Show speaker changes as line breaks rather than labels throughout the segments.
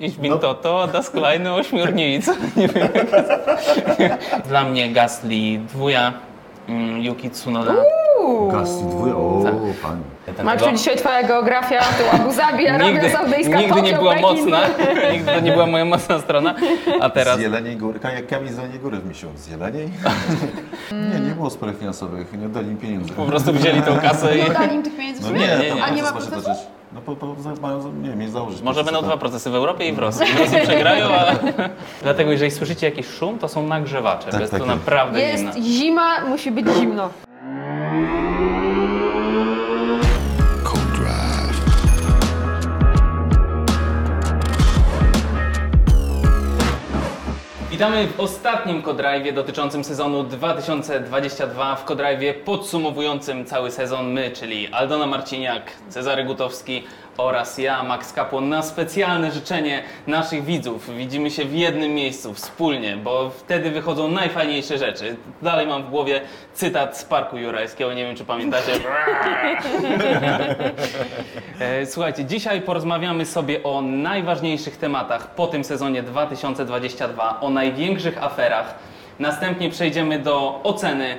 Ich bin Toto, das kleine ośmiornica. Nie wiem Dla mnie Gasly dwuja, mm, Yuki Tsunoda.
Gasly dwóje, o
Tak.
pani.
Chyba-
dzisiaj twoja geografia to Abu Zabi, Arabia
Nigdy,
Saudyjska,
nigdy nie była
Pekin.
mocna, nigdy to nie była moja mocna strona, a teraz
Z Jeleniej Góry, jak Kamil z Jeleniej Góry w misiu. Z Jeleniej? nie, nie było spraw finansowych, nie oddali im pieniędzy.
po prostu wzięli tą kasę i
Nie dali im tych pieniędzy
No nie,
nie, nie.
A nie ma procesu?
No po, po, mają, nie wiem, założyć.
może będą
tak.
dwa procesy w Europie i w Rosji. W Rosji przegrają, a... Dlatego jeżeli słyszycie jakiś szum, to są nagrzewacze,
Tak,
jest
tak,
to
tak.
naprawdę
Jest
zimno.
zima, musi być zimno.
Witamy w ostatnim Kodrive dotyczącym sezonu 2022. W Kodrive podsumowującym cały sezon my, czyli Aldona Marciniak, Cezary Gutowski oraz ja, Max Kapłon, na specjalne życzenie naszych widzów. Widzimy się w jednym miejscu, wspólnie, bo wtedy wychodzą najfajniejsze rzeczy. Dalej mam w głowie cytat z Parku Jurajskiego, nie wiem czy pamiętacie. E, Słuchajcie, dzisiaj porozmawiamy sobie o najważniejszych tematach po tym sezonie 2022, o największych aferach. Następnie przejdziemy do oceny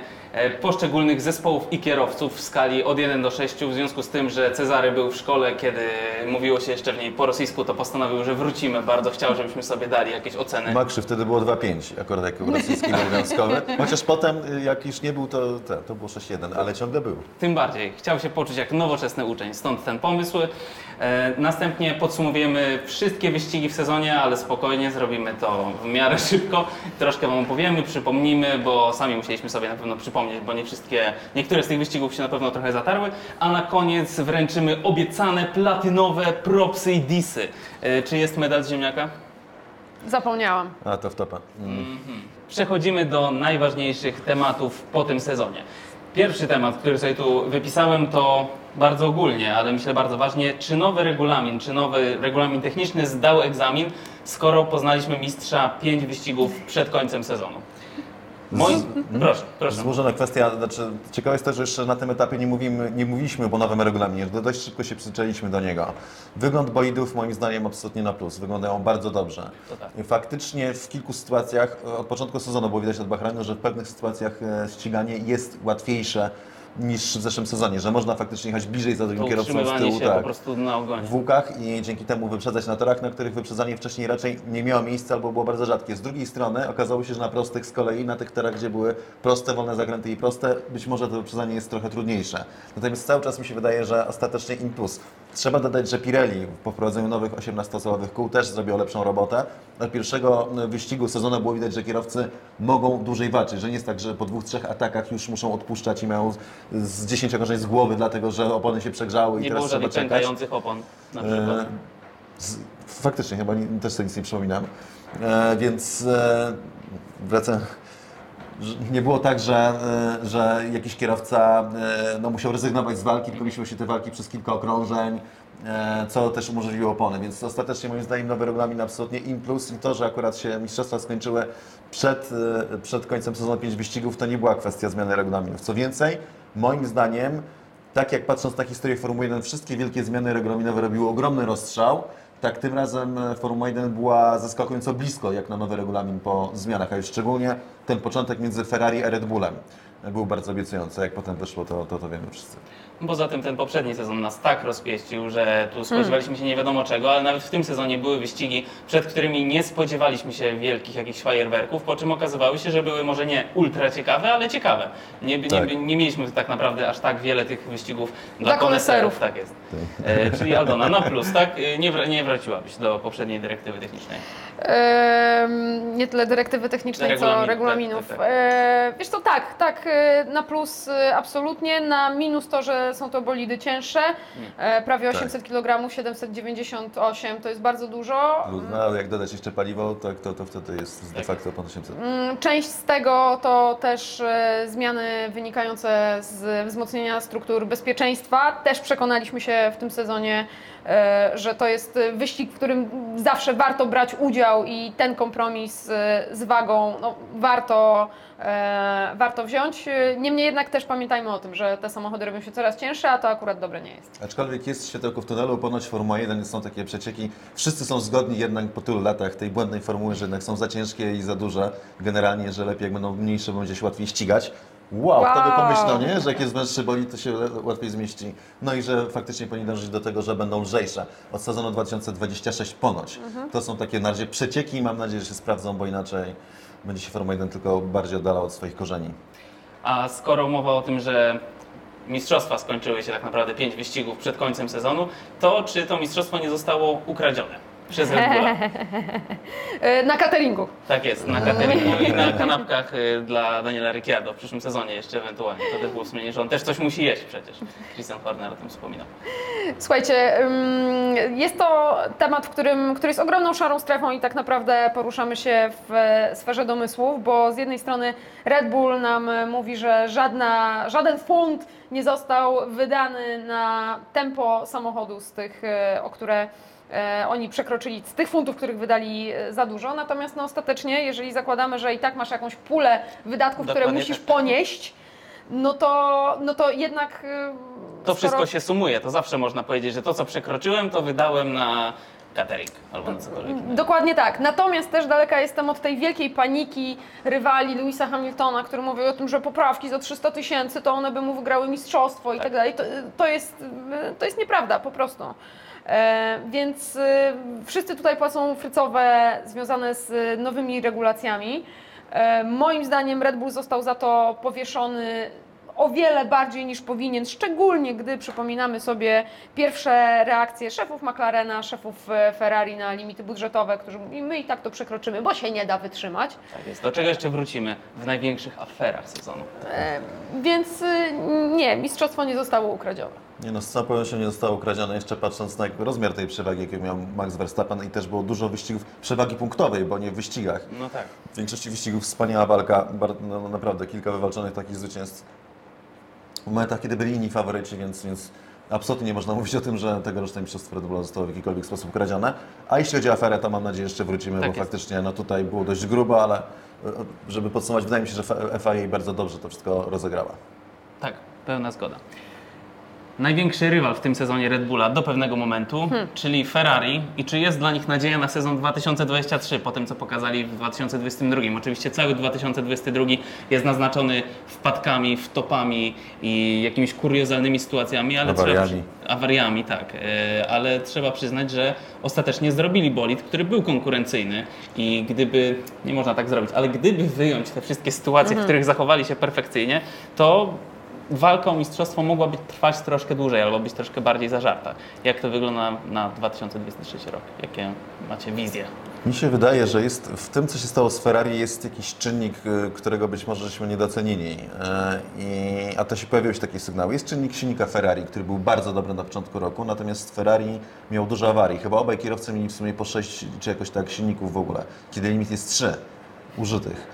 poszczególnych zespołów i kierowców w skali od 1 do 6. W związku z tym, że Cezary był w szkole, kiedy mówiło się jeszcze w niej po rosyjsku, to postanowił, że wrócimy. Bardzo chciał, żebyśmy sobie dali jakieś oceny.
Makrzy wtedy było 2,5, akurat jako rosyjski obowiązkowy. Chociaż potem, jak już nie był, to, to, to było 6,1, ale ciągle był.
Tym bardziej chciał się poczuć jak nowoczesny uczeń, stąd ten pomysł. E, następnie podsumujemy wszystkie wyścigi w sezonie, ale spokojnie zrobimy to w miarę szybko. Troszkę Wam opowiemy, przypomnimy, bo sami musieliśmy sobie na pewno przypomnieć, bo nie wszystkie, niektóre z tych wyścigów się na pewno trochę zatarły. A na koniec wręczymy obiecane platynowe propsy i disy. E, czy jest medal z ziemniaka?
Zapomniałam.
A to w topa. Mm.
Przechodzimy do najważniejszych tematów po tym sezonie. Pierwszy temat, który sobie tu wypisałem, to bardzo ogólnie, ale myślę bardzo ważnie, czy nowy regulamin, czy nowy regulamin techniczny zdał egzamin, skoro poznaliśmy mistrza pięć wyścigów przed końcem sezonu. Moi... Proszę, proszę.
Złożona kwestia, znaczy ciekawe jest to, że jeszcze na tym etapie nie, mówimy, nie mówiliśmy o nowym regulaminie, że dość szybko się przyzwyczailiśmy do niego. Wygląd bolidów moim zdaniem absolutnie na plus, wyglądają bardzo dobrze.
Tak.
Faktycznie w kilku sytuacjach, od początku sezonu było widać od Bahrajnu, że w pewnych sytuacjach e, ściganie jest łatwiejsze niż w zeszłym sezonie, że można faktycznie jechać bliżej za drugim kierowcą z tyłu.
się
tak
po prostu na ogonie.
w łukach i dzięki temu wyprzedzać na torach, na których wyprzedzanie wcześniej raczej nie miało miejsca albo było bardzo rzadkie. Z drugiej strony okazało się, że na prostych z kolei, na tych torach, gdzie były proste, wolne zakręty i proste, być może to wyprzedzanie jest trochę trudniejsze. Natomiast cały czas mi się wydaje, że ostatecznie impuls. Trzeba dodać, że Pirelli po wprowadzeniu nowych 18-calowych kół też zrobił lepszą robotę. Od pierwszego wyścigu sezonu było widać, że kierowcy mogą dłużej walczyć, że nie jest tak, że po dwóch, trzech atakach już muszą odpuszczać i mają z 10 okrążeń z głowy, dlatego że opony się przegrzały i
Nie
teraz
było
trzeba czekać.
pękających opon na przykład.
E, z, faktycznie, chyba nie, też sobie nic nie przypominam. E, więc e, wracam. Nie było tak, że, e, że jakiś kierowca e, no, musiał rezygnować z walki, tylko mieliśmy się te walki przez kilka okrążeń, e, co też umożliwiło opony. Więc ostatecznie moim zdaniem nowy regulamin absolutnie im plus i to, że akurat się mistrzostwa skończyły przed, przed końcem sezonu 5 wyścigów, to nie była kwestia zmiany regulaminów. Co więcej, moim zdaniem tak jak patrząc na historię Formuły 1, wszystkie wielkie zmiany regulaminowe robiły ogromny rozstrzał, tak tym razem e, Formuła 1 była zaskakująco blisko jak na nowy regulamin po zmianach, a już szczególnie ten początek między Ferrari a Red Bullem był bardzo obiecujący. Jak potem wyszło, to, to, to wiemy wszyscy.
Poza tym ten poprzedni sezon nas tak rozpieścił, że tu spodziewaliśmy się nie wiadomo czego, ale nawet w tym sezonie były wyścigi, przed którymi nie spodziewaliśmy się wielkich jakichś fajerwerków, po czym okazywały się, że były może nie ultra ciekawe, ale ciekawe. Nie, nie,
Tak.
nie mieliśmy tak naprawdę aż tak wiele tych wyścigów dla,
Dla
koneserów. Tak jest. E, czyli Aldona, na plus, tak? E, Nie, nie wróciłabyś do poprzedniej dyrektywy technicznej.
Nie tyle dyrektywy technicznej,
Regulamin,
co regulaminów.
tak, tak, tak.
E, wiesz co, tak, tak, e, na plus absolutnie, na minus to, że są to bolidy cięższe, e, prawie
Tak.
800 kg, 798 to jest bardzo dużo.
No, ale jak dodać jeszcze paliwo, to, to, to wtedy jest de facto ponad 800.
Mm, Część z tego to też e, zmiany wynikające z wzmocnienia struktur bezpieczeństwa. Też przekonaliśmy się w tym sezonie, że to jest e, wyścig, w którym zawsze warto brać udział i ten kompromis e, z wagą no, warto, e, warto wziąć. Niemniej jednak też pamiętajmy o tym, że te samochody robią się coraz cięższe, a to akurat dobre nie jest.
Aczkolwiek jest światełko w tunelu, ponoć Formuła 1 są takie przecieki. Wszyscy są zgodni jednak po tylu latach tej błędnej formuły, że jednak są za ciężkie i za duże. Generalnie, że lepiej jak będą mniejsze, będzie się łatwiej ścigać. Wow, kto by
Wow.
pomyślał, nie? że jak jest węższy bolid, to się łatwiej zmieści. No i że faktycznie powinni dążyć do tego, że będą lżejsze. Od sezonu 2026 ponoć.
Mhm.
To są takie na razie przecieki i mam nadzieję, że się sprawdzą, bo inaczej będzie się Formuła 1 tylko bardziej oddalał od swoich korzeni.
A skoro mowa o tym, że mistrzostwa skończyły się tak naprawdę pięć wyścigów przed końcem sezonu, to czy to mistrzostwo nie zostało ukradzione przez Red Bulla?
E, Na cateringu.
Tak jest, na cateringu i na kanapkach y, dla Daniela Ricciardo w przyszłym sezonie jeszcze ewentualnie. To też było wspomnienie, że on też coś musi jeść przecież. Christian Horner o tym wspominał.
Słuchajcie, ym, jest to temat, w którym, który jest ogromną szarą strefą i tak naprawdę poruszamy się w e, sferze domysłów, bo z jednej strony Red Bull nam e, mówi, że żadna, żaden funt nie został wydany na tempo samochodu z tych, e, o które e, oni przekroczyli, z tych funtów, których wydali e, za dużo, natomiast no, ostatecznie, jeżeli zakładamy, że i tak masz jakąś pulę wydatków, które
Dokładnie
musisz
tak.
ponieść, no to, no to jednak...
To
skoro-
wszystko się sumuje, to zawsze można powiedzieć, że to co przekroczyłem, to wydałem na catering albo na cokolwiek.
Dokładnie tak. Natomiast też daleka jestem od tej wielkiej paniki rywali Louisa Hamiltona, który mówił o tym, że poprawki za 300 tysięcy to one by mu wygrały mistrzostwo i
Tak.
tak dalej. To, to, jest, to jest nieprawda, po prostu. E, więc e, wszyscy tutaj płacą frycowe związane z nowymi regulacjami. E, moim zdaniem Red Bull został za to powieszony o wiele bardziej niż powinien, szczególnie gdy przypominamy sobie pierwsze reakcje szefów McLarena, szefów e, Ferrari na limity budżetowe, którzy mówili, my i tak to przekroczymy, bo się nie da wytrzymać.
Tak jest. Do czego jeszcze wrócimy w największych aferach sezonu?
E, Więc y, nie, mistrzostwo nie zostało ukradzione.
Nie no, z całą pewnością nie zostało ukradzione, jeszcze patrząc na rozmiar tej przewagi, jaką miał Max Verstappen i też było dużo wyścigów przewagi punktowej, bo nie w wyścigach.
No tak.
W większości wyścigów wspaniała walka, no, naprawdę kilka wywalczonych takich zwycięstw. W momentach, kiedy byli inni faworyci, więc, więc absolutnie nie można mówić o tym, że tegoroczne mistrzostwo Red Bulla zostało w jakikolwiek sposób kradzione. A jeśli chodzi o aferę, to mam nadzieję, że jeszcze wrócimy,
Tak
bo
jest.
faktycznie no, tutaj było dość grubo, ale e, żeby podsumować, wydaje mi się, że FIA bardzo dobrze to wszystko rozegrała.
Tak, pełna zgoda. Największy rywal w tym sezonie Red Bulla do pewnego momentu, czyli Ferrari. I czy jest dla nich nadzieja na sezon 2023 po tym, co pokazali w 2022? Oczywiście cały 2022 jest naznaczony wpadkami, wtopami i jakimiś kuriozalnymi sytuacjami, ale
Awariami.
Trzeba, awariami, tak. E, Ale trzeba przyznać, że ostatecznie zrobili bolid, który był konkurencyjny i gdyby, nie można tak zrobić, ale gdyby wyjąć te wszystkie sytuacje, w których zachowali się perfekcyjnie, to walka o mistrzostwo mogłaby trwać troszkę dłużej albo być troszkę bardziej zażarta. Jak to wygląda na 2023 rok? Jakie macie wizje?
Mi się wydaje, że jest w tym, co się stało z Ferrari, jest jakiś czynnik, y, którego być może żeśmy nie docenili. E, I, a to się pojawiły się takie sygnały. Jest czynnik silnika Ferrari, który był bardzo dobry na początku roku, natomiast Ferrari miał dużo awarii. Chyba obaj kierowcy mieli w sumie po 6 czy jakoś tak silników w ogóle, kiedy limit jest 3 użytych.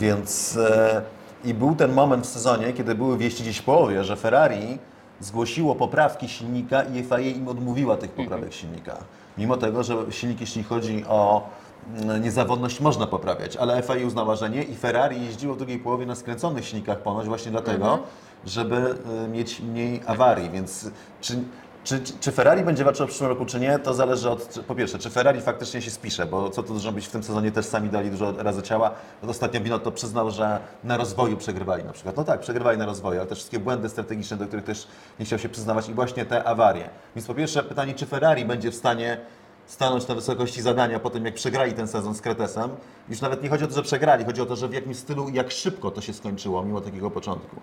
Więc e, i był ten moment w sezonie, kiedy były wieści gdzieś w połowie, że Ferrari zgłosiło poprawki silnika i FIA im odmówiła tych poprawek silnika. Mimo tego, że silnik, jeśli chodzi o mm, niezawodność, można poprawiać, ale FIA uznała, że nie i Ferrari jeździło w drugiej połowie na skręconych silnikach ponoć właśnie dlatego, żeby y, mieć mniej awarii, więc czy, czy, czy Ferrari będzie walczyło w przyszłym roku, czy nie, to zależy od, po pierwsze, czy Ferrari faktycznie się spisze, bo co tu dużo być w tym sezonie też sami dali dużo razy ciała. Ostatnio Binotto przyznał, że na rozwoju przegrywali na przykład. No tak, przegrywali na rozwoju, ale też wszystkie błędy strategiczne, do których też nie chciał się przyznawać i właśnie te awarie. Więc po pierwsze pytanie, czy Ferrari będzie w stanie stanąć na wysokości zadania po tym, jak przegrali ten sezon z Kretesem. Już nawet nie chodzi o to, że przegrali, chodzi o to, że w jakim stylu i jak szybko to się skończyło, mimo takiego początku.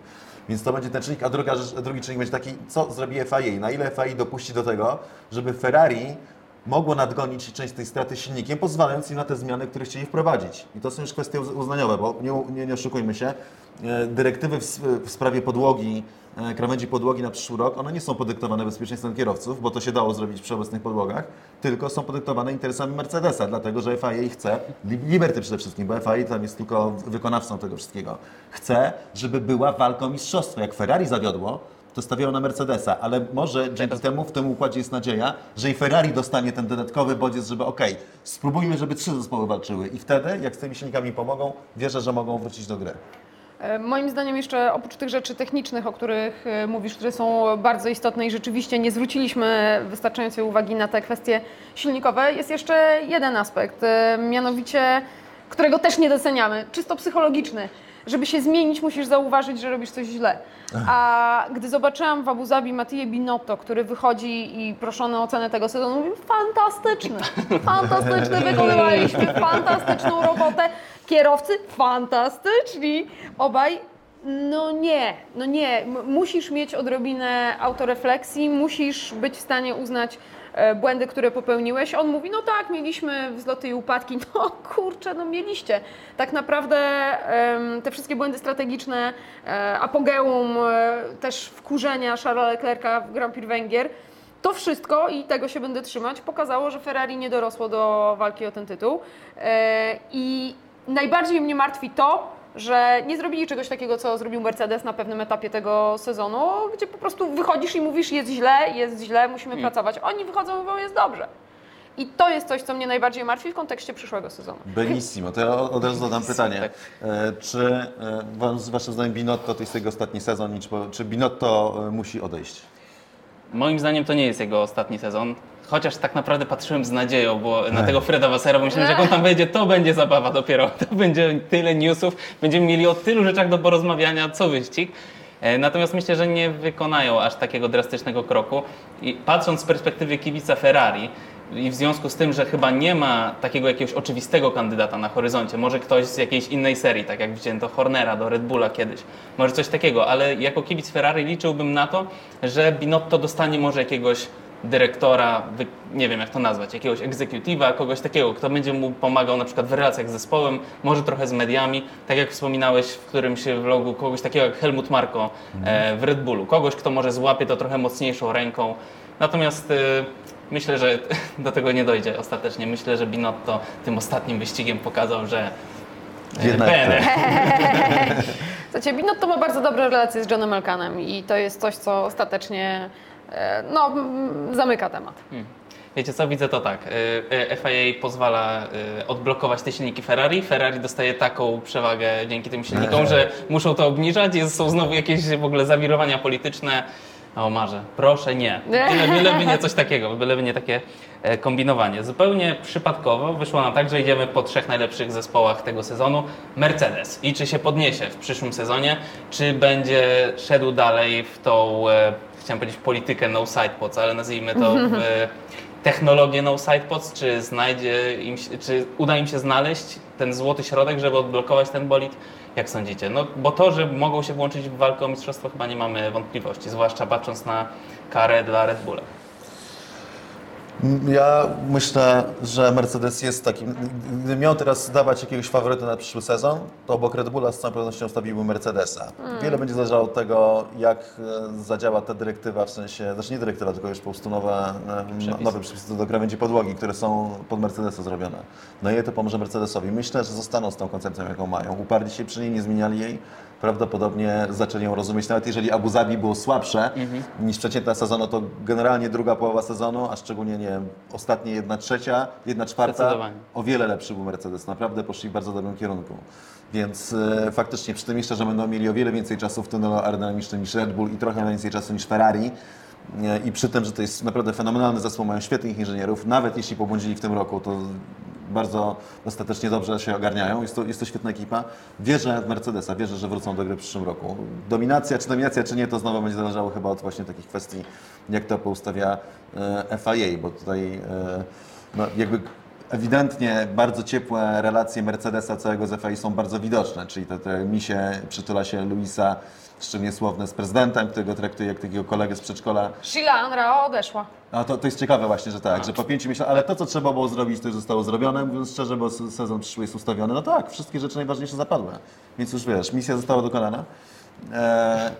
Więc to będzie ten czynnik, a druga, drugi czynnik będzie taki, co zrobi FIA, na ile FIA dopuści do tego, żeby Ferrari mogło nadgonić część tej straty silnikiem, pozwalając im na te zmiany, które chcieli wprowadzić. I to są już kwestie uz- uznaniowe, bo nie, nie, nie oszukujmy się, e, dyrektywy w, w sprawie podłogi, e, krawędzi podłogi na przyszły rok, one nie są podyktowane bezpieczeństwem kierowców, bo to się dało zrobić przy obecnych podłogach, tylko są podyktowane interesami Mercedesa, dlatego że FIA chce, Li- Liberty przede wszystkim, bo FIA tam jest tylko wykonawcą tego wszystkiego, chce, żeby była walka o mistrzostwo. Jak Ferrari zawiodło, to stawiało na Mercedesa, ale może dzięki temu w tym układzie jest nadzieja, że i Ferrari dostanie ten dodatkowy bodziec, żeby okej, spróbujmy, żeby trzy zespoły walczyły i wtedy, jak z tymi silnikami pomogą, wierzę, że mogą wrócić do gry.
E, Moim zdaniem jeszcze oprócz tych rzeczy technicznych, o których e, mówisz, które są bardzo istotne i rzeczywiście nie zwróciliśmy wystarczającej uwagi na te kwestie silnikowe, jest jeszcze jeden aspekt, e, mianowicie którego też nie doceniamy, czysto psychologiczny. Żeby się zmienić, musisz zauważyć, że robisz coś źle. A gdy zobaczyłam w Abu Zabi Matije Binotto, który wychodzi i proszony o ocenę tego sezonu, mówił fantastyczny, fantastyczny, wykonywaliśmy fantastyczną robotę. Kierowcy fantastyczni, obaj. No nie, no nie. Musisz mieć odrobinę autorefleksji, musisz być w stanie uznać błędy, które popełniłeś. On mówi, no tak, mieliśmy wzloty i upadki. No kurczę, no mieliście. Tak naprawdę te wszystkie błędy strategiczne, e, apogeum e, też wkurzenia Charlesa Leclerca w Grand Prix Węgier, to wszystko, i tego się będę trzymać, pokazało, że Ferrari nie dorosło do walki o ten tytuł. E, I najbardziej mnie martwi to, że nie zrobili czegoś takiego, co zrobił Mercedes na pewnym etapie tego sezonu, gdzie po prostu wychodzisz i mówisz, jest źle, jest źle, musimy pracować. Oni wychodzą i mówią, jest dobrze. I to jest coś, co mnie najbardziej martwi w kontekście przyszłego sezonu.
Benissimo, to ja od razu zadam pytanie.
tak.
E, Czy e, waszym zdaniem Binotto to jest jego ostatni sezon i czy, po- czy Binotto e, musi odejść?
Moim zdaniem to nie jest jego ostatni sezon. Chociaż tak naprawdę patrzyłem z nadzieją bo na tego Freda Wassera, bo myślałem, że jak on tam wejdzie, to będzie zabawa dopiero. To będzie tyle newsów, będziemy mieli o tylu rzeczach do porozmawiania, co wyścig. E, Natomiast myślę, że nie wykonają aż takiego drastycznego kroku. I patrząc z perspektywy kibica Ferrari i w związku z tym, że chyba nie ma takiego jakiegoś oczywistego kandydata na horyzoncie, może ktoś z jakiejś innej serii, tak jak wzięto Hornera do Red Bulla kiedyś, może coś takiego, ale jako kibic Ferrari liczyłbym na to, że Binotto dostanie może jakiegoś dyrektora, nie wiem jak to nazwać, jakiegoś executive'a, kogoś takiego, kto będzie mu pomagał na przykład w relacjach z zespołem, może trochę z mediami, tak jak wspominałeś w którymś vlogu, kogoś takiego jak Helmut Marko e, w Red Bullu, kogoś, kto może złapie to trochę mocniejszą ręką. Natomiast e, myślę, że do tego nie dojdzie ostatecznie. Myślę, że Binotto tym ostatnim wyścigiem pokazał, że e,
Jednak
bene.
Słuchajcie, Binotto ma bardzo dobre relacje z Johnem Elkanem i to jest coś, co ostatecznie no, mm, zamyka temat.
Wiecie co, widzę to tak. y, y, FIA pozwala odblokować te silniki Ferrari. Ferrari dostaje taką przewagę dzięki tym silnikom, że muszą to obniżać. Jest, są znowu jakieś w ogóle zawirowania polityczne. O marze, proszę nie. Byle, byleby nie coś takiego, byleby nie takie e, kombinowanie. Zupełnie przypadkowo wyszło nam tak, że idziemy po trzech najlepszych zespołach tego sezonu. Mercedes. I czy się podniesie w przyszłym sezonie, czy będzie szedł dalej w tą, e, chciałem powiedzieć politykę no side pods, ale nazwijmy to technologię no side pods, czy znajdzie im, czy uda im się znaleźć ten złoty środek, żeby odblokować ten bolid? Jak sądzicie? No, bo to, że mogą się włączyć w walkę o mistrzostwo, chyba nie mamy wątpliwości, zwłaszcza patrząc na karę dla Red Bulla.
Ja myślę, że Mercedes jest takim. Gdybym miał teraz dawać jakiegoś faworyta na przyszły sezon, to obok Red Bulla z całą pewnością stawiłbym Mercedesa. Wiele będzie zależało od tego, jak e, zadziała ta dyrektywa, w sensie, znaczy nie dyrektywa, tylko już po prostu nowe, e,
Przepisy.
nowe przepisy do krawędzi podłogi, które są pod Mercedesa zrobione. No i to pomoże Mercedesowi. Myślę, że zostaną z tą koncepcją, jaką mają. Uparli się przy niej, nie zmieniali jej. Prawdopodobnie zaczęli ją rozumieć. Nawet jeżeli Abu Zabi było słabsze niż przeciętna sezonu, to generalnie druga połowa sezonu, a szczególnie nie wiem, ostatnie jedna trzecia, jedna czwarta, o wiele lepszy był Mercedes. Naprawdę poszli w bardzo dobrym kierunku. Więc e, faktycznie przy tym jeszcze, że będą mieli o wiele więcej czasu w tunelu aerodynamicznym niż Red Bull i trochę więcej czasu niż Ferrari. e, I przy tym, że to jest naprawdę fenomenalny zespół, mają świetnych inżynierów, nawet jeśli pobłądzili w tym roku, to bardzo ostatecznie dobrze się ogarniają. Jest to, jest to świetna ekipa. Wierzę w Mercedesa, wierzę, że wrócą do gry w przyszłym roku. Dominacja, czy dominacja, czy nie, to znowu będzie zależało chyba od właśnie takich kwestii, jak to poustawia e, FIA, bo tutaj e, no, jakby ewidentnie bardzo ciepłe relacje Mercedesa całego z FIA są bardzo widoczne, czyli te, te misie, przytula się Luisa, szczególnie słowne z prezydentem, którego traktuje jak takiego kolegę z przedszkola.
Sheila Anra odeszła.
A to, to jest ciekawe właśnie, że tak, że po pięciu miesiącach, ale to, co trzeba było zrobić, to już zostało zrobione, mówiąc szczerze, bo se- sezon przyszły jest ustawiony. No tak, wszystkie rzeczy najważniejsze zapadły. Więc już wiesz, misja została dokonana. Eee,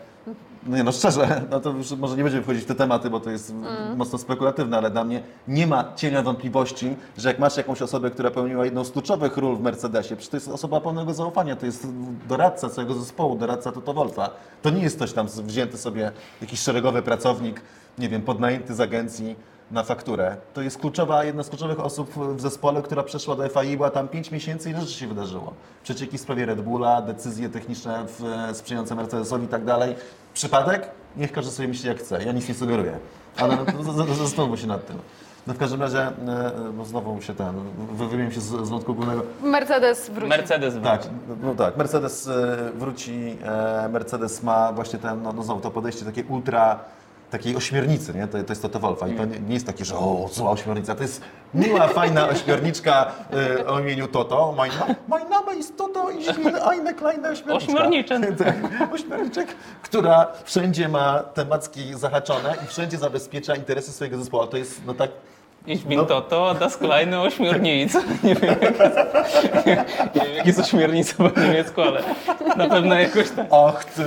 no nie no, szczerze, no to już może nie będziemy wchodzić w te tematy, bo to jest mocno spekulatywne, ale dla mnie nie ma cienia wątpliwości, że jak masz jakąś osobę, która pełniła jedną z kluczowych ról w Mercedesie, przecież to jest osoba pełnego zaufania, to jest doradca całego zespołu, doradca Toto Wolfa. To nie jest ktoś tam wzięty sobie, jakiś szeregowy pracownik, nie wiem, podnajęty z agencji, na fakturę. To jest kluczowa, jedna z kluczowych osób w zespole, która przeszła do FAI, była tam 5 miesięcy i rzeczy się wydarzyło. Przecieki w sprawie Red Bulla, decyzje techniczne w, sprzyjające Mercedesowi i tak dalej. Przypadek? Niech każdy sobie myśli jak chce. Ja nic nie sugeruję. Ale no, zastanówmy się nad tym. No w każdym razie, e, no znowu się ten, wy- wybiłem się z, z wątku głównego.
Mercedes wróci.
Mercedes
Tak,
wróci.
no tak. Mercedes e, wróci, e, Mercedes ma właśnie ten, no, no znowu to podejście takie ultra, takiej ośmiornicy, nie? To, to jest Toto Wolfa i to nie, nie jest takie, że o, zła ośmiornica, to jest miła, fajna ośmiorniczka e, o imieniu Toto. My, na- my name is Toto i eine kleine ośmiorniczka.
Ośmiorniczek.
tak, ośmiorniczek, która wszędzie ma te macki zahaczone i wszędzie zabezpiecza interesy swojego zespołu. To jest, no tak,
Ich bin
No.
Toto, das kleine ośmiornica. Nie wiem, jak jest, nie wiem, jak jest ośmiornica po niemiecku, ale na pewno jakoś tak.
ach ty,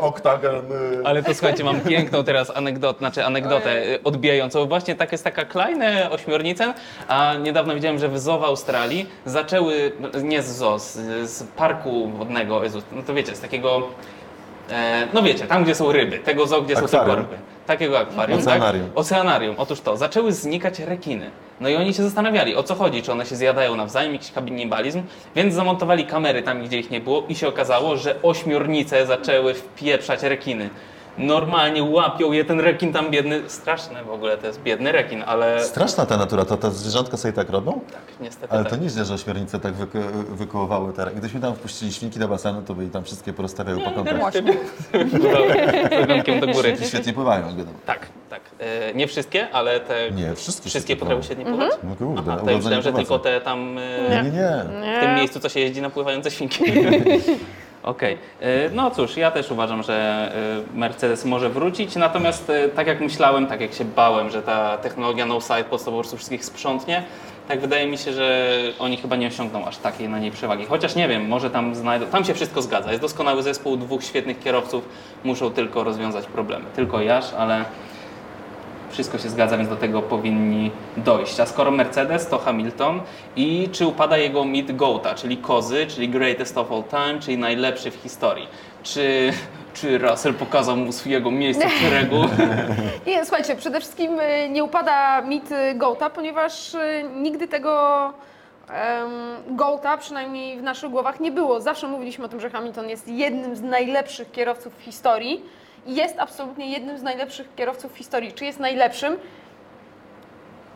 oktagon. y.
Ale to słuchajcie, mam piękną teraz anegdotę, znaczy anegdotę odbijającą. Właśnie tak jest taka kleine ośmiornicę, a niedawno widziałem, że w zoo w Australii zaczęły, nie z zoo, z, z parku wodnego, no to wiecie, z takiego, no wiecie, tam gdzie są ryby, tego zoo, gdzie są tylko
Akwarium.
ryby. Takiego akwarium,
Oceanarium.
Tak? Oceanarium. Otóż to, zaczęły znikać rekiny. No i oni się zastanawiali, o co chodzi, czy one się zjadają nawzajem, jakiś kannibalizm, więc zamontowali kamery tam, gdzie ich nie było i się okazało, że ośmiornice zaczęły wpieprzać rekiny. Normalnie łapią je ten rekin tam biedny, straszne w ogóle, to jest biedny rekin, ale
Straszna ta natura, to te zwierzątka sobie tak robią?
tak, niestety
Ale
tak.
to nieźle, że ośmiornice tak wyko wykołowały te... Gdybyśmy tam wpuścili świnki do basenu, to by tam wszystkie porozstawiały po kątach.
Właśnie.
Z do góry.
Świetnie pływają, jak wiadomo.
Tak, tak. E, nie wszystkie, ale te
Nie, wszystkie
wszystkie
świetnie
potrafią świetnie pływać.
No kurde,
Aha, to ja myślałem, że tylko te tam e,
Nie, nie, nie.
w tym miejscu, co się jeździ na pływające świnki. Okej, E, no cóż, ja też uważam, że e, Mercedes może wrócić, natomiast e, tak jak myślałem, tak jak się bałem, że ta technologia no-side po prostu wszystkich sprzątnie, tak wydaje mi się, że oni chyba nie osiągną aż takiej na niej przewagi. Chociaż nie wiem, może tam znajdą, tam się wszystko zgadza, jest doskonały zespół, dwóch świetnych kierowców, muszą tylko rozwiązać problemy. Tylko Jasz, ale wszystko się zgadza, więc do tego powinni dojść. A skoro Mercedes, to Hamilton i czy upada jego mit GOATA, czyli kozy, czyli greatest of all time, czyli najlepszy w historii. Czy, czy Russell pokazał mu swojego miejsca w szeregu?
Nie, słuchajcie, przede wszystkim y, nie upada mit y, Gołta, ponieważ y, nigdy tego um, Gołta, przynajmniej w naszych głowach, nie było. Zawsze mówiliśmy o tym, że Hamilton jest jednym z najlepszych kierowców w historii i jest absolutnie jednym z najlepszych kierowców w historii. Czy jest najlepszym?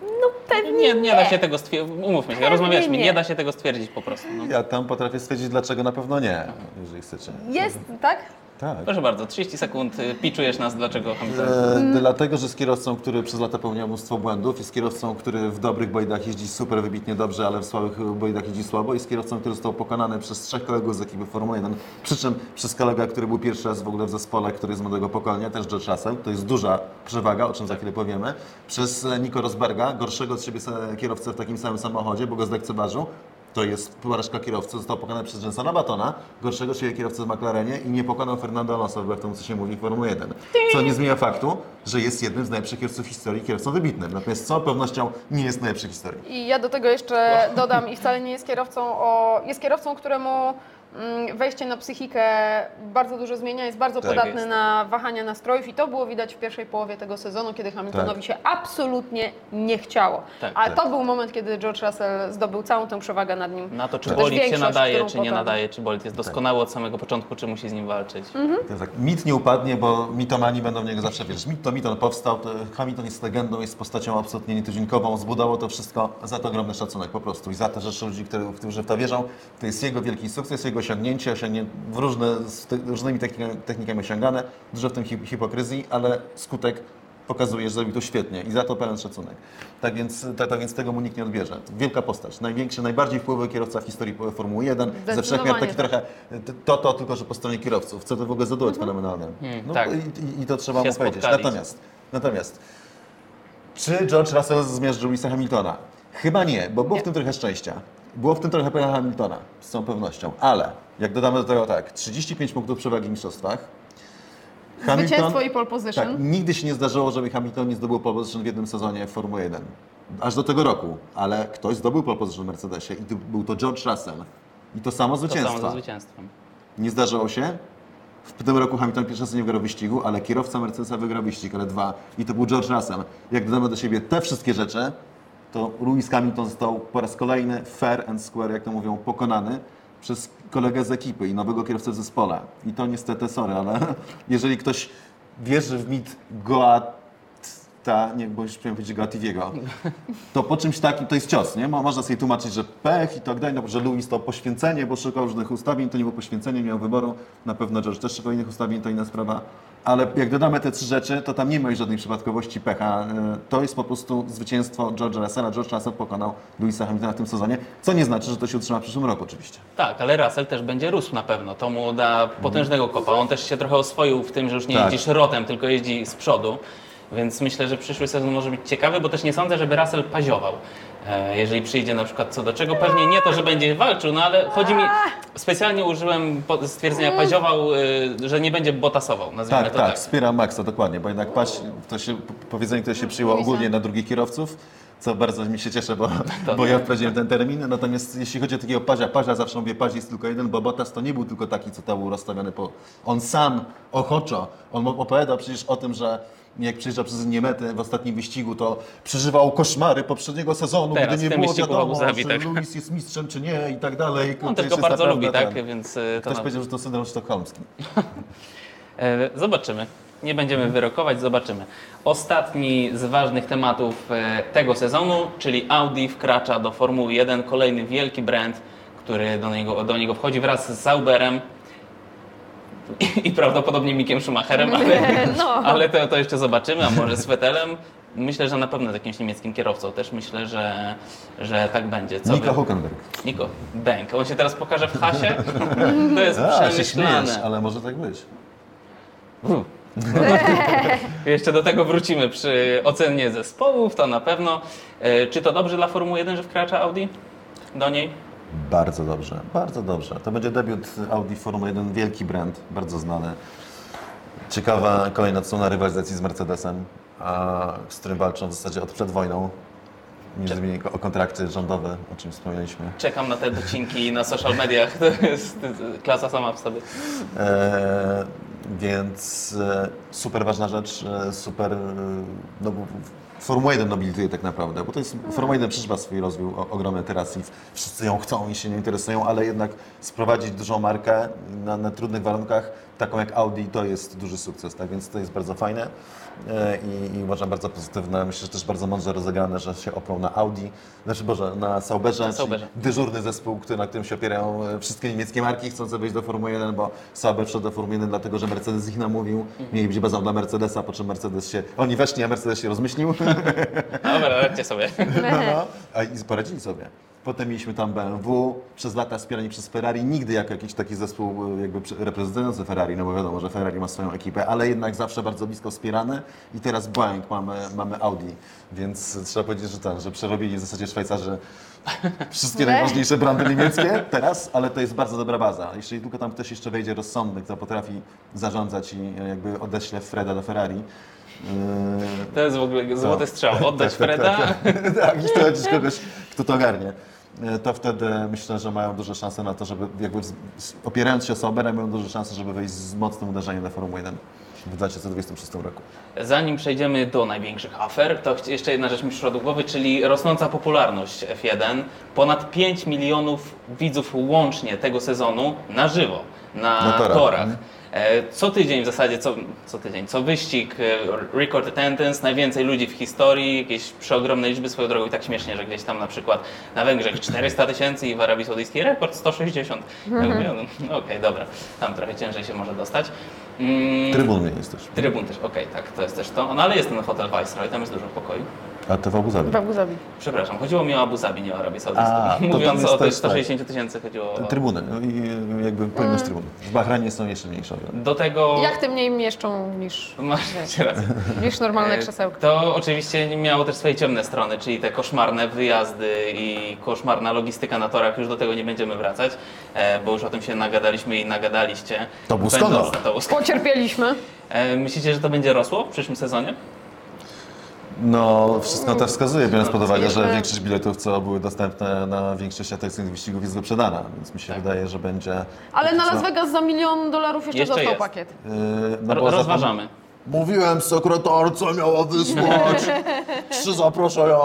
No pewnie
Nie, nie da się tego stwierdzić, umówmy się, rozmawialiśmy,
nie.
nie da się tego stwierdzić po prostu. No.
Ja tam potrafię stwierdzić, dlaczego na pewno nie, jeżeli chcecie.
jest, tak?
Tak.
Proszę bardzo, 30 sekund, y, piczujesz nas, dlaczego Hamilton...
E, Dlatego, że jest kierowcą, który przez lata popełniał mnóstwo błędów, jest kierowcą, który w dobrych bojdach jeździ super wybitnie dobrze, ale w słabych bojdach jeździ słabo, jest kierowcą, który został pokonany przez trzech kolegów z ekipy Formuły 1, przy czym przez kolega, który był pierwszy raz w ogóle w zespole, który jest z młodego pokolenia, też George Russell, to jest duża przewaga, o czym za chwilę powiemy, przez e, Nico Rosberga, gorszego od siebie kierowcę w takim samym samochodzie, bo go zlekceważył, to jest porażka kierowcy, został pokonany przez Jensona Batona, gorszego siebie kierowcę w McLarenie i nie pokonał Fernando Alonso, wbrew temu, co się mówi w Formule 1. Co nie zmienia faktu, że jest jednym z najlepszych kierowców w historii, kierowcą wybitnym. Natomiast z całą pewnością nie jest najlepszy w historii.
I ja do tego jeszcze dodam, i wcale nie jest kierowcą, o, jest kierowcą, któremu wejście na psychikę bardzo dużo zmienia, jest bardzo
Tak
podatny
jest.
na wahania nastrojów i to było widać w pierwszej połowie tego sezonu, kiedy Hamiltonowi się absolutnie nie chciało.
Tak,
Ale
tak.
to był moment, kiedy George Russell zdobył całą tę przewagę nad nim.
Na to, czy bolid się nadaje, czy nie
potem-
nadaje, czy bolid jest doskonały od samego początku, czy musi z nim walczyć.
Mhm.
Tak, mit nie upadnie, bo mitomani będą w niego zawsze wierzyć. Mit to mit, on powstał, to Hamilton jest legendą, jest postacią absolutnie nietuzinkową, zbudował to wszystko, za to ogromny szacunek po prostu. I za to, że ludzi, którzy, którzy w to wierzą, to jest jego wielki sukces, jego osiągnięcie, osiągnięcie w różne, z ty, różnymi technikami, technikami osiągane, dużo w tym hip, hipokryzji, ale skutek pokazuje, że zrobił to świetnie i za to pełen szacunek. Tak więc, tak, tak więc tego mu nikt nie odbierze. Wielka postać, największy, najbardziej wpływowy kierowca w historii Formuły 1, ze wszechmiar taki trochę to, to tylko, że po stronie kierowców, co to w ogóle za duet fenomenalny.
Hmm,
No,
tak.
i, i, I to trzeba
Się
mu powiedzieć.
spotkali.
Natomiast, natomiast, czy George Russell zmierzył Louisa Hamiltona? Chyba nie, bo było w tym trochę szczęścia. Było w tym trochę pecha Hamiltona, z całą pewnością. Ale, jak dodamy do tego tak, 35 punktów przewagi w mistrzostwach.
Zwycięstwo i pole position.
Tak, nigdy się nie zdarzyło, żeby Hamilton nie zdobył pole position w jednym sezonie w Formule 1. Aż do tego roku. Ale ktoś zdobył pole position w Mercedesie i był to George Russell. I to samo
To samo zwycięstwem.
Nie zdarzyło się? W tym roku Hamilton pierwszy raz nie wygrał wyścigu, ale kierowca Mercedesa wygrał wyścig, ale dwa. I to był George Russell. Jak dodamy do siebie te wszystkie rzeczy, to Lewis Hamilton został po raz kolejny fair and square, jak to mówią, pokonany przez kolegę z ekipy i nowego kierowcę zespole. I to niestety, sorry, ale jeżeli ktoś wierzy w mit Goata, nie, bo już chciałem powiedzieć Goativiego, to po czymś takim to jest cios, nie? Mo- Można sobie tłumaczyć, że pech i tak dalej, no, że Louis to poświęcenie, bo szukał różnych ustawień, to nie było poświęcenie, miał wyboru. Na pewno George też szukał innych ustawień, to inna sprawa. Ale jak dodamy te trzy rzeczy, to tam nie ma już żadnej przypadkowości pecha. E, To jest po prostu zwycięstwo George'a Russella. George Russell pokonał Louisa Hamiltona w tym sezonie, co nie znaczy, że to się utrzyma w przyszłym roku oczywiście.
Tak, ale Russell też będzie rósł na pewno. To mu da potężnego kopa. On też się trochę oswoił w tym, że już nie
Tak.
jeździ szrotem, tylko jeździ z przodu. Więc myślę, że przyszły sezon może być ciekawy, bo też nie sądzę, żeby Russell paziował. E, Jeżeli przyjdzie na przykład co do czego, pewnie nie to, że będzie walczył, no ale chodzi mi, specjalnie użyłem stwierdzenia paziował, y, że nie będzie botasował, nazwijmy
Tak,
to
tak,
tak.
wspiera Maxa, dokładnie, bo jednak paść, to się, powiedzenie, które się przyjęło ogólnie na drugich kierowców, co bardzo mi się cieszę, bo, bo ja wprowadziłem ten termin, natomiast jeśli chodzi o takiego pazia, pazia zawsze mówię, paź jest tylko jeden, bo Bottas to nie był tylko taki, co tam był po... On sam, ochoczo, on opowiadał przecież o tym, że jak przyjeżdżał przez linię mety w ostatnim wyścigu, to przeżywał koszmary poprzedniego sezonu,
Teraz,
gdy nie było wiadomo,
Zabi,
czy
tak.
Lewis jest mistrzem, czy nie i tak dalej.
On też go bardzo lubi, tak? Więc to
Ktoś
na...
powiedział, że to syndrom sztokholmski.
E, Zobaczymy. Nie będziemy wyrokować, zobaczymy. Ostatni z ważnych tematów e, tego sezonu, czyli Audi wkracza do Formuły 1, kolejny wielki brand, który do niego, do niego wchodzi wraz z Sauberem i, i prawdopodobnie Mikiem Schumacherem, ale,
No.
ale to, to jeszcze zobaczymy, a może z Vettelem. Myślę, że na pewno z jakimś niemieckim kierowcą też myślę, że, że tak będzie. Co
Nico
wy-
Hulkenberg.
Niko, Bank. On się teraz pokaże w hasie? To jest
A,
przemyślane.
ale może tak być.
Jeszcze do tego wrócimy przy ocenie zespołów, to na pewno. E, Czy to dobrze dla Formuły 1, że wkracza Audi do niej?
Bardzo dobrze, bardzo dobrze. To będzie debiut Audi Formuła 1, wielki brand, bardzo znany. Ciekawa kolejna odsłona rywalizacji z Mercedesem, z którym walczą w zasadzie od przed wojną. Między o kontrakty rządowe, o czym wspomnieliśmy.
Czekam na te docinki na social mediach. To jest klasa sama w sobie.
E, więc e, super ważna rzecz, e, super. E, no, Formuła 1 nobilituje tak naprawdę, bo to jest Formuła 1 przeżywa swój rozwój ogromny teraz i wszyscy ją chcą i się nie interesują, ale jednak sprowadzić dużą markę na, na trudnych warunkach, taką jak Audi, to jest duży sukces, tak więc to jest bardzo fajne i, i uważam bardzo pozytywne. Myślę, że też bardzo mądrze rozegrane, że się oprą na Audi, znaczy Boże, na Sauberze,
Na Sauberze.
dyżurny zespół, który, na którym się opierają e, wszystkie niemieckie marki chcące wejść do Formuły 1, bo Sauber wszedł do Formuły 1 dlatego, że Mercedes ich namówił, mieli być bazą dla Mercedesa, po czym Mercedes się, oni weszli, a Mercedes się rozmyślił,
Dobra, radźcie sobie.
no, no. a i poradzili sobie. Potem mieliśmy tam BMW, przez lata wspierani przez Ferrari, nigdy jako jakiś taki zespół e, jakby reprezentujący Ferrari, no bo wiadomo, że Ferrari ma swoją ekipę, ale jednak zawsze bardzo blisko wspierane i teraz Boeing mamy, mamy Audi, więc trzeba powiedzieć, że ten, że przerobili w zasadzie Szwajcarzy wszystkie najważniejsze brandy niemieckie teraz, ale to jest bardzo dobra baza. Jeśli tylko tam ktoś jeszcze wejdzie rozsądny, kto potrafi zarządzać i e, jakby odeśle Freda do Ferrari, yy,
To jest w ogóle złoty strzał. Oddać
tak, tak,
Freda.
Tak, tak, i wprowadzić kogoś, kto to ogarnie. E, To wtedy myślę, że mają duże szanse na to, żeby jakby opierając się o Sauberem, mają duże szanse, żeby wejść z mocnym uderzeniem na Formułę 1 w 2026 roku.
Zanim przejdziemy do największych afer, to jeszcze jedna rzecz mi przyszła do głowy, czyli rosnąca popularność F1. Ponad 5 milionów widzów łącznie tego sezonu na żywo, na,
Na torach.
torach.
Mhm.
E, Co tydzień w zasadzie, co, co tydzień, co wyścig, e, record attendance, najwięcej ludzi w historii, jakieś przeogromne liczby swoją drogą i tak śmiesznie, że gdzieś tam na przykład na Węgrzech 400 tysięcy i w Arabii Saudyjskiej rekord 160. Ja mówię, no, no okej, dobra, tam trochę ciężej się może dostać. Mm,
Trybun mnie jest też.
Trybun też, okej, tak, to jest też to. No ale jest ten hotel Viceroy, tam jest dużo pokoi.
A to w Abu Zabi.
W Abu Zabi.
Przepraszam, chodziło mi o Abu Zabi, nie o Arabię Saudyjską.
A, to tam
Mówiąc
jest
o tych
też tak.
160 tysięcy chodziło o...
Trybuny, no i jakby pojemność trybun. W Bahrajnie są jeszcze mniejsze.
Do tego...
Jak ty mniej mieszczą niż,
Masz rację.
niż normalne
E,
krzesełka.
To oczywiście miało też swoje ciemne strony, czyli te koszmarne wyjazdy i koszmarna logistyka na torach. Już do tego nie będziemy wracać, e, bo już o tym się nagadaliśmy i nagadaliście.
To był
Będąc
skandal.
na To był skandal.
Pocierpieliśmy.
E, Myślicie, że to będzie rosło w przyszłym sezonie?
No, wszystko to wskazuje, biorąc pod uwagę, że większość biletów, co były dostępne na większości atrakcyjnych wyścigów jest wyprzedana, więc mi się
Tak.
wydaje, że będzie...
Ale na Las Vegas za milion dolarów jeszcze,
Jeszcze
dostał
jest.
pakiet.
yy, no bo
rozważamy.
Mówiłem sekretarce, miała wysłać. Trzy zaproszenia.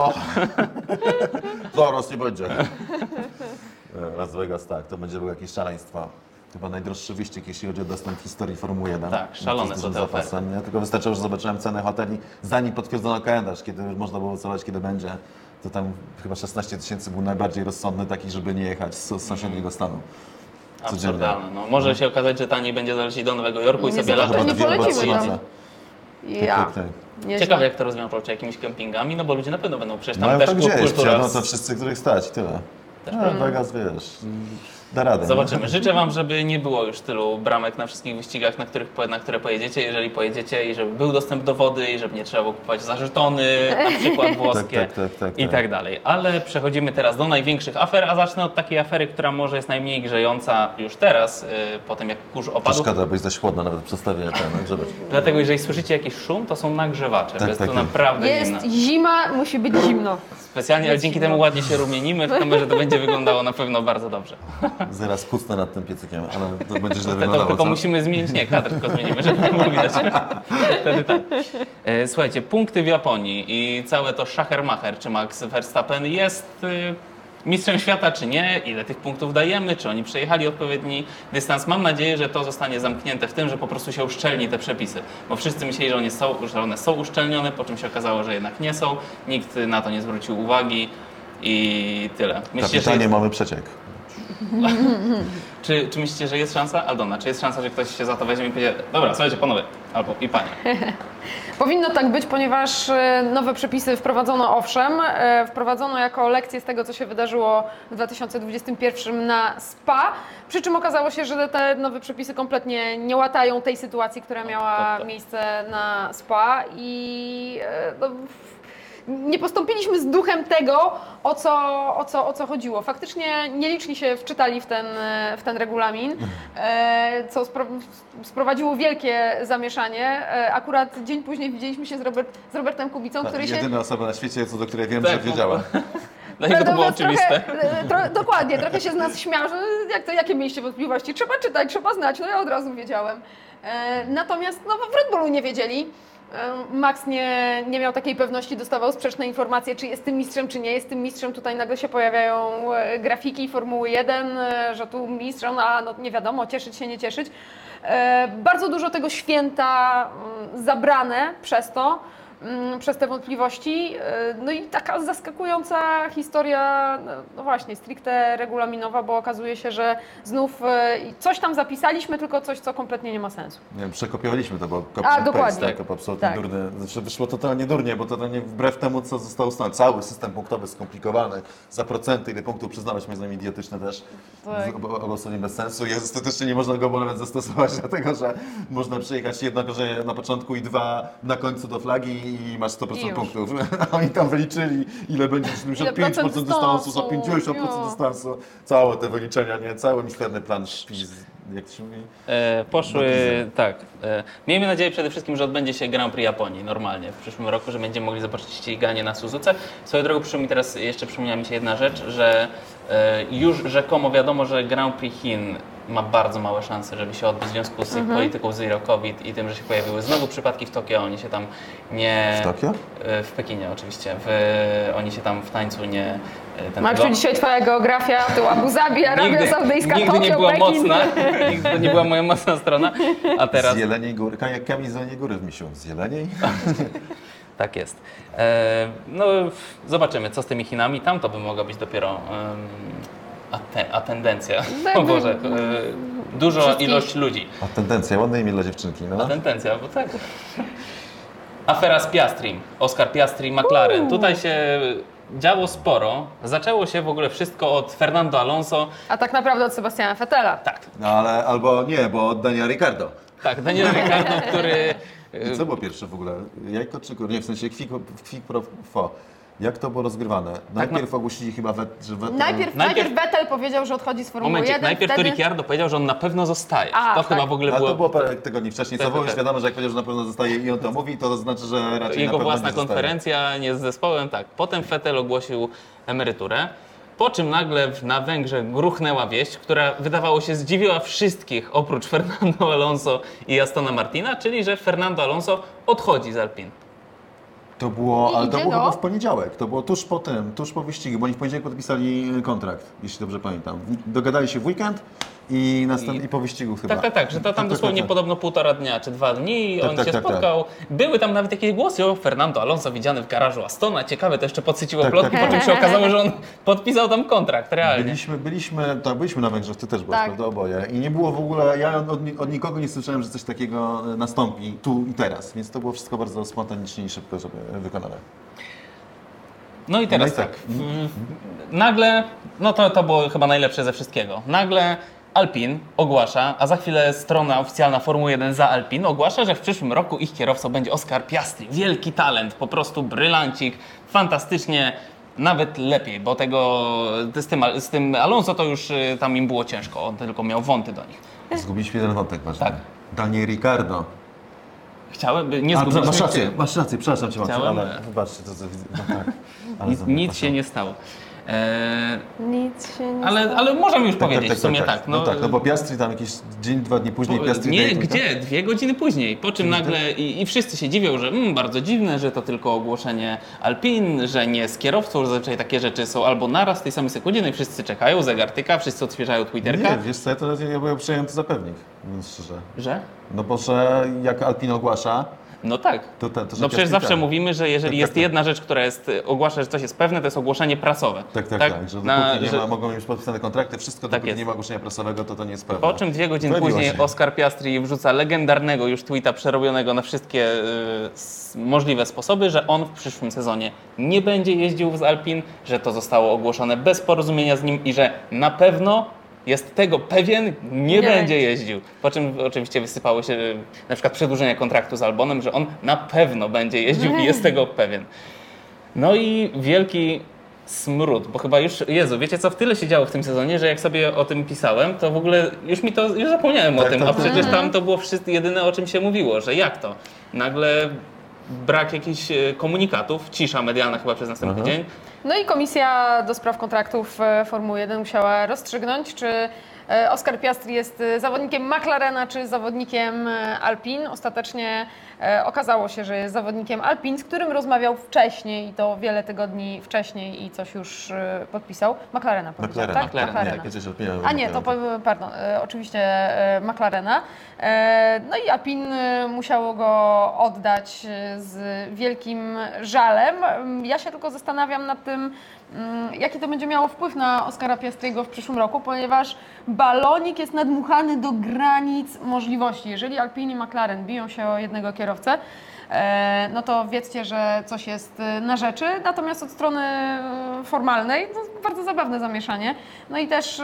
Zaraz nie będzie. E, Las Vegas, tak, to będzie było jakieś szaleństwo. Chyba najdroższy wyścig, jeśli chodzi o dostęp w historii Formuły 1.
Tak, szalone są te
zapasem, nie? Tylko wystarczyło, że zobaczyłem cenę hoteli, zanim potwierdzono kalendarz, kiedy już można było celować, kiedy będzie. To tam chyba 16 tysięcy był najbardziej rozsądny taki, żeby nie jechać z, sąsiedniego stanu. Codziennie.
Absurdalne. No, może się okazać, że taniej będzie zalecieć do Nowego Jorku i
Nie
sobie latać.
nie polecimy
trzy
tam. Ja.
Tak, tak, tak.
Ciekawe jak to rozwiążą, czy jakimiś kempingami, no bo ludzie na pewno będą przecież tam
Mają
też
tam gdzieś,
kultura.
no to wszyscy, których stać, tyle.
Też
No,
prawda.
Vegas, wiesz, da radę. nie?
Zobaczymy. Życzę Wam, żeby nie było już tylu bramek na wszystkich wyścigach, na, których, na które pojedziecie, jeżeli pojedziecie i żeby był dostęp do wody i żeby nie trzeba było kupować za żetony, na przykład włoskie
Tak, tak, tak, tak,
i
tak.
tak dalej. Ale przechodzimy teraz do największych afer, a zacznę od takiej afery, która może jest najmniej grzejąca już teraz, yy, po tym jak kurz
To
opadł.
szkoda, bo jest dość chłodno nawet przedstawię ten grzebeć.
Dlatego jeżeli słyszycie jakiś szum, to są nagrzewacze,
Tak,
bo jest
tak,
to
tak.
naprawdę
Jest zima, musi być zimno.
Specjalnie, ale dzięki temu ładnie się rumienimy, w kamerze to będzie wyglądało na pewno bardzo dobrze.
Zaraz kucnę nad tym piecykiem, ale to będzie źle
to
wyglądało,
tylko
co?
musimy zmienić, nie, kadr tylko zmienimy, żeby nie było widać. Wtedy tak. E, Słuchajcie, punkty w Japonii i całe to szachermacher, czy Max Verstappen jest y, mistrzem świata, czy nie, ile tych punktów dajemy, czy oni przejechali odpowiedni dystans. Mam nadzieję, że to zostanie zamknięte w tym, że po prostu się uszczelni te przepisy, bo wszyscy myśleli, że one są, że one są uszczelnione, po czym się okazało, że jednak nie są. Nikt na to nie zwrócił uwagi i tyle. Myślicie, że
Kapitanie,
jest,
mamy przeciek.
czy, czy myślicie, że jest szansa? Aldona, czy jest szansa, że ktoś się za to weźmie i powie, dobra, słuchajcie panowie, albo i panie.
Powinno tak być, ponieważ e, nowe przepisy wprowadzono owszem, e, wprowadzono jako lekcję z tego, co się wydarzyło w 2021 na SPA, przy czym okazało się, że te nowe przepisy kompletnie nie łatają tej sytuacji, która miała
tak.
miejsce na SPA i e, no, nie postąpiliśmy z duchem tego, o co, o co, o co chodziło. Faktycznie nieliczni się wczytali w ten, w ten regulamin, e, co spro- sprowadziło wielkie zamieszanie. E, Akurat dzień później widzieliśmy się z, Robert, z Robertem Kubicą, który się...
Jedyna osoba na świecie, co do której wiem,
Tak,
że wiedziała.
Dla niego to było oczywiste.
Trochę, e, tro, dokładnie, trochę się z nas śmiał, że jak to, jakie mieliście wątpliwości? Trzeba czytać, trzeba znać, no ja od razu wiedziałem. Natomiast no, w Red Bullu nie wiedzieli. Max nie, nie miał takiej pewności, dostawał sprzeczne informacje, czy jest tym mistrzem, czy nie jest tym mistrzem. Tutaj nagle się pojawiają e, grafiki Formuły 1, e, że tu mistrzem, a no nie wiadomo, cieszyć się, nie cieszyć. E, Bardzo dużo tego święta mm, zabrane przez to, przez te wątpliwości. E, No i taka zaskakująca historia, no- no właśnie, stricte regulaminowa, bo okazuje się, że znów e, coś tam zapisaliśmy, tylko coś, co kompletnie nie ma sensu.
Nie wiem, przekopiowaliśmy to, bo copy
dokładnie.
paste, tak, to absolutnie
Tak.
durne. Znaczy wyszło totalnie durnie, bo to nie wbrew temu, co zostało ustalone. Cały system punktowy skomplikowany, za procenty, ile punktów przyznawać, moim zdaniem idiotyczne też.
Tak.
Bez sensu i ostatecznie nie można go nawet zastosować, dlatego że można przejechać jedno korzenie na początku i dwa na końcu do flagi i masz 100%
I już.
punktów. A oni tam wyliczyli, ile będzie 75%
procent
dystansu, za
dystansu,
50%
jo.
dystansu. Całe te wyliczenia, nie? Cały misterny plan szpiz, jak się mówi?
E, poszły, tak. E, miejmy nadzieję przede wszystkim, że odbędzie się Grand Prix Japonii normalnie w przyszłym roku, że będziemy mogli zobaczyć ściganie na Suzuce. Swoją drogą przyszło mi teraz, jeszcze przypomniała mi się jedna rzecz, że już rzekomo wiadomo, że Grand Prix Chin ma bardzo małe szanse, żeby się odbyć w związku z polityką Zero Covid i tym, że się pojawiły znowu przypadki w Tokio. Oni się tam nie...
W Tokio?
E, W Pekinie oczywiście. W, oni się tam w tańcu nie... e, ten tego-
dzisiaj Twoja geografia, tu Abu Zabi, Arabia Saudyjska,
nigdy
Tokio,
nie była
Pekin.
mocna, nigdy to nie była moja mocna strona, a teraz
Z Jeleniej Góry. Jak Kamień z Jeleniej Góry w misiu. Z Jeleniej?
tak jest. E, no zobaczymy, co z tymi Chinami, tam to by mogła być dopiero a, te, a tendencja,
Tak,
o Boże, e, dużo
wszystkich-
ilość ludzi,
A tendencja, ładne imię dla dziewczynki,
a
no.
tendencja, bo tak. Afera z Piastrim, Oscar Piastri, McLaren,
Uuu.
tutaj się działo sporo, zaczęło się w ogóle wszystko od Fernando Alonso,
A tak naprawdę od Sebastiana Fettela.
tak,
No ale albo nie, bo od Daniela Ricardo.
tak, Daniel Ricciardo, który...
I co było pierwsze w ogóle? Jajko czy kur? Nie, w sensie kwik, kwik pro fo. Jak to było rozgrywane? Najpierw ogłosili chyba, wet, że Vettel...
Najpierw,
Najpierw-
Vettel powiedział, że odchodzi z Formuły
Momencik,
1.
najpierw
wtedy...
to Ricciardo powiedział, że on na pewno zostaje.
A,
to
tak.
chyba w ogóle
A
było,
to było parę tygodni wcześniej, co
Tak,
było
tak,
już
tak.
wiadomo, że jak powiedział, że na pewno zostaje i on to mówi, to znaczy, że raczej na
jego
pewno
własna
nie
konferencja, nie z zespołem, tak. Potem Vettel ogłosił emeryturę. Po czym nagle na Węgrzech gruchnęła wieść, która wydawało się zdziwiła wszystkich oprócz Fernando Alonso i Astona Martina, czyli że Fernando Alonso odchodzi z Alpin.
To było,
I
ale to było chyba w poniedziałek, to było tuż po tym, tuż po wyścigu, bo oni w poniedziałek podpisali kontrakt, jeśli dobrze pamiętam. Dogadali się w weekend i, następ,
I-
i, po wyścigu chyba.
Tak, tak, tak, że to tam
Tak, tak,
dosłownie
tak.
podobno półtora dnia czy dwa dni i
Tak,
on
tak,
się
tak, tak.
spotkał. Były tam nawet jakieś głosy, o Fernando Alonso widziany w garażu Astona, ciekawe, to jeszcze podsyciło
Tak,
plotki,
tak,
po czym
tak.
się okazało, że on podpisał tam kontrakt, realnie.
Byliśmy, byliśmy, tak, byliśmy na Węgrzech, ty też byłeś,
Tak.
prawda, oboje. I nie było w ogóle, ja od, od nikogo nie słyszałem, że coś takiego nastąpi tu i teraz, więc to było wszystko bardzo spontanicznie i szybko żeby wykonane.
No i teraz
No i
tak.
tak.
w- Nagle, no to, to było chyba najlepsze ze wszystkiego. Nagle Alpin ogłasza, a za chwilę strona oficjalna Formuły 1 za Alpin ogłasza, że w przyszłym roku ich kierowcą będzie Oscar Piastri. Wielki talent, po prostu brylancik, fantastycznie, nawet lepiej, bo tego z tym, z tym Alonso to już y, tam im było ciężko, on tylko miał wąty do nich.
Zgubiliśmy jeden wątek ważny.
Tak.
Daniel Ricardo.
Chciałem, nie
A,
zgubiliśmy
masz rację, masz rację, przepraszam cię,
Chciałem,
ale wybaczcie, to. No tak. Ale
Nic,
za-
nic
proszę.
się nie stało. Eee,
Nic się nie
ale, ale możemy już powiedzieć w sumie tak.
No, tak, no bo Piastri tam jakieś dzień, dwa dni później Piastri
Nie, gdzie? Dwie godziny później. Po czym nagle i, i wszyscy się dziwią, że mm, bardzo dziwne, że to tylko ogłoszenie Alpin, że nie z kierowcą, że zazwyczaj takie rzeczy są albo naraz w tej samej sekundzie, no i wszyscy czekają, zegar tyka, wszyscy odświeżają Twitterka.
Nie, wiesz co, ja to nie byłem przejęty za pewnik, szczerze.
Że?
No bo, że jak Alpin ogłasza,
No tak.
to, to, to że
No przecież zawsze
tak.
mówimy, że jeżeli
Tak,
jest
tak, tak.
jedna rzecz, która jest, y, ogłasza, że coś jest pewne, to jest ogłoszenie prasowe.
Tak, tak, tak, że dopóki
na-
nie
że-
ma, mogą mieć podpisane kontrakty, wszystko,
Tak
dopóki nie ma ogłoszenia prasowego, to to nie jest pewne.
Po czym dwie godziny później
się.
Oskar Piastri wrzuca legendarnego już tweeta przerobionego na wszystkie y, możliwe sposoby, że on w przyszłym sezonie nie będzie jeździł z Alpin, że to zostało ogłoszone bez porozumienia z nim i że na pewno jest tego pewien, nie,
Nie
będzie jeździł. Po czym oczywiście wysypały się y, na przykład przedłużenie kontraktu z Albonem, że on na pewno będzie jeździł i jest tego pewien. No i wielki smród, bo chyba już, Jezu, wiecie co, w tyle się działo w tym sezonie, że jak sobie o tym pisałem, to w ogóle już mi to, już zapomniałem o
Tak,
tym,
tak,
a
tak.
przecież tam to było wszystko jedyne o czym się mówiło, że jak to? Nagle brak jakichś e, komunikatów, cisza medialna chyba przez następny
Aha.
dzień.
No i Komisja do Spraw Kontraktów e, Formuły 1 musiała rozstrzygnąć, czy e, Oscar Piastri jest e, zawodnikiem McLarena, czy zawodnikiem e, Alpin. Ostatecznie okazało się, że jest zawodnikiem Alpin, z którym rozmawiał wcześniej i to wiele tygodni wcześniej i coś już podpisał. McLarena powiedział,
McLarena,
tak?
McLarena.
McLarena.
Nie,
A nie, to po- pardon, oczywiście McLarena. No i Alpin musiało go oddać z wielkim żalem. Ja się tylko zastanawiam nad tym, jaki to będzie miało wpływ na Oscara Piastriego w przyszłym roku, ponieważ balonik jest nadmuchany do granic możliwości. Jeżeli Alpin i McLaren biją się o jednego kierowcę, no to wiedzcie, że coś jest e, na rzeczy. Natomiast od strony e, formalnej, to bardzo zabawne zamieszanie. No i też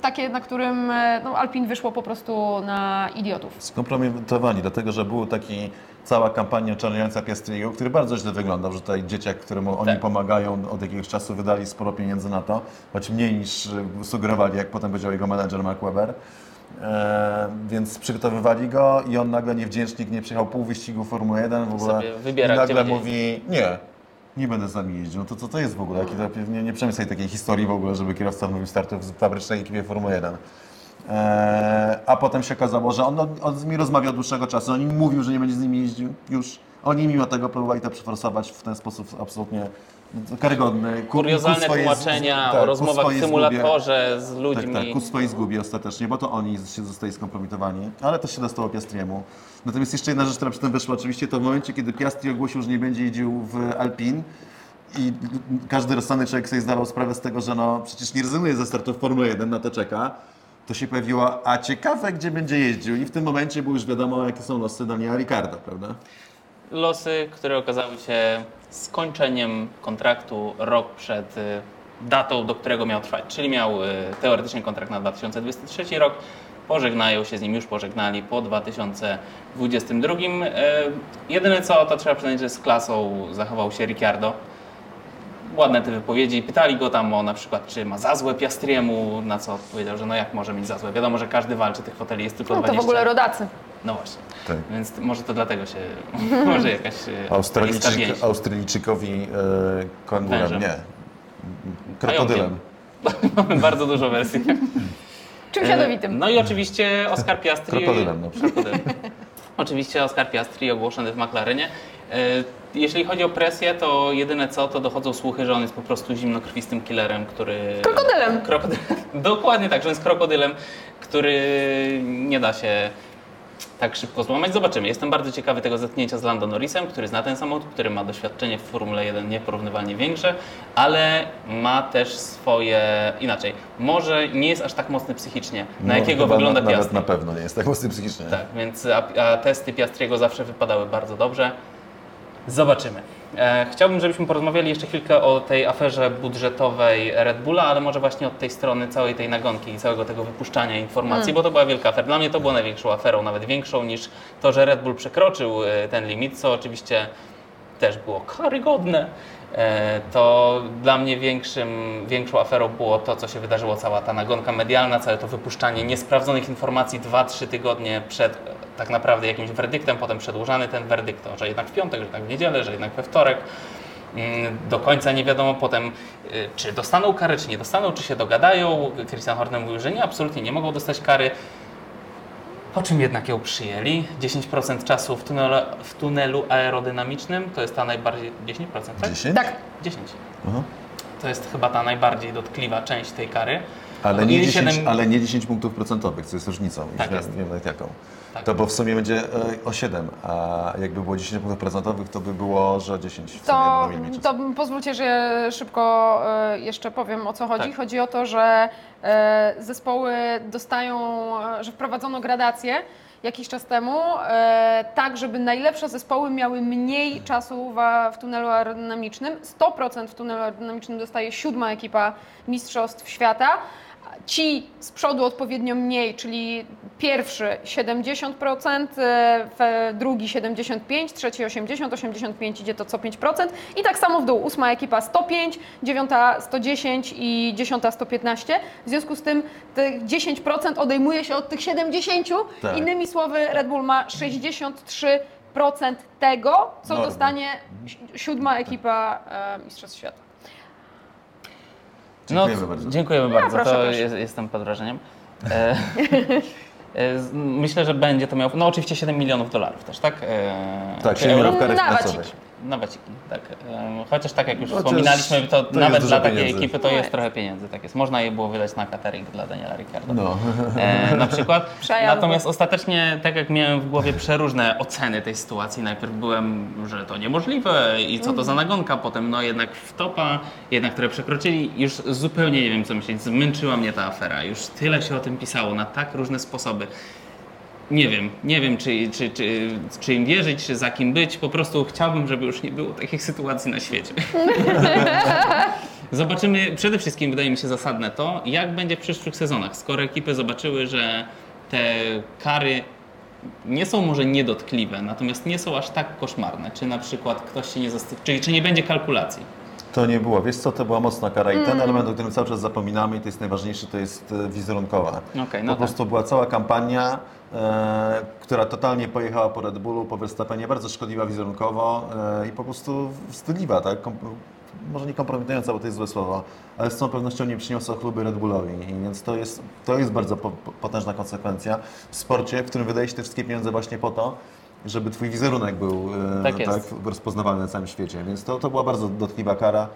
takie, na którym e, no, Alpin wyszło po prostu na idiotów.
Skompromitowani, dlatego że był taki cała kampania oczarniająca Piastriego, który bardzo źle wyglądał, że tutaj dzieciak, któremu oni
Tak.
pomagają od jakiegoś czasu wydali sporo pieniędzy na to, choć mniej niż sugerowali, jak potem powiedział jego menedżer Mark Webber. E, więc przygotowywali go i on nagle niewdzięcznik, nie przyjechał pół wyścigu Formuły 1 w ogóle
wybiera,
i nagle mówi nie, nie będę z nami jeździł. No to co to jest w ogóle? Jaki nie, nie przemyśl sobie takiej historii w ogóle, żeby kierowca odmówił startu w fabrycznej ekipie Formuły 1. Eee, a potem się okazało, że on, on z nimi rozmawiał od dłuższego czasu, on im mówił, że nie będzie z nimi jeździł już. Oni mimo tego próbowali to przeforsować w ten sposób absolutnie karygodny. Ku-
Kuriozalne
ku swojej z-
tłumaczenia
tak,
o
ku
rozmowach w symulatorze z ludźmi.
Tak, tak, ku swojej zgubie ostatecznie, bo to oni się zostali skompromitowani, ale to się dostało Piastriemu. Natomiast jeszcze jedna rzecz, która przy tym wyszła oczywiście, to w momencie, kiedy Piastri ogłosił, że nie będzie jeździł w Alpin, i każdy rozsądny człowiek sobie zdawał sprawę z tego, że no przecież nie rezygnuje ze startu w Formule 1, na to czeka, to się pojawiło, a ciekawe gdzie będzie jeździł i w tym momencie było już wiadomo jakie są losy Daniela Ricarda, prawda?
Losy, które okazały się skończeniem kontraktu rok przed y, datą, do którego miał trwać. Czyli miał y, teoretycznie kontrakt na 2023 rok. Pożegnają się z nim, już pożegnali po 2022. Y, Jedyne co, to trzeba przyznać, że z klasą zachował się Ricciardo. Ładne te wypowiedzi. Pytali go tam o na przykład, czy ma za złe Piastriemu, na co powiedział, że no jak może mieć za złe. Wiadomo, że każdy walczy, tych foteli jest tylko
No to
20.
w ogóle rodacy.
No właśnie.
Tak.
Więc może to dlatego się, może jakaś e,
Australijczyk. Australijczykowi e, kangurem,
Wężem.
nie. Krokodylem.
Mamy bardzo dużo wersji.
Czymś
E,
jadowitym.
No i oczywiście Oscar Piastri.
Krokodylem, no.
Krokodylem. Oczywiście Oscar Piastri ogłoszony w McLarenie. E, Jeśli chodzi o presję, to jedyne co, to dochodzą słuchy, że on jest po prostu zimnokrwistym killerem, który...
Krokodylem.
Krokodylem. Dokładnie tak, że on jest krokodylem, który nie da się tak szybko złamać. Zobaczymy. Jestem bardzo ciekawy tego zetknięcia z Lando Norrisem, który zna ten samochód, który ma doświadczenie w Formule 1 nieporównywalnie większe, ale ma też swoje... Inaczej, może nie jest aż tak mocny psychicznie, na
No,
jakiego wygląda
na, Nawet
Piastri.
na pewno nie jest tak mocny psychicznie.
Tak, więc a, a testy Piastriego zawsze wypadały bardzo dobrze. Zobaczymy. E, chciałbym, żebyśmy porozmawiali jeszcze chwilkę o tej aferze budżetowej Red Bulla, ale może właśnie od tej strony całej tej nagonki i całego tego wypuszczania informacji, bo to była wielka afera. Dla mnie to było największą aferą, nawet większą niż to, że Red Bull przekroczył e, ten limit, co oczywiście też było karygodne. E, To dla mnie większym, większą aferą było to, co się wydarzyło, cała ta nagonka medialna, całe to wypuszczanie niesprawdzonych informacji 2-3 tygodnie przed tak naprawdę jakimś werdyktem, potem przedłużany ten werdykt, to, że jednak w piątek, że jednak w niedzielę, że jednak we wtorek. Mm, Do końca nie wiadomo potem, y, czy dostaną karę, czy nie dostaną, czy się dogadają. Christian Horner mówił, że nie, absolutnie nie mogą dostać kary. Po czym jednak ją przyjęli? 10% czasu w tunelu, w tunelu aerodynamicznym to jest ta najbardziej. 10%, tak?
10?
Tak.
10.
Aha.
To jest chyba ta najbardziej dotkliwa część tej kary.
Ale, nie 10,
siedem-
ale nie 10 punktów procentowych, co jest różnicą.
Tak
Już
jest.
wiem, wiem nawet jaką.
Tak.
To bo w sumie będzie e, o 7, a jakby było 10 punktów procentowych, to by było, że 10 w sumie
To,
mieć.
to pozwólcie, że szybko e, jeszcze powiem o co chodzi.
Tak.
Chodzi o to, że e, zespoły dostają, e, że wprowadzono gradację jakiś czas temu, e, tak żeby najlepsze zespoły miały mniej czasu w, w tunelu aerodynamicznym. 100% w tunelu aerodynamicznym dostaje siódma ekipa Mistrzostw Świata. Ci z przodu odpowiednio mniej, czyli pierwszy 70%, e, drugi 75%, trzeci 80%, 85% idzie to co 5% i tak samo w dół. Ósma ekipa 105, dziewiąta 110 i dziesiąta 115. W związku z tym tych 10% odejmuje się od tych 70%.
Tak.
Innymi słowy Red Bull ma 63% tego, co
Normy.
dostanie si- siódma ekipa e, Mistrzostw Świata.
Dziękujemy
no,
bardzo.
Dziękujemy bardzo,
proszę,
to
proszę.
Jest, jestem pod wrażeniem. E, e, myślę, że będzie to miało, no oczywiście 7 milionów dolarów też, tak? E,
Tak,
czy
7
euro?
milionów kary
Na
finansowej.
Na waciki, tak. Chociaż tak jak już
Chociaż
wspominaliśmy, to,
to
nawet dla takiej
pieniędzy.
ekipy to
No
jest trochę pieniędzy, tak jest. Można je było wydać na catering dla Daniela Ricciardo.
No.
E, na przykład. Natomiast ostatecznie, tak jak miałem w głowie przeróżne oceny tej sytuacji, najpierw byłem, że to niemożliwe i co to za nagonka, potem no jednak w topa, jednak które przekroczyli, już zupełnie nie wiem co myśleć, zmęczyła mnie ta afera, już tyle się o tym pisało na tak różne sposoby. Nie wiem, nie wiem czy, czy, czy, czy im wierzyć, czy za kim być, po prostu chciałbym, żeby już nie było takich sytuacji na świecie. Zobaczymy, przede wszystkim wydaje mi się zasadne to, jak będzie w przyszłych sezonach. Skoro ekipy zobaczyły, że te kary nie są może niedotkliwe, natomiast nie są aż tak koszmarne. Czy na przykład ktoś się nie zastyczy, czyli czy nie będzie kalkulacji.
To nie było. Wiesz co, to była mocna kara i ten element, o którym cały czas zapominamy i to jest najważniejszy, to jest e, wizerunkowa.
Okej, no
po
tak.
prostu była cała kampania, e, która totalnie pojechała po Red Bullu, po Verstappenie, bardzo szkodliwa wizerunkowo e, i po prostu wstydliwa, tak? Kom może nie kompromitująca, bo to jest złe słowo, ale z całą pewnością nie przyniosła chluby Red Bullowi, I więc to jest, to jest bardzo po- potężna konsekwencja w sporcie, w którym wydaje się te wszystkie pieniądze właśnie po to, żeby twój wizerunek był e,
Tak jest.
rozpoznawalny na całym świecie, więc to, to była bardzo dotkliwa kara.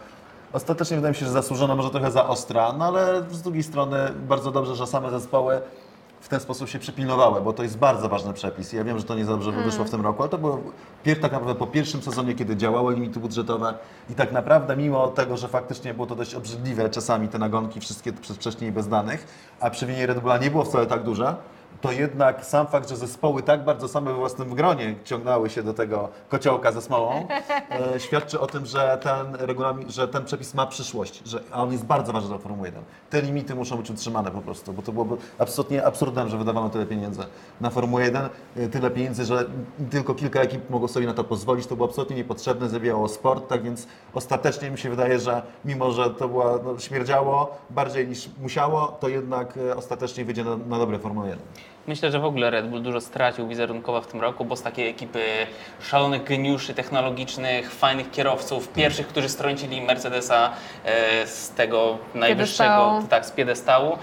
Ostatecznie wydaje mi się, że zasłużona, może trochę za ostra, no ale z drugiej strony bardzo dobrze, że same zespoły w ten sposób się przypilnowały, bo to jest bardzo ważny przepis. Ja wiem, że to nie za dobrze wyszło w tym roku, ale to było pier, tak naprawdę po pierwszym sezonie, kiedy działały limity budżetowe i tak naprawdę mimo tego, że faktycznie było to dość obrzydliwe czasami te nagonki wszystkie przez wcześniej bez danych, a przewinienie Red Bulla nie było wcale tak duże, to jednak sam fakt, że zespoły tak bardzo same we własnym gronie ciągnęły się do tego kociołka ze smołą, e, świadczy o tym, że ten regulamin, że ten przepis ma przyszłość, że, a on jest bardzo ważny dla Formuły 1. Te limity muszą być utrzymane po prostu, bo to byłoby absolutnie absurdem, że wydawano tyle pieniędzy na Formułę 1, e, tyle pieniędzy, że tylko kilka ekip mogło sobie na to pozwolić, to było absolutnie niepotrzebne, zabijało sport, tak więc ostatecznie mi się wydaje, że mimo, że to była, no, śmierdziało bardziej niż musiało, to jednak e, ostatecznie wyjdzie na, na dobre Formułę 1.
Myślę, że w ogóle Red Bull dużo stracił wizerunkowo w tym roku, bo z takiej ekipy szalonych geniuszy technologicznych, fajnych kierowców, pierwszych, którzy strącili Mercedesa e, z tego najwyższego,
Piedestału.
tak, z piedestału.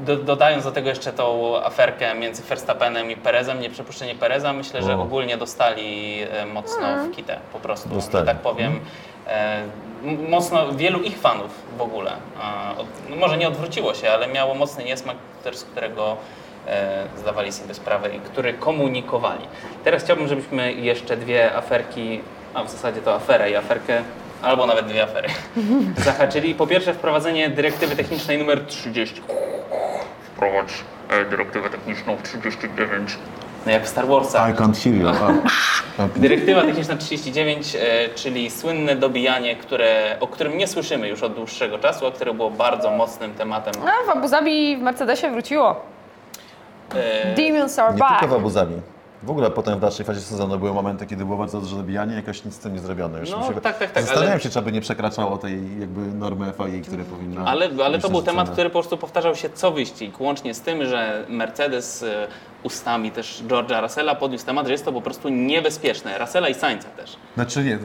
E, do, dodając do tego jeszcze tą aferkę między Verstappenem i Perezem, nieprzepuszczenie Pereza, myślę, że
O.
ogólnie dostali e, mocno w kitę po prostu,
Dostali.
że tak powiem. E, m- mocno wielu ich fanów w ogóle, e, od, no może nie odwróciło się, ale miało mocny niesmak, też z którego e, zdawali sobie sprawę i który komunikowali. Teraz chciałbym, żebyśmy jeszcze dwie aferki, a w zasadzie to aferę i aferkę, albo nawet dwie afery, zahaczyli. Po pierwsze wprowadzenie dyrektywy technicznej numer 30. Wprowadź e, dyrektywę techniczną 39. No jak w Star Warsach.
I can't hear you. A.
Dyrektywa techniczna 39, e, czyli słynne dobijanie, które, o którym nie słyszymy już od dłuższego czasu, a które było bardzo mocnym tematem.
A w Abu Zabi w Mercedesie wróciło.
E,
Demons are
Nie
back.
tylko w Abu Zabi. W ogóle potem w dalszej fazie sezonu były momenty, kiedy było bardzo duże dobijanie, jakoś nic z tym nie zrobiono. Już
No,
się...
tak, tak, tak,
Zastanawiam
ale-
się, czy aby nie przekraczało tej jakby normy FIA, które powinno...
Ale, ale to był temat, który po prostu powtarzał się co wyścig, łącznie z tym, że Mercedes e, ustami też George'a Russella podniósł temat, że jest to po prostu niebezpieczne. Russella i Sainza też.
Znaczy nie,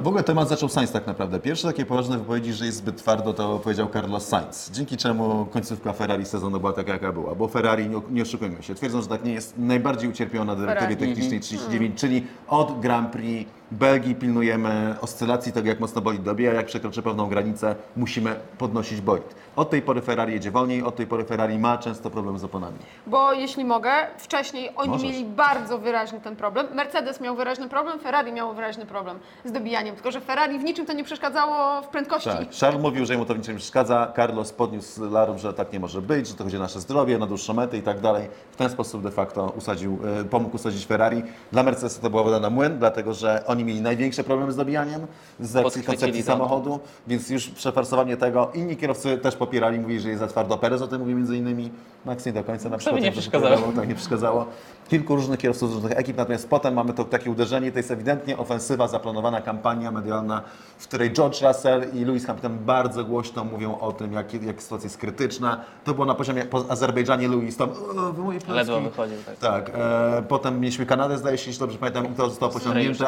w ogóle temat zaczął Sainz tak naprawdę. Pierwsze takie poważne wypowiedzi, że jest zbyt twardo, to powiedział Carlos Sainz. Dzięki czemu końcówka Ferrari sezonu była taka, jaka była. Bo Ferrari, nie, nie oszukujmy się, twierdzą, że tak nie jest najbardziej ucierpiona dyrektywie
Ferrari.
technicznej 39, czyli od Grand Prix Belgii pilnujemy oscylacji tego, jak mocno bolid dobija, jak przekroczy pewną granicę, musimy podnosić bolid. Od tej pory Ferrari jedzie wolniej, od tej pory Ferrari ma często problem z oponami.
Bo jeśli mogę, wcześniej oni
Możesz.
mieli bardzo wyraźny ten problem. Mercedes miał wyraźny problem, Ferrari miało wyraźny problem z dobijaniem. Tylko, że Ferrari w niczym to nie przeszkadzało w prędkości.
Tak. Charles mówił, że mu to w niczym nie przeszkadza. Carlos podniósł larum, że tak nie może być, że to chodzi o nasze zdrowie, na dłuższą metę i tak dalej. W ten sposób de facto usadził, e, pomógł usadzić Ferrari. Dla Mercedesa to była woda na młyn, dlatego że oni mieli największe problemy z dobijaniem, z koncepcji
to.
samochodu, więc już przeforsowanie tego. Inni kierowcy też popierali, mówili, że jest za twardo. Perez o tym mówi między innymi. Max nie do końca na przykład.
nie
to
przeszkadzało.
powiedziało, Tak, nie przeszkadzało. Kilku różnych kierowców z różnych ekip, natomiast potem mamy to takie uderzenie, to jest ewidentnie ofensywa, zaplanowana kampania medialna, w której George Russell i Lewis Hamilton bardzo głośno mówią o tym, jak, jak sytuacja jest krytyczna. To było na poziomie po Azerbejdżanie Lewis tam, "O, wy moje placki".
Ledwo wychodził, tak.
Tak, e, potem mieliśmy Kanadę, zdaje się, jeśli dobrze pamiętam, i to zostało pociągnięte.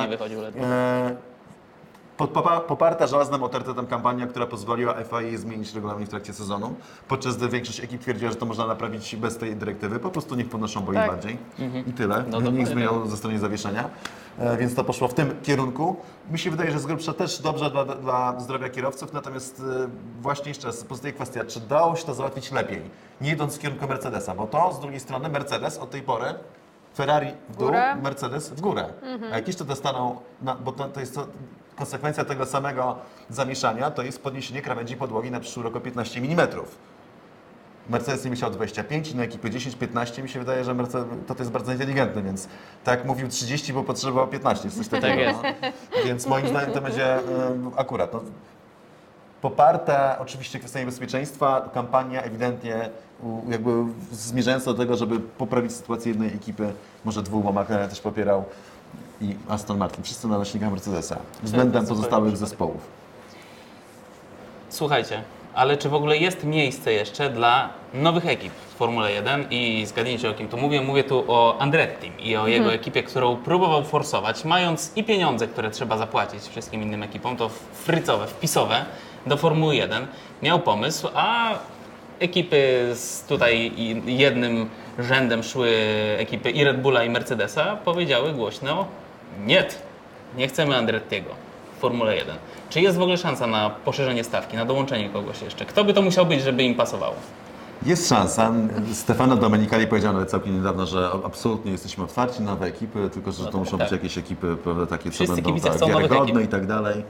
Nie wychodził ledwo.
E, pod- popa- Poparta żelaznym autorytetem kampania, która pozwoliła FIA zmienić regulamin w trakcie sezonu, podczas gdy większość ekip twierdziła, że to można naprawić bez tej dyrektywy, po prostu niech podnoszą boi
Tak.
bardziej i tyle,
No
niech zmienią ze strony zawieszenia, e, więc to poszło w tym kierunku. Mi się wydaje, że z grubsza też dobrze dla, dla zdrowia kierowców, natomiast e, właśnie jeszcze raz pozostaje kwestia, czy dało się to załatwić lepiej, nie idąc w kierunku Mercedesa, bo to z drugiej strony Mercedes od tej pory Ferrari w dół,
górę.
Mercedes w górę. A jak jeszcze dostaną, na, bo to, to jest to, konsekwencja tego samego zamieszania, to jest podniesienie krawędzi podłogi na przyszły rok o 15 mm. Mercedes nie myślał 25, na ekipy 10-15 mi się wydaje, że Mercedes, to, to jest bardzo inteligentne, więc tak jak mówił 30, bo potrzebował 15, coś takiego.
Tak jest.
no. Więc moim zdaniem to będzie y, akurat. No, poparte oczywiście kwestiami bezpieczeństwa, kampania ewidentnie jakby zmierzająca do tego, żeby poprawić sytuację jednej ekipy, może dwóch, bo McLaren też popierał i Aston Martin, wszyscy naleśnika Mercedesa, względem pozostałych zespołów.
Słuchajcie, ale czy w ogóle jest miejsce jeszcze dla nowych ekip w Formule 1 i zgadnijcie o kim tu mówię, mówię tu o Andretti i o jego ekipie, którą próbował forsować, mając i pieniądze, które trzeba zapłacić wszystkim innym ekipom, to frycowe, wpisowe do Formuły 1, miał pomysł, a ekipy z tutaj jednym rzędem szły ekipy i Red Bulla i Mercedesa, powiedziały głośno nie, nie chcemy Andrettiego w Formule 1. Czy jest w ogóle szansa na poszerzenie stawki, na dołączenie kogoś jeszcze? Kto by to musiał być, żeby im pasowało?
Jest szansa. Stefano Domenicali powiedział nawet całkiem niedawno, że absolutnie jesteśmy otwarci na nowe ekipy, tylko że to muszą
tak.
być jakieś ekipy prawda, takie, co
Wszyscy
będą
kibice
tak, wiarygodne i tak dalej.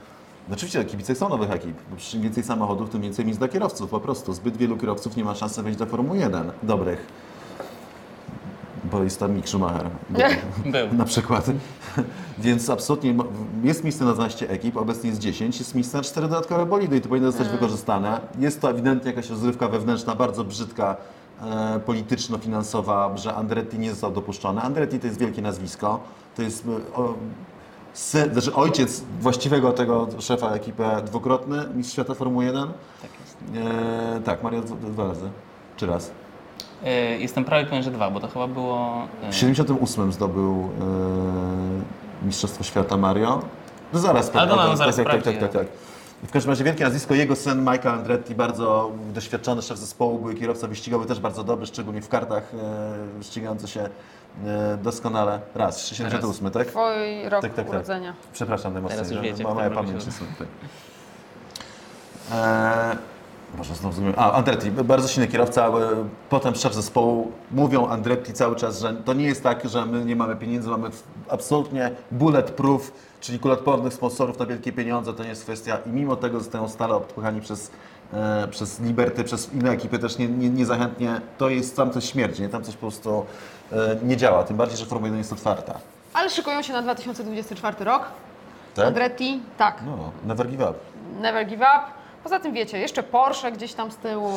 No Oczywiście kibice chcą nowych ekip, im więcej samochodów, tym więcej miejsc dla kierowców, po prostu. Zbyt wielu kierowców nie ma szansy wejść do Formuły 1, dobrych. Bo jest tam Mick Schumacher.
Był.
Na przykład. Więc absolutnie jest miejsce na 12 ekip, obecnie jest 10, jest miejsce na 4 dodatkowe bolidy i to powinno zostać wykorzystane. Jest to ewidentnie jakaś rozrywka wewnętrzna, bardzo brzydka, e, polityczno-finansowa, że Andretti nie został dopuszczony. Andretti to jest wielkie nazwisko, to jest e, o, sy, znaczy ojciec właściwego tego szefa ekipy dwukrotny, mistrz świata Formuły 1.
Tak jest.
E, tak, Mario dwa, razy. Czy raz?
E, Jestem prawie pewien, że dwa, bo to chyba było... e,
W 78 zdobył e, Mistrzostwo Świata Mario. No zaraz,
Ale to
tak,
nam
tak,
zaraz
tak, tak, tak,
sprawdzi.
tak, tak. W każdym razie wielkie nazwisko, jego syn Michael Andretti, bardzo doświadczony szef zespołu, były kierowca wyścigowy, też bardzo dobry, szczególnie w kartach e, ścigający się e, doskonale. Raz, 78, tak?
Twój rok
Tak, tak, tak.
urodzenia.
Przepraszam że
wiecie,
ma moja pamięć jest. Eee, Może znowu zrozumiałem. A, Andretti, bardzo silny kierowca, e, potem szef zespołu. Mówią Andretti cały czas, że to nie jest tak, że my nie mamy pieniędzy, mamy absolutnie bulletproof, czyli kuloodpornych sponsorów na wielkie pieniądze, to nie jest kwestia i mimo tego zostają stale odpychani przez, e, przez Liberty, przez inne ekipy też nie, nie, niezachętnie. To jest tam coś śmierdzi, nie? tam coś po prostu e, nie działa, tym bardziej, że Formuła 1 jest otwarta.
Ale szykują się na 2024 rok.
Tak?
Andretti, tak.
No, never give up.
Never give up. Poza tym wiecie, jeszcze Porsche gdzieś tam z tyłu.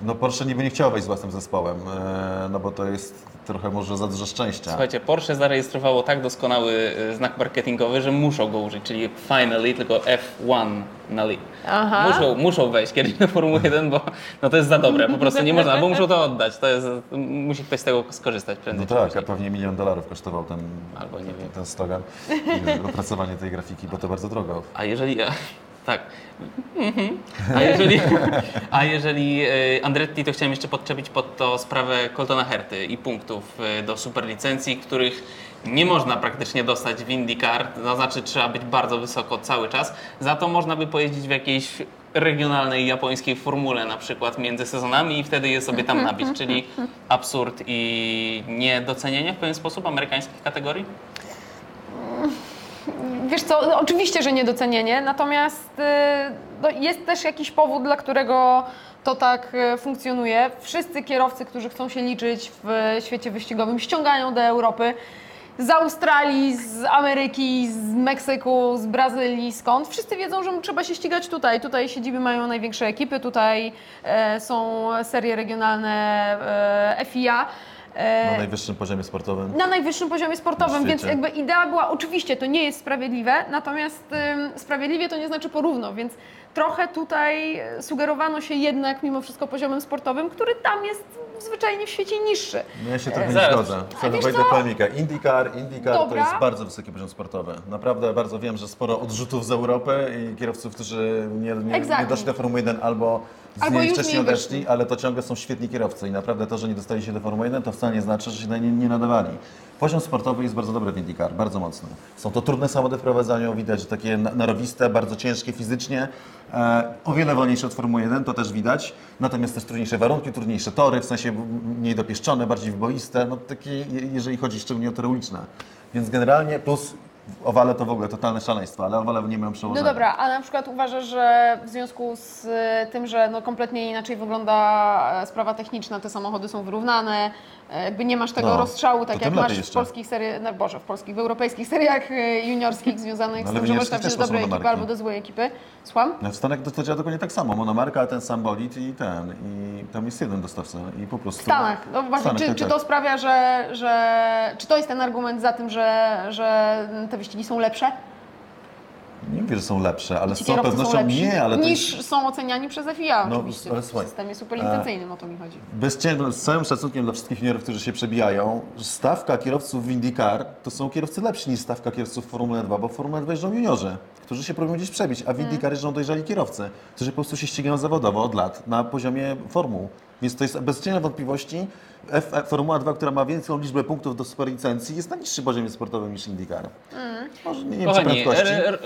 No Porsche niby nie chciało wejść z własnym zespołem, e, no bo to jest trochę może za dużo szczęścia.
Słuchajcie, Porsche zarejestrowało tak doskonały e, znak marketingowy, że muszą go użyć, czyli finally, tylko F1 na li.
Aha.
Muszą, muszą wejść kiedyś na Formułę 1, bo no to jest za dobre, po prostu nie można, bo muszą to oddać, to jest, musi ktoś z tego skorzystać prędzej
No tak, a pewnie milion dolarów kosztował ten,
Albo nie wiem.
ten slogan i opracowanie tej grafiki, bo to bardzo drogo.
A jeżeli. Tak. A jeżeli, a jeżeli e, Andretti, to chciałem jeszcze podczepić pod to sprawę Coltona Herty i punktów e, do superlicencji, których nie można praktycznie dostać w IndyCar, to znaczy trzeba być bardzo wysoko cały czas. Za to można by pojeździć w jakiejś regionalnej japońskiej formule na przykład między sezonami i wtedy je sobie tam nabić, czyli absurd i niedocenienie w pewien sposób amerykańskich kategorii?
Wiesz co, oczywiście, że niedocenienie, natomiast y, no, jest też jakiś powód, dla którego to tak y, funkcjonuje. Wszyscy kierowcy, którzy chcą się liczyć w świecie wyścigowym, ściągają do Europy. Z Australii, z Ameryki, z Meksyku, z Brazylii, skąd? Wszyscy wiedzą, że trzeba się ścigać tutaj. Tutaj siedziby mają największe ekipy, tutaj e, są serie regionalne e, FIA. E,
Na najwyższym poziomie sportowym.
na najwyższym poziomie sportowym, więc jakby idea była, oczywiście to nie jest sprawiedliwe, natomiast ym, sprawiedliwie to nie znaczy porówno, więc trochę tutaj e, sugerowano się jednak mimo wszystko poziomem sportowym, który tam jest zwyczajnie w świecie niższy.
No ja się trochę nie zgodzę. Wtedy wejdę polemikę. IndyCar, IndyCar to jest bardzo wysoki poziom sportowy. Naprawdę bardzo wiem, że sporo odrzutów z Europy i kierowców, którzy nie, nie, nie doszli do Formuły 1 albo z
Albo
niej wcześniej
nie
odeszli, ale to ciągle są świetni kierowcy i naprawdę to, że nie dostali się do Formuły 1 to wcale nie znaczy, że się na nie nie nadawali. Poziom sportowy jest bardzo dobry w IndyCar, bardzo mocny. Są to trudne samochody w prowadzeniu, widać, że takie na- narowiste, bardzo ciężkie fizycznie, e, o wiele wolniejsze od Formuły 1, to też widać. Natomiast też trudniejsze warunki, trudniejsze tory, w sensie mniej dopieszczone, bardziej wyboiste, no takie, je- jeżeli chodzi szczególnie o tory uliczne. Więc generalnie plus owale to w ogóle totalne szaleństwo, ale owale nie mają
No
przełożenia.
dobra, a na przykład uważasz, że w związku z e, tym, że no kompletnie inaczej wygląda e, sprawa techniczna, te samochody są wyrównane, jakby nie masz tego
No,
rozstrzału, tak jak masz w
jeszcze.
polskich seriach, no Boże, w polskich, w europejskich seriach e, juniorskich związanych
No,
z tym, że
w juniorskich
trafić do dobrej ekipy albo do złej ekipy. Słucham?
No w Stanach to działa dokładnie tak samo. Monomarka, ten sam bolid i ten. I tam jest jeden dostawca i po prostu...
W Stanach. No właśnie,
Stanach,
czy,
tak,
czy
tak.
to sprawia, że, że. Czy to jest ten argument za tym, że, że te wyścigi są lepsze?
Nie mówię, że są lepsze, ale z całą pewnością nie, ale
niż
jest,
są oceniani przez FIA
No,
oczywiście
ale
w
słuchaj,
systemie superlicencyjnym, o to mi chodzi.
bez cię- z całym szacunkiem dla wszystkich juniorów, którzy się przebijają, stawka kierowców w IndyCar to są kierowcy lepsi niż stawka kierowców w Formule 2, bo w Formule 2 jeżdżą juniorzy, którzy się próbują gdzieś przebić, a w IndyCar jeżdżą dojrzali kierowcy, którzy po prostu się ścigają zawodowo od lat na poziomie formuł. Więc to jest bez cienia wątpliwości F, F, Formuła 2, która ma większą liczbę punktów do superlicencji, jest na niższym poziomie sportowym niż IndyCar. Może nie, nie wiem, czy
Kochani,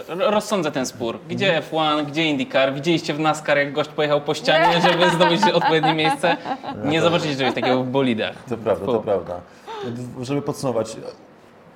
rozsądzę ten spór. Gdzie F1, gdzie IndyCar? Widzieliście w NASCAR, jak gość pojechał po ścianie, żeby zdobyć odpowiednie miejsce? Nie zobaczycie czegoś takiego w bolidach.
To prawda, to prawda. Żeby podsumować,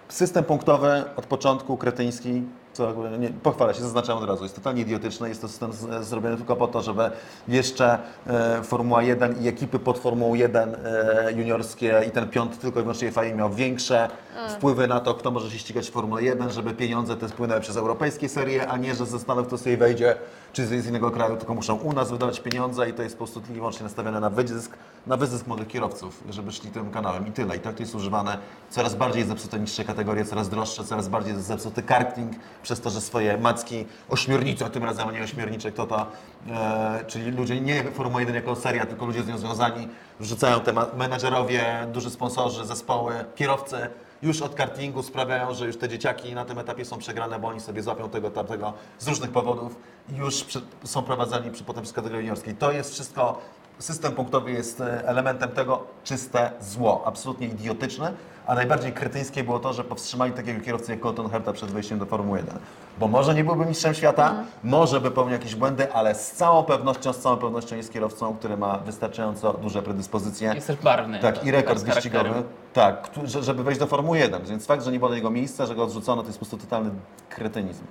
system punktowy od początku kretyński, co nie, pochwalę się, zaznaczam od razu, jest totalnie idiotyczne, jest to system z, zrobiony tylko po to, żeby jeszcze e, Formuła 1 i ekipy pod Formułą 1 e, juniorskie i ten piąt tylko i wyłącznie FIA miał większe wpływy na to, kto może się ścigać w Formule 1, żeby pieniądze te spłynęły przez europejskie serie, a nie, że ze Stanów kto sobie wejdzie, czy z innego kraju, tylko muszą u nas wydawać pieniądze i to jest po prostu tylko i wyłącznie nastawione na wyzysk, na wyzysk młodych kierowców, żeby szli tym kanałem i tyle. I tak to jest używane. Coraz bardziej zepsute niższe kategorie, coraz droższe, coraz bardziej zepsuty karting, przez to, że swoje macki ośmiornicze, tym razem a nie ośmiornicze, kto to, e, czyli ludzie nie Formuła 1 jako seria, tylko ludzie z nią związani, wrzucają te menedżerowie, duży sponsorzy, zespoły, kierowcy, już od kartingu sprawiają, że już te dzieciaki na tym etapie są przegrane, bo oni sobie złapią tego, tamtego z różnych powodów już przy, są prowadzeni przy, potem z kategorii juniorskiej. To jest wszystko, system punktowy jest e, elementem tego czyste zło, absolutnie idiotyczne, a najbardziej kretyńskie było to, że powstrzymali takiego kierowcę jak Colton Herta przed wejściem do Formuły 1. Bo może nie byłby mistrzem świata, może by popełnił jakieś błędy, ale z całą pewnością, z całą pewnością jest kierowcą, który ma wystarczająco duże predyspozycje.
Jest też barwny.
Tak, i rekord
z charakterem.
wyścigowy. Tak, żeby wejść do Formuły 1. Więc fakt, że nie było jego miejsca, że go odrzucono, to jest po prostu totalny kretynizm.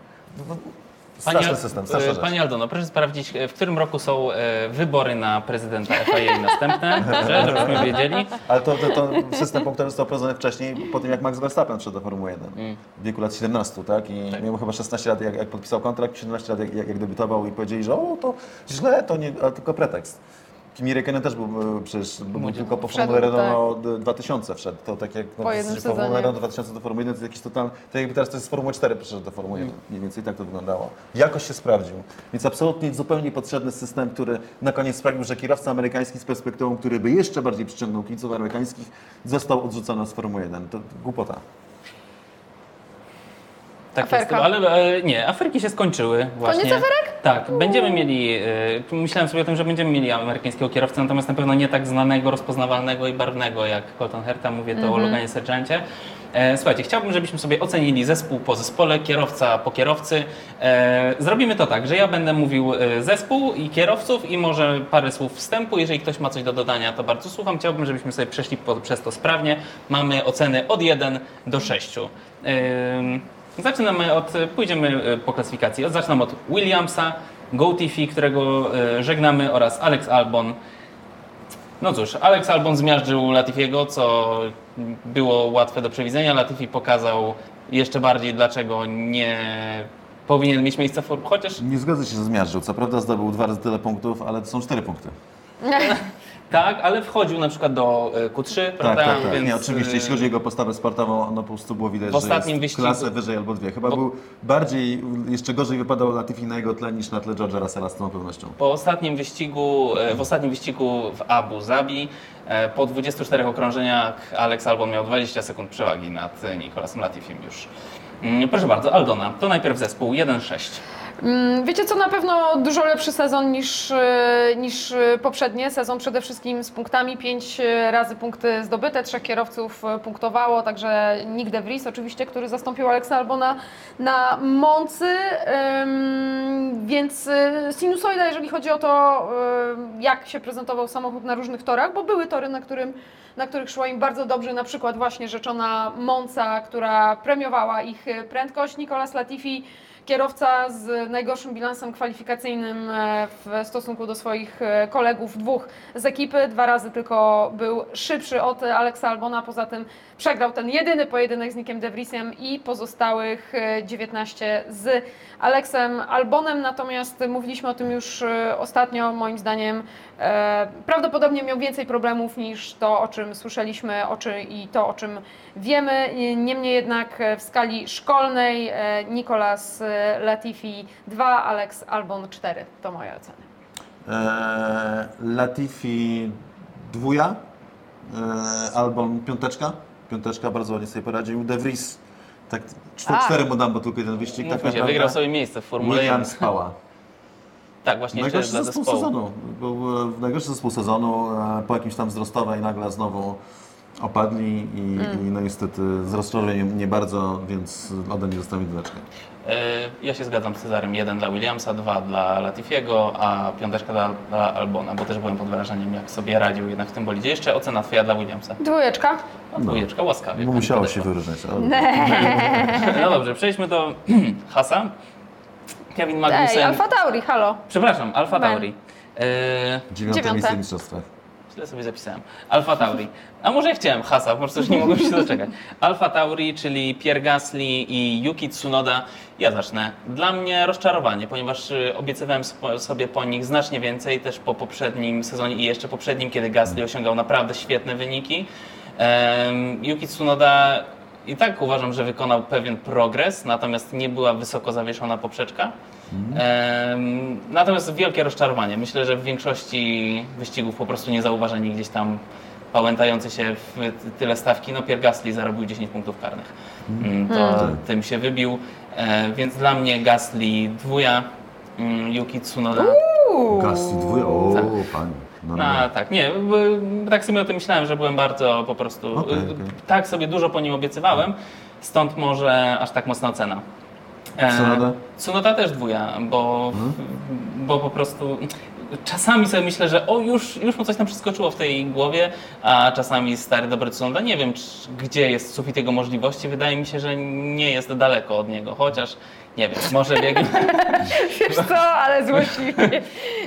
No, no, Straszny system, straszna
e,
rzecz.
Panie Aldono, proszę sprawdzić, e, w którym roku są e, wybory na prezydenta FIA następne, żebyśmy wiedzieli.
Ale to, to, to system punktowy został prowadzony wcześniej, po tym jak Max Verstappen wszedł do Formuły 1.
Mm.
W wieku lat 17, tak? I miał chyba 16 lat, jak, jak podpisał kontrakt, 17 lat, jak, jak, jak debiutował i powiedzieli, że o, to źle, to nie, tylko pretekst. Kimi Räikkönen też był e, przecież był tylko po Formule
tak.
Renault 2000 wszedł. To tak jak no,
Po jednym sezonie.
Renault 2000 do Formuły 1 to jest jakiś totalny, to jakby teraz to jest z Formuły 4 przeszedł do Formuły 1. Mniej więcej tak to wyglądało. Jakoś się sprawdził. Więc absolutnie zupełnie potrzebny system, który na koniec sprawił, że kierowca amerykański z perspektywą, który by jeszcze bardziej przyciągnął kibiców amerykańskich, został odrzucony z Formuły 1. To głupota.
Tak
Aferka.
jest, ale e, nie, aferki się skończyły właśnie.
aferek?
Tak, będziemy mieli, e, myślałem sobie o tym, że będziemy mieli amerykańskiego kierowcę, natomiast na pewno nie tak znanego, rozpoznawalnego i barwnego jak Colton Herta, mówię to o Loganie Sargencie. E, Słuchajcie, chciałbym, żebyśmy sobie ocenili zespół po zespole, kierowca po kierowcy. Zrobimy to tak, że ja będę mówił zespół i kierowców i może parę słów wstępu. Jeżeli ktoś ma coś do dodania, to bardzo słucham. Chciałbym, żebyśmy sobie przeszli po, przez to sprawnie. Mamy oceny od 1 do 6. Zaczynamy od, pójdziemy e, po klasyfikacji. Zaczynam od Williamsa, GoTifi, którego e, żegnamy oraz Alex Albon. No cóż, Alex Albon zmiażdżył Latifiego, co było łatwe do przewidzenia. Latifi pokazał jeszcze bardziej, dlaczego nie powinien mieć miejsca w chociaż
Nie zgodzę się, że zmiażdżył. Co prawda zdobył dwa razy tyle punktów, ale to są cztery punkty.
tak, ale wchodził na przykład do e, Q3,
Tak,
prawda?
tak, tak.
Więc,
Nie, oczywiście, jeśli chodzi o jego postawę sportową, no po prostu było widać,
W ostatnim
że jest
wyścigu-
klasę wyżej albo dwie. Chyba był bardziej, jeszcze gorzej wypadał Latifi na jego tle niż na tle George'a Russella z całą pewnością.
Po ostatnim wyścigu, e, w ostatnim wyścigu w Abu Zabi, e, po 24 okrążeniach Alex Albon miał 20 sekund przewagi nad e, Nicolasem Latifim już. Mm, Proszę bardzo, Aldona, to najpierw zespół 1-6.
Mm, Wiecie co, na pewno dużo lepszy sezon niż, e, niż e, poprzednie. Sezon przede wszystkim z punktami, pięć e, razy punkty zdobyte, trzech kierowców punktowało, także Nick De Vries oczywiście, który zastąpił Alexa Albona na Moncy, więc sinusoida, jeżeli chodzi o to, jak się prezentował samochód na różnych torach, bo były tory, na którym na których szło im bardzo dobrze, na przykład właśnie rzeczona Monza, która premiowała ich prędkość. Nicolas Latifi kierowca z najgorszym bilansem kwalifikacyjnym e, w stosunku do swoich e, kolegów, dwóch z ekipy. Dwa razy tylko był szybszy od Alexa Albona, poza tym przegrał ten jedyny pojedynek z Nickiem De Vriesem i pozostałych e, 19 z Alexem Albonem. Natomiast mówiliśmy o tym już e, ostatnio, moim zdaniem e, prawdopodobnie miał więcej problemów niż to, o czym słyszeliśmy o czy, i to, o czym wiemy. Niemniej jednak e, w skali szkolnej Nicolas Latifi 2, Alex Albon 4. To moje oceny.
Eee, Latifi dwuja, eee, Albon piąteczka. Piąteczka bardzo ładnie sobie poradził. De Vries, tak cztery,
A.
cztery mu dam, bo tylko jeden wyścig. Tak
Mówmy się, wygrał sobie miejsce w Formule 1.
Williams Pała.
Tak, właśnie jeszcze
Najgorszy
dla
zespół
zespołu.
sezonu. Był e, najgorszy zespół sezonu. e, Po jakimś tam wzrostowej nagle znowu opadli i,
Mm.
i no niestety z rozczarowaniem nie bardzo, więc ode mnie została jedyneczka.
E, Ja się zgadzam z Cezarem. Jeden dla Williamsa, dwa dla Latifiego, a piąteczka dla, dla Albona, bo też byłem pod wrażeniem, jak sobie radził jednak w tym bolidzie. Jeszcze ocena twoja dla Williamsa.
Dwójeczka.
No, dwójeczka, łaskawie.
No,
pani
musiało
podeszła.
się wyróżniać. Ale...
No dobrze, przejdźmy do Hasa. Kevin Magnussen.
Ej, Alfa Tauri, halo.
Przepraszam, Alfa. Tauri. E,
Dziewiąte
Dziewiąte.
miejsce w
Źle sobie zapisałem. Alfa Tauri. A może ja chciałem Hasa, po prostu już nie mogłem się doczekać. Alfa Tauri, czyli Pierre Gasly i Yuki Tsunoda. Ja zacznę. Dla mnie rozczarowanie, ponieważ y, obiecywałem sobie po nich znacznie więcej, też po poprzednim sezonie i jeszcze poprzednim, kiedy Gasly osiągał naprawdę świetne wyniki. Yuki Tsunoda i tak uważam, że wykonał pewien progres, natomiast nie była wysoko zawieszona poprzeczka. Em, natomiast wielkie rozczarowanie. Myślę, że w większości wyścigów po prostu niezauważeni gdzieś tam pałętający się w tyle stawki. No Pierre Gasly zarobił 10 punktów karnych. Mm, To
Hmm.
tym się wybił. E, więc dla mnie Gasly dwuja, mm, Yuki Tsunoda.
Uuu.
Gasly dwóje, o
Tak.
panie. No, no.
A, tak, nie, tak sobie o tym myślałem, że byłem bardzo po prostu,
Okej,
y,
okej.
tak sobie dużo po nim obiecywałem, stąd może aż tak mocna ocena. E,
Tsunoda?
Tsunoda też dwuja, bo,
Mhm.
bo po prostu czasami sobie myślę, że o już, już mu coś tam przeskoczyło w tej głowie, a czasami stary dobry Tsunoda, nie wiem czy, gdzie jest sufit jego możliwości, wydaje mi się, że nie jest daleko od niego, chociaż nie wiem, może biegnie...
Wiesz co, ale złośliwie.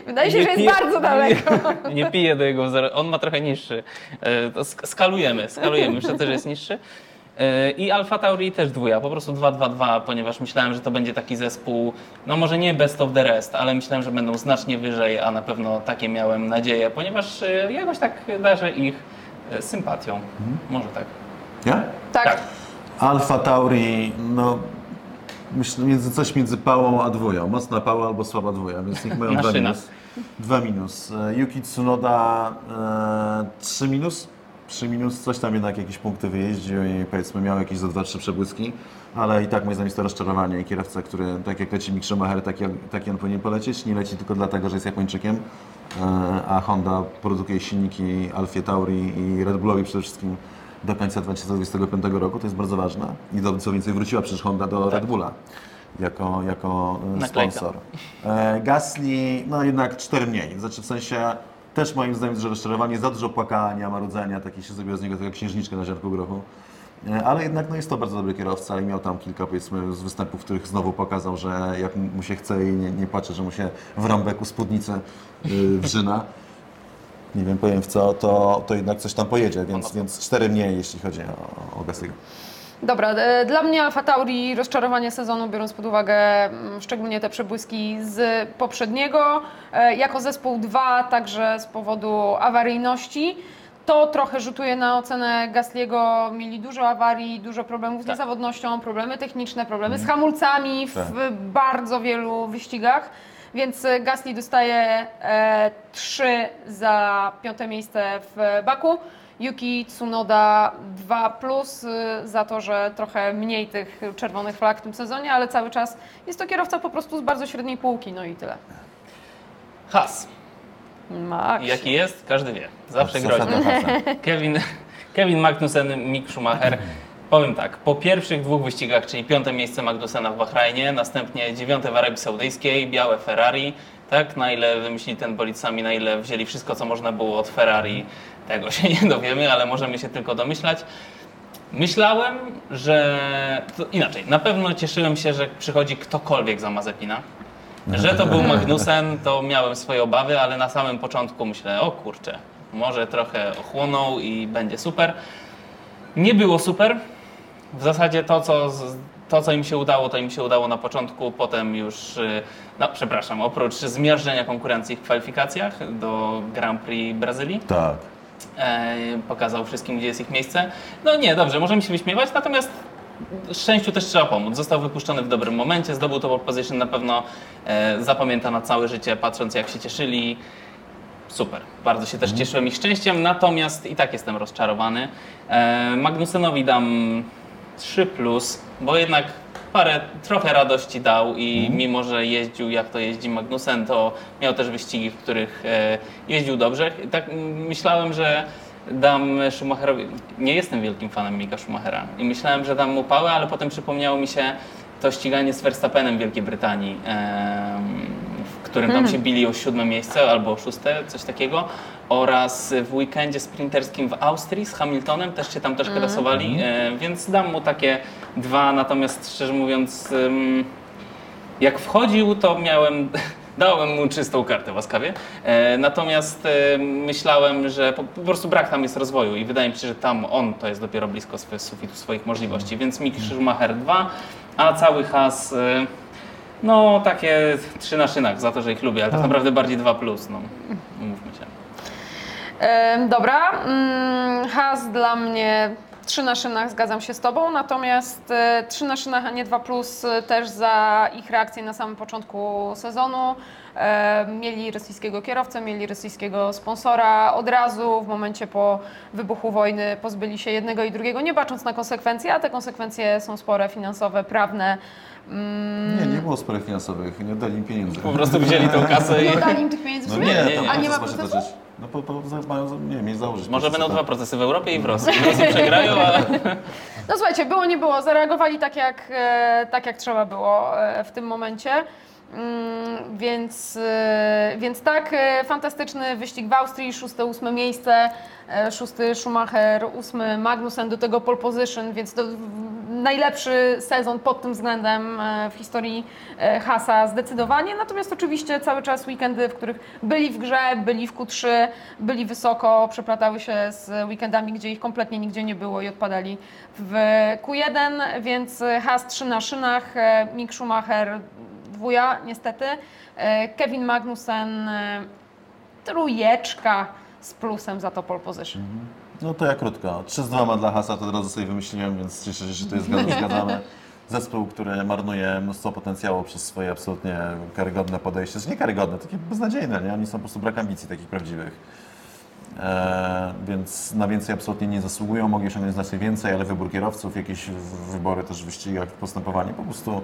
Wydaje się,
Nie
że jest
piję-
bardzo daleko.
Nie, nie piję do jego wzoru. On ma trochę niższy. E, To sk- skalujemy, skalujemy. Myślę, że jest niższy. I Alfa Tauri też dwuja, po prostu 2-2-2, ponieważ myślałem, że to będzie taki zespół, no może nie best of the rest, ale myślałem, że będą znacznie wyżej, a na pewno takie miałem nadzieję, ponieważ e, jakoś tak darzę ich e, sympatią. Może tak.
Ja?
Tak.
Tak.
Alfa Tauri, no myślę między, coś między pałą a dwóją. Mocna pała albo słaba dwója, więc niech mają dwa minus. Dwa minus. E, Yuki Tsunoda e, trzy minus. Trzy minus, coś tam jednak jakieś punkty wyjeździł i powiedzmy miał jakieś za dwa, trzy przebłyski, ale i tak moim zdaniem jest to rozczarowanie i kierowca, który tak jak leci Mick Schumacher, tak, jak- tak on powinien polecieć, nie leci tylko dlatego, że jest Japończykiem, e, a Honda produkuje silniki Alfie Tauri i Red Bullowi przede wszystkim do końca 2025 roku, to jest bardzo ważne. I do, co więcej, wróciła przecież Honda do Red Bulla jako, jako e,
Naklejka.
sponsor. E, Gasly, no jednak cztery mniej, znaczy w sensie też moim zdaniem duże rozczarowanie, za dużo płakania, marudzenia, taki się zrobiła z niego taka księżniczka na ziarnku grochu. E, Ale jednak no, jest to bardzo dobry kierowca i miał tam kilka powiedzmy z występów, w których znowu pokazał, że jak mu się chce i nie, nie płacze, że mu się w rąbek u spódnicy yy, wrzyna. Nie wiem, powiem w co, to, to jednak coś tam pojedzie, więc, więc cztery mniej, jeśli chodzi o, o Gasly'ego.
Dobra, e, dla mnie Alfa Tauri rozczarowanie sezonu, biorąc pod uwagę mm, szczególnie te przebłyski z poprzedniego. E, Jako zespół 2, także z powodu awaryjności. To trochę rzutuje na ocenę Gasliego. Mieli dużo awarii, dużo problemów z
Tak.
niezawodnością, problemy techniczne, problemy z hamulcami w
Tak.
bardzo wielu wyścigach. Więc e, Gasly dostaje e, 3 za piąte miejsce w Baku. Yuki Tsunoda 2 plus y, za to, że trochę mniej tych czerwonych flag w tym sezonie, ale cały czas jest to kierowca po prostu z bardzo średniej półki, no i tyle.
Has.
Max.
Jaki jest? Każdy wie. Zawsze.
Hasa.
Kevin, Kevin Magnussen, Mick Schumacher. Powiem tak, po pierwszych dwóch wyścigach, czyli piąte miejsce Magnussena w Bahrajnie, następnie dziewiąte w Arabii Saudyjskiej, białe Ferrari, tak, na ile wymyślili ten bolid sami, na ile wzięli wszystko, co można było od Ferrari, tego się nie dowiemy, ale możemy się tylko domyślać. Myślałem, że. To inaczej, na pewno cieszyłem się, że przychodzi ktokolwiek za Mazepina. Że to był Magnussen, to miałem swoje obawy, ale na samym początku myślę, o kurczę, może trochę ochłonął i będzie super. Nie było super. W zasadzie to, co, to, co im się udało, to im się udało na początku, potem już, y, no przepraszam, oprócz zmiażdżenia konkurencji w kwalifikacjach do Grand Prix Brazylii,
Tak.
E, pokazał wszystkim, gdzie jest ich miejsce. No nie, dobrze, możemy się wyśmiewać, natomiast szczęściu też trzeba pomóc. Został wypuszczony w dobrym momencie, zdobył to position, na pewno e, zapamięta na całe życie, patrząc jak się cieszyli. Super, bardzo się też cieszyłem ich szczęściem, natomiast i tak jestem rozczarowany. E, Magnusenowi dam 3, plus, bo jednak parę, trochę radości dał i mimo, że jeździł jak to jeździ Magnusen, to miał też wyścigi, w których e, jeździł dobrze. Tak mm, myślałem, że dam Schumacherowi. Nie jestem wielkim fanem Mika Schumachera i myślałem, że dam mu pałę, ale potem przypomniało mi się to ściganie z Verstappenem w Wielkiej Brytanii, w którym tam się bili o siódme miejsce albo o szóste, coś takiego. Oraz w weekendzie sprinterskim w Austrii z Hamiltonem też się tam troszkę tasowali, e, więc dam mu takie dwa, natomiast szczerze mówiąc. jak wchodził, to miałem. Dałem mu czystą kartę łaskawie. E, natomiast e, myślałem, że po, po prostu brak tam jest rozwoju i wydaje mi się, że tam on to jest dopiero blisko swe, sufitu swoich możliwości. Więc Mick Schumacher 2, a cały has. E, no takie trzy na szynach za to, że ich lubię, ale tak naprawdę bardziej 2 plus, no. Mówmy się.
Dobra, mm, has dla mnie 3 na szynach, zgadzam się z Tobą, natomiast e, 3 na szynach, a nie 2 plus e, też za ich reakcję na samym początku sezonu. E, Mieli rosyjskiego kierowcę, mieli rosyjskiego sponsora. Od razu w momencie po wybuchu wojny pozbyli się jednego i drugiego, nie bacząc na konsekwencje, a te konsekwencje są spore, finansowe, prawne. Mm,
Nie, nie było spraw finansowych, nie oddali im pieniędzy.
Po prostu wzięli tą kasę i.
Nie oddali im tych pieniędzy
No nie,
Nie, nie.
A nie ma procesu?
No po, po, mają, nie mieć założyć.
Może będą
tak.
dwa procesy w Europie i w Rosji. W Rosji przegrają, ale.
No słuchajcie, było nie było, zareagowali tak jak, e, tak jak trzeba było e, w tym momencie. Mm, Więc, e, więc tak, e, fantastyczny wyścig w Austrii, szóste, ósme miejsce, e, szósty Schumacher, ósmy Magnussen, do tego pole position, więc to najlepszy sezon pod tym względem w historii Hasa zdecydowanie. Natomiast oczywiście cały czas weekendy, w których byli w grze, byli w Q3, byli wysoko, przeplatały się z weekendami, gdzie ich kompletnie nigdzie nie było i odpadali w Q1, więc Has 3 na szynach, Mick Schumacher dwuja niestety, e, Kevin Magnussen e, trójeczka z plusem za to pole position.
No to ja krótko. 3 z 2 dla Hasa, to od razu sobie wymyśliłem, więc cieszę się, że tu jest zgadzamy. Zespół, który marnuje mnóstwo potencjału przez swoje absolutnie karygodne podejście. Znaczy nie karygodne, takie beznadziejne, nie? Oni są po prostu brak ambicji takich prawdziwych. E, więc na więcej absolutnie nie zasługują, mogli osiągnąć znacznie więcej, ale wybór kierowców, jakieś w- wybory też w wyścigach, postępowanie, po prostu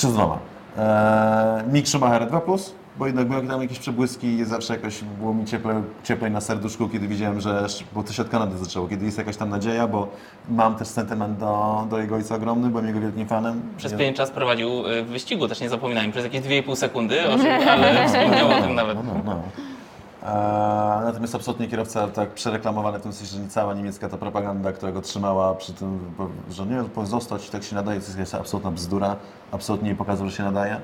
3 z 2. E, Mick Schumacher 2+, plus, bo jednak były tam jakieś przebłyski i zawsze jakoś było mi cieple, cieplej na serduszku, kiedy widziałem, że, bo to się od Kanady zaczęło, kiedy jest jakaś tam nadzieja, bo mam też sentyment do, do jego ojca ogromny, byłem jego wielkim fanem.
Przez pewien czas prowadził y, w wyścigu, też nie zapominajmy, przez jakieś 2,5 sekundy, o czym, ale wspomniał o tym nawet.
No, no, no. Natomiast absolutnie kierowca tak przereklamowany w tym sensie, że nie cała niemiecka ta propaganda, która go trzymała przy tym, że nie, powinien zostać, tak się nadaje, to jest absolutna bzdura, absolutnie nie pokazał, że się nadaje,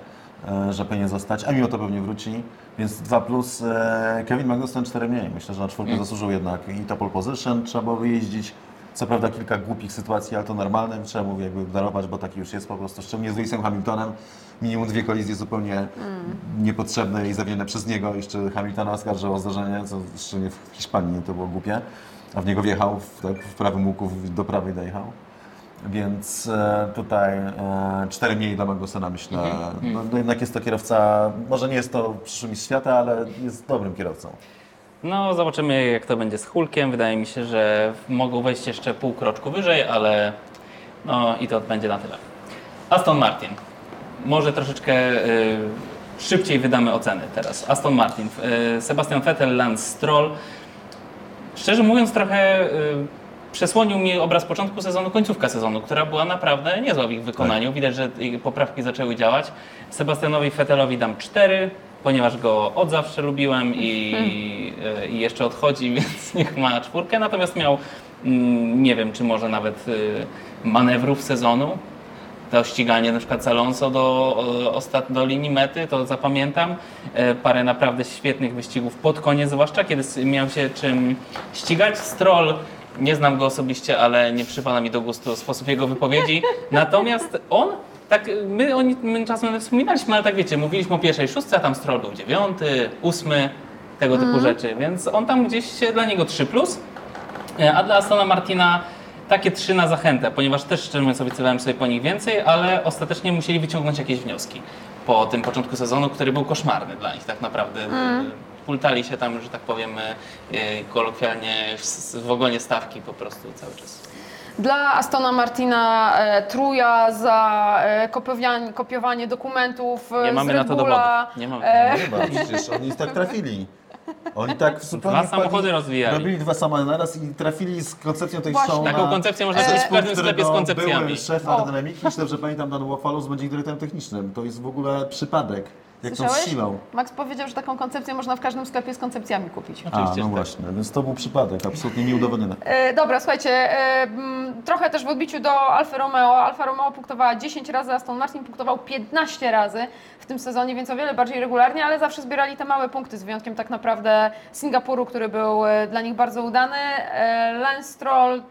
e, że powinien zostać, a mimo to pewnie wróci, więc 2 plus, e, Kevin Magnussen 4 mniej, myślę, że na czwórkę zasłużył jednak i to pole position, trzeba było wyjeździć, co prawda kilka głupich sytuacji, ale to normalne, trzeba mu jakby darować, bo taki już jest po prostu, szczególnie z Lewisem Hamiltonem, minimum dwie kolizje zupełnie niepotrzebne i zawinione przez niego. Jeszcze Hamiltona oskarżał o zdarzenie, co szczególnie w Hiszpanii to było głupie, a w niego wjechał w, tak, w prawym łuku, do prawej dojechał. Więc e, tutaj e, cztery mniej dla Magnusena myślę. No, no jednak jest to kierowca, może nie jest to przyszły mistrz świata, ale jest dobrym kierowcą.
No, zobaczymy jak to będzie z Hulkiem. Wydaje mi się, że mogą wejść jeszcze pół kroczku wyżej, ale no i to będzie na tyle. Aston Martin. Może troszeczkę y, szybciej wydamy oceny teraz. Aston Martin. Y, Sebastian Vettel, Lance Stroll. Szczerze mówiąc, trochę y, przesłonił mi obraz początku sezonu, końcówka sezonu, która była naprawdę niezła w ich wykonaniu. Widać, że poprawki zaczęły działać. Sebastianowi Vettelowi dam 4, ponieważ go od zawsze lubiłem i, y, i jeszcze odchodzi, więc niech ma czwórkę. Natomiast miał, mm, nie wiem, czy może nawet manewrów sezonu. To ściganie na przykład Alonso do, do linii mety, to zapamiętam. E, Parę naprawdę świetnych wyścigów pod koniec, zwłaszcza kiedy miał się czym ścigać. Stroll, nie znam go osobiście, ale nie przypada mi do gustu sposób jego wypowiedzi. Natomiast on, tak my, oni, my czasem wspominaliśmy, ale tak wiecie, mówiliśmy o pierwszej szóstce, a tam Stroll był dziewiąty, ósmy, tego typu rzeczy, więc on tam gdzieś się dla niego 3+. Plus. E, A dla Astona Martina takie trzy na zachętę, ponieważ też szczerze mówiąc obiecywałem sobie po nich więcej, ale ostatecznie musieli wyciągnąć jakieś wnioski po tym początku sezonu, który był koszmarny dla nich tak naprawdę.
Mm.
Pultali się tam, że tak powiem, e, kolokwialnie w w ogonie stawki po prostu cały czas.
Dla Astona Martina e, truja za e, kopiowanie, kopiowanie dokumentów e,
Nie
z
mamy na to dowodu. Nie mamy.
E,
Chyba, przecież oni tak trafili. Oni tak zupełnie
Dwa samochody rozwijali.
Robili dwa samochody naraz i trafili z koncepcją tej
Właśnie.
show
Taką
na...
koncepcję można
E,
kupić w każdym
którego
sklepie z koncepcjami.
Były szef. Ardennamik, jeśli dobrze pamiętam, Dan Łofalus będzie dyrektorem technicznym. To jest w ogóle przypadek. Jak tą
Słyszałeś?
silą.
Max powiedział, że taką koncepcję można w każdym sklepie z koncepcjami kupić.
A,
Oczywiście,
no
tak.
właśnie, więc to był przypadek, absolutnie nieudowodniony.
E, dobra, słuchajcie, e, m, trochę też w odbiciu do Alfa Romeo. Alfa Romeo punktowała 10 razy, Aston Martin punktował 15 razy w tym sezonie, więc o wiele bardziej regularnie, ale zawsze zbierali te małe punkty, z wyjątkiem tak naprawdę Singapuru, który był e, dla nich bardzo udany. E, Lance Stroll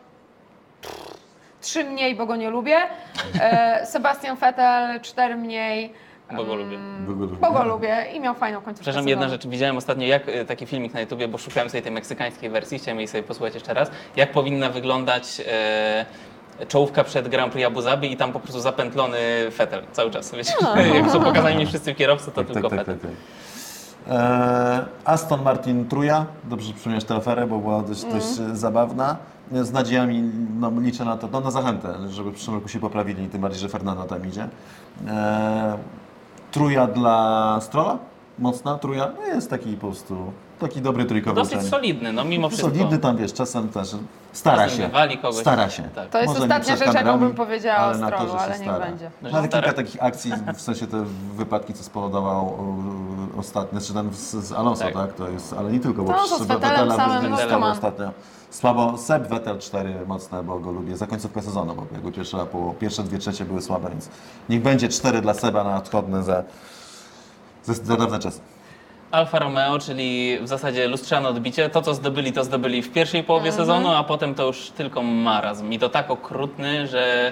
pff, trzy mniej, bo go nie lubię. E, Sebastian Vettel cztery mniej.
Bo go lubię.
Bo go lubię.
I miał fajną końcówkę
Przepraszam, jedna rzecz. Widziałem ostatnio jak, e, taki filmik na YouTubie, bo szukałem sobie tej meksykańskiej wersji, chciałem jej sobie posłuchać jeszcze raz. Jak powinna wyglądać e, czołówka przed Grand Prix Abu Zabi i tam po prostu zapętlony Fetel cały czas. Wiecie? jak są pokazani mi wszyscy kierowcy, to
Tak,
tylko
tak, tak,
Vettel.
tak, tak. E, Aston Martin Truja, dobrze że przypomniałeś tę aferę, bo była dość, dość
Mm.
e, zabawna. Z nadziejami no, liczę na to, no, na zachętę, żeby w przyszłym roku się poprawili, tym bardziej, że Fernando tam idzie. E, truja dla Strola, mocna truja, no jest taki po prostu, taki dobry trójkowy
Dosyć
uczeń.
solidny, no mimo wszystko.
Solidny tam, wiesz, czasem też stara
Czasem
się,
wywali kogoś.
stara się.
Tak.
To jest
Może nie
ostatnia
przed
rzecz, jaką
kamerami,
bym powiedziała o
ale na to,
Strollu,
że się
ale niech
stara.
będzie.
Że
No, ale
stara.
kilka takich akcji, w sensie te wypadki, co spowodował e, ostatnio, czy ten z, z Alonso, tak.
Tak.
To jest, ale nie tylko, bo
No, to z Vettelem
Vettela
samym, ma.
ostatnio. Słabo, Seb Vettel 4 mocne, bo go lubię. Za końcówkę sezonu, bo jakby pierwsza, po, pierwsze dwie trzecie były słabe, więc niech będzie 4 dla Seba na odchodne za, za, za dawne czasy.
Alfa Romeo, czyli w zasadzie lustrzane odbicie. To, co zdobyli, to zdobyli w pierwszej połowie
Mhm.
sezonu, a potem to już tylko marazm. I to tak okrutny, że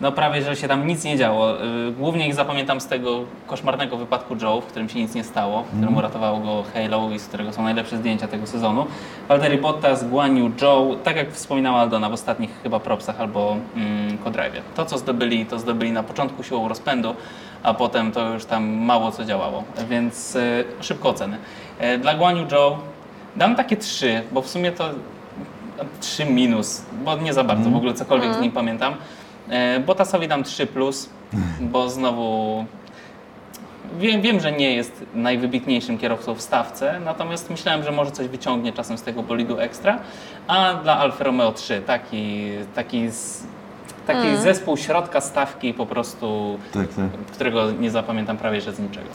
no prawie, że się tam nic nie działo. Y, Głównie ich zapamiętam z tego koszmarnego wypadku Joe, w którym się nic nie stało, w którym uratowało go Halo i z którego są najlepsze zdjęcia tego sezonu. Valtteri Bottas, Guan Yu Zhou, tak jak wspominała Aldona w ostatnich chyba propsach albo mm, Codrive. To, co zdobyli, to zdobyli na początku siłą rozpędu, a potem to już tam mało co działało. Więc y, szybko oceny. E, Dla Guan Yu Zhou dam takie trzy, bo w sumie to 3 minus, bo nie za bardzo w ogóle cokolwiek z nim pamiętam. E, Bottasowi dam 3 plus, bo znowu wiem, wiem, że nie jest najwybitniejszym kierowcą w stawce, natomiast myślałem, że może coś wyciągnie czasem z tego bolidu ekstra. A dla Alfa Romeo 3 taki, taki, taki zespół środka stawki po prostu,
Tak, tak.
którego nie zapamiętam prawie że z niczego.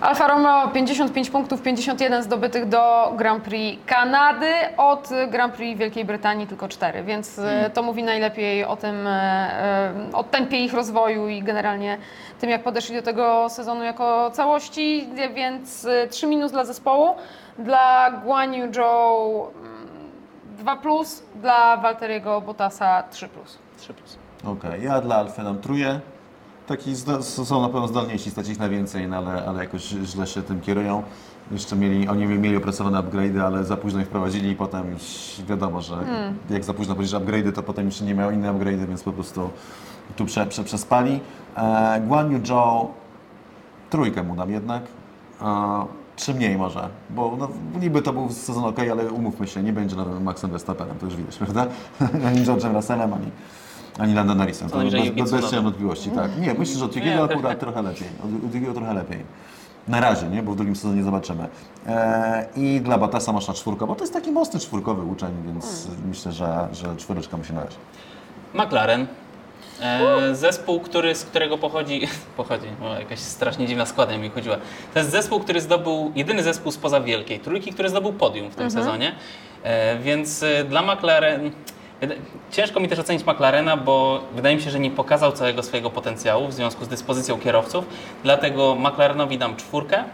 Alfa Romeo 55 punktów, 51 zdobytych do Grand Prix Kanady, od Grand Prix Wielkiej Brytanii tylko 4, więc e, to mówi najlepiej o tym, e, e, o tempie ich rozwoju i generalnie tym, jak podeszli do tego sezonu jako całości, więc e, 3 minus dla zespołu, dla Guan Yu Zhou mm, 2 plus, dla Valteriego Bottasa 3 plus.
3 plus.
Okej, ja dla Alfy dam truje. Taki są na pewno zdolniejsi, stać ich na więcej, no ale, ale jakoś źle się tym kierują. Jeszcze mieli, oni mieli opracowane upgrade'y, ale za późno ich wprowadzili i potem już wiadomo, że jak za późno powiedzieć upgrade'y, to potem już nie miał inne upgrade'y, więc po prostu tu prze, prze, przespali. E, Guan Yu Zhou, trójkę mu dam jednak. E, trzy mniej może, bo no, niby to był sezon ok, ale umówmy się, nie będzie nowym Maxem Verstappenem, to już widać, prawda? ani George'em Russellem, ani, ani Landon Norrisem.
Co najwyżej
bez, bez, wątpliwości, tak. Nie, myślę, że od Yukiego
Nie.
akurat trochę lepiej. Od, Yukiego trochę lepiej. Na razie, nie? bo w drugim sezonie zobaczymy. E, I dla Batasa masz na czwórkę, bo to jest taki mocny czwórkowy uczeń, więc myślę, że, że czwóreczka musi należeć.
McLaren. E, zespół, który, z którego pochodzi, pochodzi, o, jakaś strasznie dziwna składnia mi chodziła. To jest zespół, który zdobył, jedyny zespół spoza Wielkiej Trójki, który zdobył podium w tym sezonie. E, więc dla McLaren, ciężko mi też ocenić McLarena, bo wydaje mi się, że nie pokazał całego swojego potencjału w związku z dyspozycją kierowców. Dlatego McLarenowi dam czwórkę,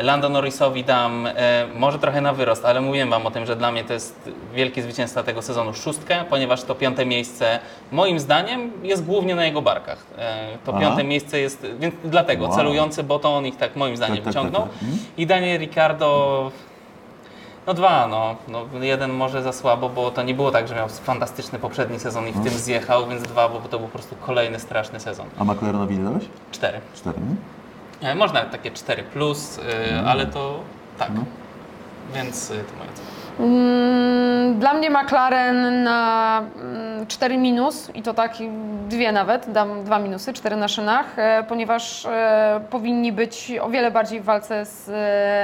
Lando Norrisowi dam e, może trochę na wyrost, ale mówiłem Wam o tym, że dla mnie to jest wielkie zwycięstwo tego sezonu szóstkę, ponieważ to piąte miejsce moim zdaniem jest głównie na jego barkach. E, to
Aha.
piąte miejsce jest, więc dlatego
Wow.
celujący, bo to on ich tak moim zdaniem
Tak, tak,
wyciągnął.
tak, tak. Mhm.
I Daniel Ricciardo no dwa, no. no. Jeden może za słabo, bo to nie było tak, że miał fantastyczny poprzedni sezon i w tym zjechał, więc dwa, bo to był po prostu kolejny straszny sezon.
A McLarenowi ile dałeś?
Cztery.
Cztery. nie?
E, Można takie 4 plus, y, ale to tak.
No.
Więc y, to moja cena.
Mm, Dla mnie McLaren na mm, 4 minus i to tak dwie nawet, dam dwa minusy, 4 na szynach, e, ponieważ e, powinni być o wiele bardziej w walce z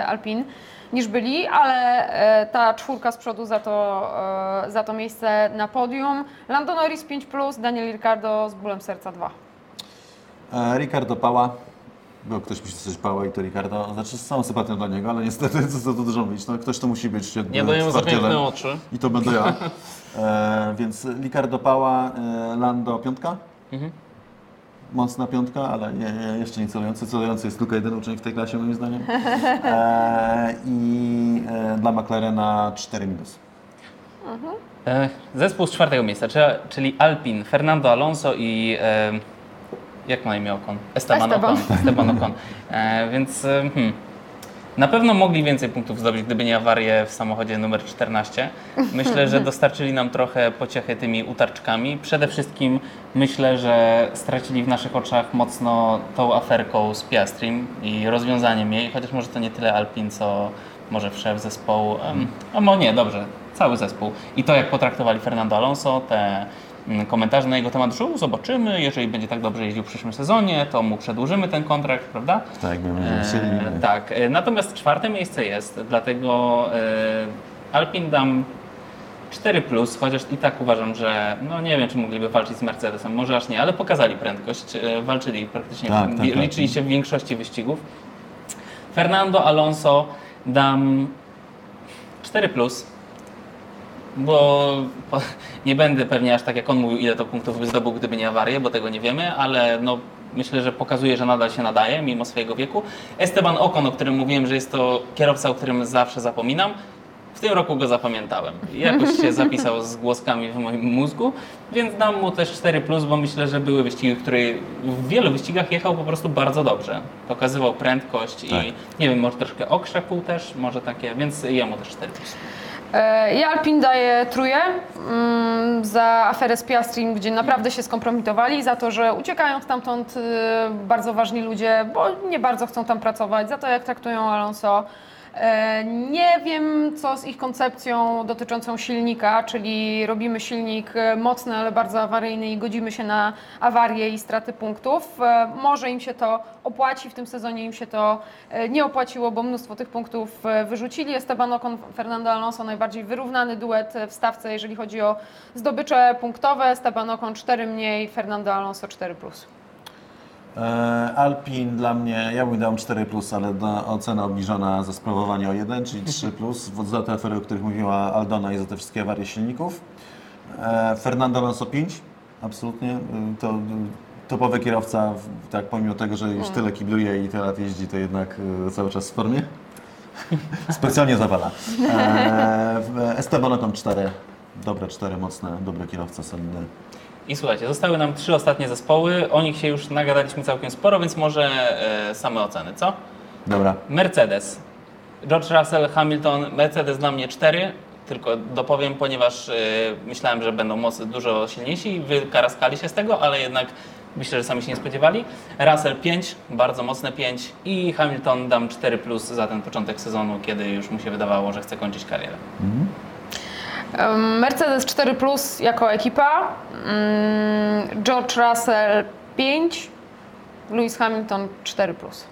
Alpin. Niż byli, ale e, ta czwórka z przodu za to, e, za to miejsce na podium. Lando Norris 5+, Daniel Ricciardo z bólem serca 2.
E, Ricardo Pała. Bo ktoś musi coś Pała i to Ricardo. Znaczy z całą sympatią dla niego, ale niestety co to dużo mówić. No, ktoś to musi być
Nie dajemy za piękne oczy.
I to będę ja. E, więc Ricardo Pała, e, Lando piątka.
Mhm.
Mocna piątka, ale nie, nie, jeszcze nie celujący. Celujący jest tylko jeden uczeń w tej klasie moim zdaniem. E, I e, dla McLarena 4 minus.
E, Zespół z czwartego miejsca, czyli- Alpin, Fernando Alonso i e, jak ma imię Ocon? Esteban,
Esteban.
Ocon. Esteban Ocon. E, więc e, hmm, na pewno mogli więcej punktów zdobyć, gdyby nie awarie w samochodzie numer 14. Myślę, że dostarczyli nam trochę pociechy tymi utarczkami. Przede wszystkim myślę, że stracili w naszych oczach mocno tą aferką z Piastrim i rozwiązaniem jej, chociaż może to nie tyle Alpin, co może szef zespołu, em, a mo nie, dobrze, cały zespół. I to, jak potraktowali Fernando Alonso, te komentarze na jego temat, że "U, zobaczymy, jeżeli będzie tak dobrze jeździł w przyszłym sezonie, to mu przedłużymy ten kontrakt, prawda?
Tak, będziemy.
E, tak, e, natomiast czwarte miejsce jest, dlatego e, Alpin dam 4, chociaż i tak uważam, że no nie wiem, czy mogliby walczyć z Mercedesem, może aż nie, ale pokazali prędkość, e, walczyli praktycznie,
Tak, tak, tak.
liczyli się w większości wyścigów. Fernando Alonso dam 4, bo nie będę pewnie aż tak jak on mówił, ile to punktów by zdobył, gdyby nie awarię, bo tego nie wiemy, ale no, myślę, że pokazuje, że nadal się nadaje, mimo swojego wieku. Esteban Ocon, o którym mówiłem, że jest to kierowca, o którym zawsze zapominam, w tym roku go zapamiętałem. Jakoś się zapisał z głoskami w moim mózgu, więc dam mu też 4, bo myślę, że były wyścigi, które w wielu wyścigach jechał po prostu bardzo dobrze. Pokazywał prędkość
Tak.
i nie wiem, może troszkę okrzepł też, może takie, więc jemu też 4.
E, Ja Alpin daję truje mm, za aferę z Piastrim, gdzie naprawdę się skompromitowali, za to, że uciekają stamtąd y, bardzo ważni ludzie, bo nie bardzo chcą tam pracować, za to jak traktują Alonso. E, Nie wiem, co z ich koncepcją dotyczącą silnika, czyli robimy silnik e, mocny, ale bardzo awaryjny i godzimy się na awarię i straty punktów. E, Może im się to opłaci, w tym sezonie im się to nie opłaciło, bo mnóstwo tych punktów wyrzucili. Esteban Ocon, Fernando Alonso najbardziej wyrównany duet w stawce, jeżeli chodzi o zdobycze punktowe. Esteban Ocon 4 mniej, Fernando Alonso 4 plus.
E, Alpin dla mnie, ja bym dał 4, ale na ocena obniżona za sprawowanie o 1, czyli 3, w- za te afery, o których mówiła Aldona i za te wszystkie awarie silników. E, Fernando Alonso 5, absolutnie. Y, To y, topowy kierowca, tak pomimo tego, że już tyle kibluje i tyle lat jeździ, to jednak y, cały czas w formie. Specjalnie zawala. E, Esteban Ocon 4, dobre 4, mocne, dobry kierowca, solidny.
I słuchajcie, zostały nam trzy ostatnie zespoły. O nich się już nagadaliśmy całkiem sporo, więc może e, same oceny, co?
Dobra.
Mercedes. George Russell, Hamilton, Mercedes dla mnie 4, tylko dopowiem, ponieważ e, myślałem, że będą mocy dużo silniejsi i wykaraskali się z tego, ale jednak myślę, że sami się nie spodziewali. Russell 5, bardzo mocne 5 i Hamilton dam 4 plus za ten początek sezonu, kiedy już mu się wydawało, że chce kończyć karierę.
Em, Mercedes 4 plus jako ekipa, mm, George Russell 5, Lewis Hamilton 4 plus.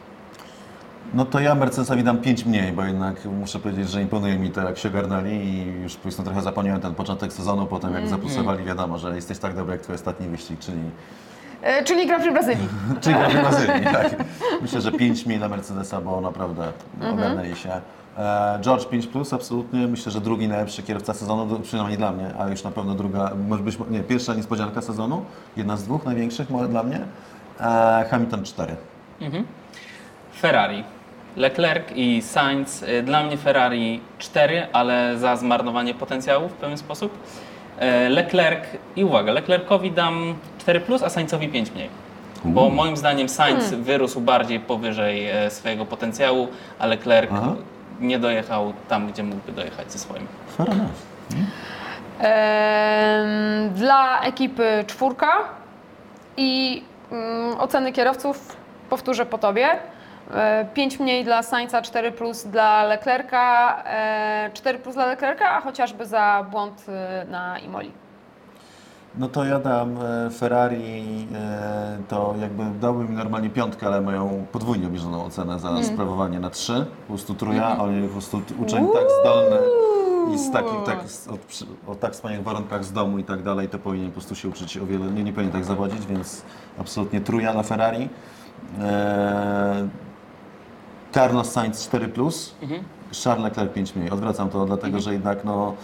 No to ja Mercedesowi dam 5 mniej, bo jednak muszę powiedzieć, że imponuje mi to, jak się ogarnęli i już powiedzmy trochę zapomniałem ten początek sezonu, potem jak zaplusowali, wiadomo, że jesteś tak dobry jak twój ostatni wyścig, czyli,
E, czyli Grand Prix Brazylii.
czyli gra w Brazylii. Tak. Myślę, że 5 mniej dla Mercedesa, bo naprawdę ogarnęli się. E, George 5 plus, absolutnie. Myślę, że drugi najlepszy kierowca sezonu, przynajmniej dla mnie, a już na pewno druga, może być, nie, pierwsza niespodzianka sezonu, jedna z dwóch największych może dla mnie. E, Hamilton 4.
Ferrari. Leclerc i Sainz. Y, Dla mnie Ferrari 4, ale za zmarnowanie potencjału w pewien sposób. E, Leclerc i uwaga, Leclercowi dam 4, a Sainzowi 5 mniej. Bo moim zdaniem Sainz wyrósł bardziej powyżej e, swojego potencjału, a Leclerc
Aha.
Nie dojechał tam, gdzie mógłby dojechać ze swoim.
Fair enough.
Em, Dla ekipy czwórka i mm, oceny kierowców powtórzę po tobie. 5 mniej dla Sainza, 4 plus dla Leclerca, e, 4 plus dla Leclerca, a chociażby za błąd e, na Imoli.
No to ja dam e, Ferrari, e, to jakby dałby mi normalnie piątkę, ale mają podwójnie obniżoną ocenę za sprawowanie na trzy. Po prostu truja, oni po prostu uczeń tak zdolny i z takich, tak, przy- o tak wspaniałych warunkach z domu i tak dalej, to powinien po prostu się uczyć o wiele, nie, nie powinien tak zawodzić, więc absolutnie truja na Ferrari. E, Carlos Sainz 4+, plus, Charles Leclerc 5 mniej. Odwracam to dlatego, że jednak no,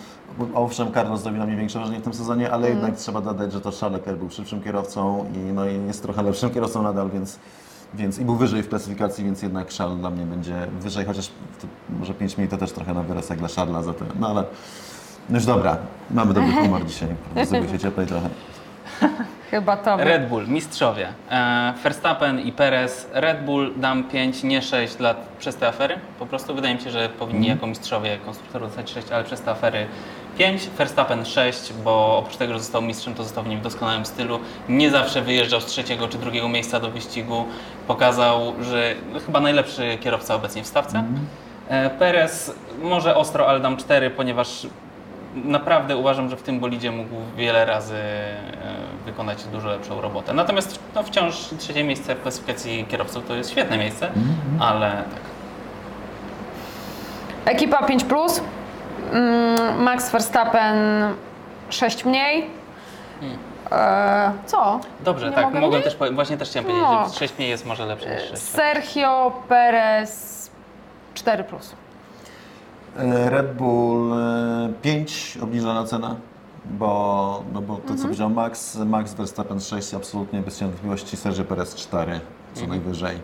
owszem Carlos zrobił na mnie większe wrażenie w tym sezonie, ale jednak trzeba dodać, że to Charles był szybszym kierowcą i, no, i jest trochę lepszym kierowcą nadal, więc, więc i był wyżej w klasyfikacji, więc jednak Charles dla mnie będzie wyżej, chociaż to, może 5 mniej to też trochę na wyraz jak dla Charlesa za to. No ale no już dobra, mamy dobry humor dzisiaj, zrobił się cieplej trochę.
Chyba to.
Red Bull, mistrzowie. E, Verstappen i Perez. Red Bull dam 5, nie 6 lat przez te afery. Po prostu wydaje mi się, że powinni jako mistrzowie konstruktorów dostać 6, ale przez te afery 5. Verstappen 6, bo oprócz tego, że został mistrzem, to został w nim w doskonałym stylu. Nie zawsze wyjeżdżał z trzeciego czy drugiego miejsca do wyścigu. Pokazał, że chyba najlepszy kierowca obecnie w stawce. E, Perez może ostro, ale dam 4, ponieważ naprawdę uważam, że w tym bolidzie mógł wiele razy e, wykonać dużo lepszą robotę. Natomiast no, wciąż trzecie miejsce w klasyfikacji kierowców to jest świetne miejsce, ale tak.
Ekipa 5, plus. Mm, Max Verstappen 6 mniej. E, co?
Dobrze,
Nie
tak,
mogę
mogłem też, właśnie też chciałem powiedzieć,
No.
że 6 mniej jest może lepsze niż 6.
Sergio Perez 4. Plus.
E, Red Bull e, 5 obniżona cena, bo, no bo to co powiedział Max, Max Verstappen 6 absolutnie bez wątpliwości, Sergio Perez 4 co najwyżej,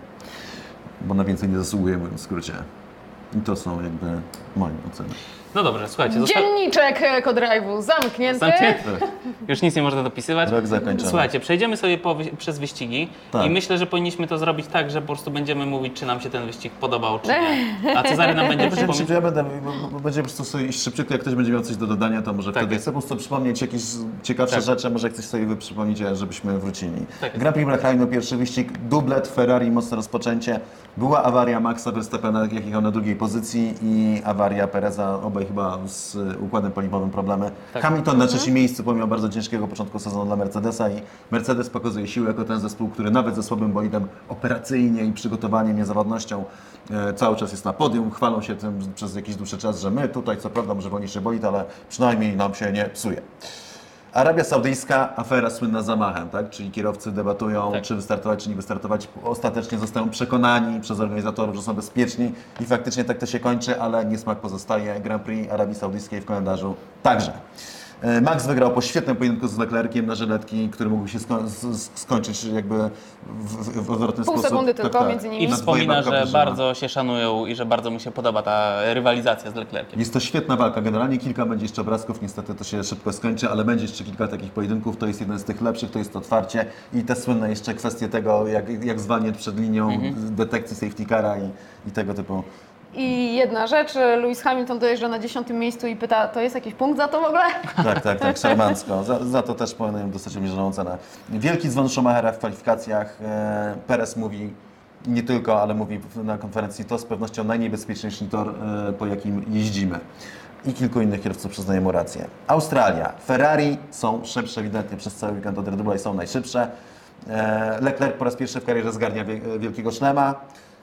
bo na więcej nie zasługuje mówiąc w skrócie. I to są jakby moje oceny.
No dobrze, słuchajcie, zosta-
Dzienniczek Eco-Drive'u zamknięty.
zamknięty.
Tak.
Już nic nie można dopisywać.
Rok zakończony.
Słuchajcie, przejdziemy sobie po, przez wyścigi
Tak.
i myślę, że powinniśmy to zrobić tak, że po prostu będziemy mówić, czy nam się ten wyścig podobał, czy nie. A Cezary nam będzie przypominać.
ja będę, bo- bo będzie po prostu sobie iść szybciutko, jak ktoś będzie miał coś do dodania, to może
Tak
wtedy
jest.
chcę po prostu przypomnieć jakieś ciekawsze
Tak.
rzeczy, może jak coś sobie wy przypomnicie, żebyśmy wrócili.
Tak.
Grand Prix Bahrainu, pierwszy wyścig, dublet Ferrari, mocne rozpoczęcie. Była awaria Maxa Verstappena, jak jechał na drugiej pozycji i awaria Pereza, obaj chyba z układem paliwowym problemy.
Tak.
Hamilton na trzecim miejscu, pomimo bardzo ciężkiego początku sezonu dla Mercedesa i Mercedes pokazuje siłę jako ten zespół, który nawet ze słabym bolidem operacyjnie i przygotowaniem, niezawodnością e, cały czas jest na podium, chwalą się tym przez jakiś dłuższy czas, że my tutaj co prawda może wolniejszy bolid, ale przynajmniej nam się nie psuje. Arabia Saudyjska, afera słynna zamachem, tak? czyli kierowcy debatują,
Tak.
czy wystartować, czy nie wystartować. Ostatecznie zostają przekonani przez organizatorów, że są bezpieczni i faktycznie tak to się kończy, ale niesmak pozostaje. Grand Prix Arabii Saudyjskiej w kalendarzu także. E, Max wygrał po świetnym pojedynku z Leclerciem na żyletki, który mógł się sko- z- skończyć jakby w, w, w odwrotny
Pół
sposób.
sekundy tylko między nimi.
I
Na
wspomina, że bardzo się szanują i że bardzo mu się podoba ta rywalizacja z Leclerciem.
Jest to świetna walka. Generalnie kilka będzie jeszcze obrazków, niestety to się szybko skończy, ale będzie jeszcze kilka takich pojedynków. To jest jeden z tych lepszych, to jest otwarcie i te słynne jeszcze kwestie tego, jak, jak zwalniać przed linią detekcji safety cara i, i tego typu.
I jedna rzecz, Lewis Hamilton dojeżdża na dziesiątym miejscu i pyta, to jest jakiś punkt za to w ogóle?
Tak, tak, tak, szarmancko. Za, za to też powinien dostać obniżoną cenę. Wielki dzwon Schumachera w kwalifikacjach. E, Perez mówi, nie tylko, ale mówi na konferencji, to z pewnością najniebezpieczniejszy tor, e, po jakim jeździmy. I kilku innych kierowców przyznaje mu rację. Australia. Ferrari są szybsze ewidentnie przez cały weekend od Red Bulla i są najszybsze. E, Leclerc po raz pierwszy w karierze zgarnia wie- wielkiego szlema.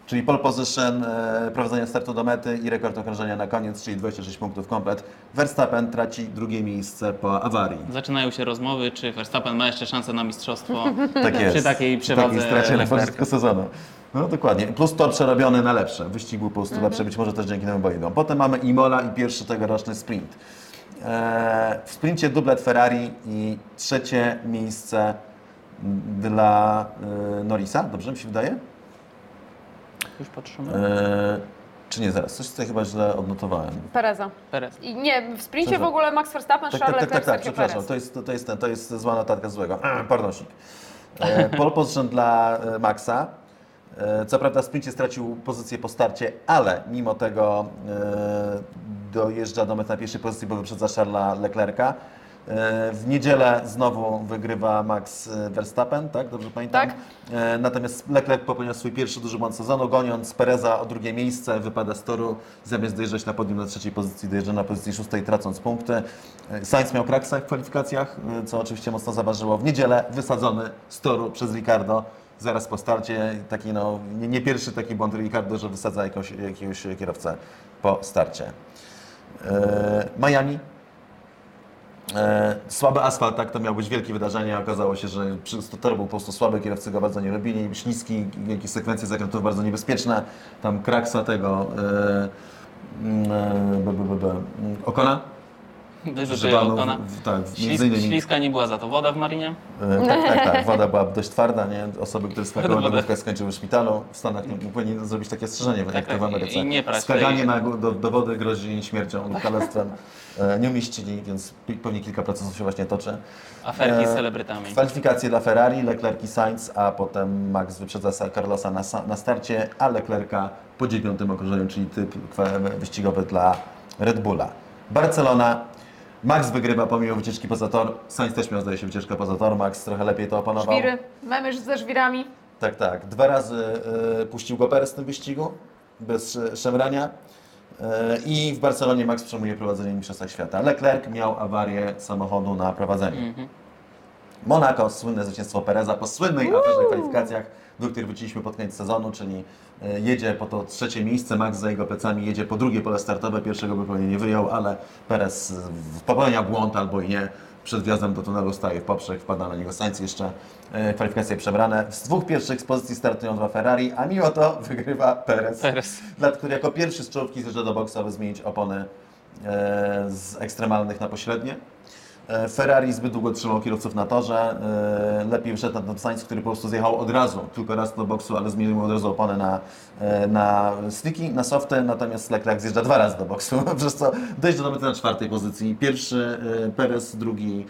Czyli pole position, e, prowadzenie startu do mety i rekord okrążenia na koniec, czyli 26 punktów komplet. Verstappen traci drugie miejsce po awarii.
Zaczynają się rozmowy, czy Verstappen ma jeszcze szansę na mistrzostwo.
Tak jest.
Przy takiej przewadze
stracie na
Leclerca.
początku sezonu. No dokładnie. Plus tor przerobiony na lepsze. Wyścig był po prostu
Mhm.
lepszy, być może też dzięki temu bolidom. Potem mamy Imola i pierwszy tegoroczny sprint. Eee, w sprincie dublet Ferrari i trzecie miejsce dla e, Norrisa. Dobrze mi się wydaje?
Już patrzymy.
Eee, czy nie, zaraz. Coś tutaj chyba źle odnotowałem.
Pereza.
Perez.
I nie, w sprincie w ogóle Max Verstappen,
Tak,
Charles
tak, tak, tak,
Leclerc,
tak,
Sergio
przepraszam.
Perez.
To jest, to, jest ten, to jest zła notatka złego. Pardonsik. E, pole position dla e, Maxa. E, co prawda w sprincie stracił pozycję po starcie, ale mimo tego e, dojeżdża do mety na pierwszej pozycji, bo wyprzedza Charlesa Leclerca. E, W niedzielę znowu wygrywa Max Verstappen, tak? Dobrze pamiętam?
Tak.
E, Natomiast Leclerc popełnia swój pierwszy duży błąd sezonu, goniąc Pereza o drugie miejsce, wypada z toru, zamiast dojeżdżać na podium na trzeciej pozycji, dojeżdża na pozycji szóstej, tracąc punkty. E, Sainz miał kraksa w kwalifikacjach, co oczywiście mocno zaważyło. W niedzielę wysadzony z toru przez Ricardo, zaraz po starcie. Taki no, nie, nie pierwszy taki błąd Ricardo, że wysadza jakąś, jakiegoś kierowcę po starcie. Miami. E, słaby asfalt, tak, to miało być wielkie wydarzenie. Okazało się, że tor był po prostu słaby, kierowcy go bardzo nie robili, śliski, jakieś sekwencje zakrętów bardzo niebezpieczne. Tam kraksa tego e, mm, e, b, b, b, b, Okona.
Wyrzutuję
Żywano,
Okona.
w- tak,
Ślis,
między innymi
śliska nie była za to woda w Marinie?
E, Tak, tak, tak. Woda była dość twarda, nie? Osoby, które skakały na lodówkę skończyły w szpitalu. W Stanach nie, nie powinni zrobić takie strzeżenie, tak, jak to w
tak,
Ameryce.
i nie prać
Skakanie
tej-
na, do, do wody grozi śmiercią lub kalectwem. E, Nie umieścili, więc pewnie kilka procesów się właśnie toczy.
Aferki
E,
z celebrytami.
Kwalifikacje dla Ferrari, Leclerc i Sainz, a potem Max wyprzedza Sa- Carlosa na, na starcie, a Leclerca po dziewiątym okrążeniu, czyli typ wyścigowy dla Red Bulla. Barcelona. Max wygrywa pomimo wycieczki poza tor. Sainz też miał, zdaje się, wycieczkę poza tor. Max trochę lepiej to opanował.
Żwiry, memy ze żwirami.
Tak, tak. Dwa razy y, puścił go Perez w tym wyścigu, bez y, szemrania. Y, I w Barcelonie Max przejmuje prowadzenie Mistrzostwa Świata. Leclerc miał awarię samochodu na prowadzeniu.
Mhm.
Monaco, słynne zwycięstwo Pereza po słynnej aferze w kwalifikacjach, do których wróciliśmy pod koniec sezonu, czyli e, jedzie po to trzecie miejsce, Max za jego plecami jedzie po drugie pole startowe, pierwszego by pewnie nie wyjął, ale Perez e, popełnia błąd albo i nie, przed wjazdem do tunelu staje w poprzek, wpada na niego Sainz jeszcze, e, kwalifikacje przebrane. Z dwóch pierwszych z pozycji startują dwa Ferrari, a mimo to wygrywa Perez,
Perez.
dla który jako pierwszy z czołówki zjeżdża do boksu, aby zmienić opony z ekstremalnych na pośrednie. E, Ferrari zbyt długo trzymał kierowców na torze. E, Lepiej wyszedł na Sainz, który po prostu zjechał od razu, tylko raz do boksu, ale zmienił od razu opony na, e, na sticky, na softy, natomiast Leclerc zjeżdża dwa razy do boksu, przez co dojeżdża do mety na czwartej pozycji. Pierwszy Perez, drugi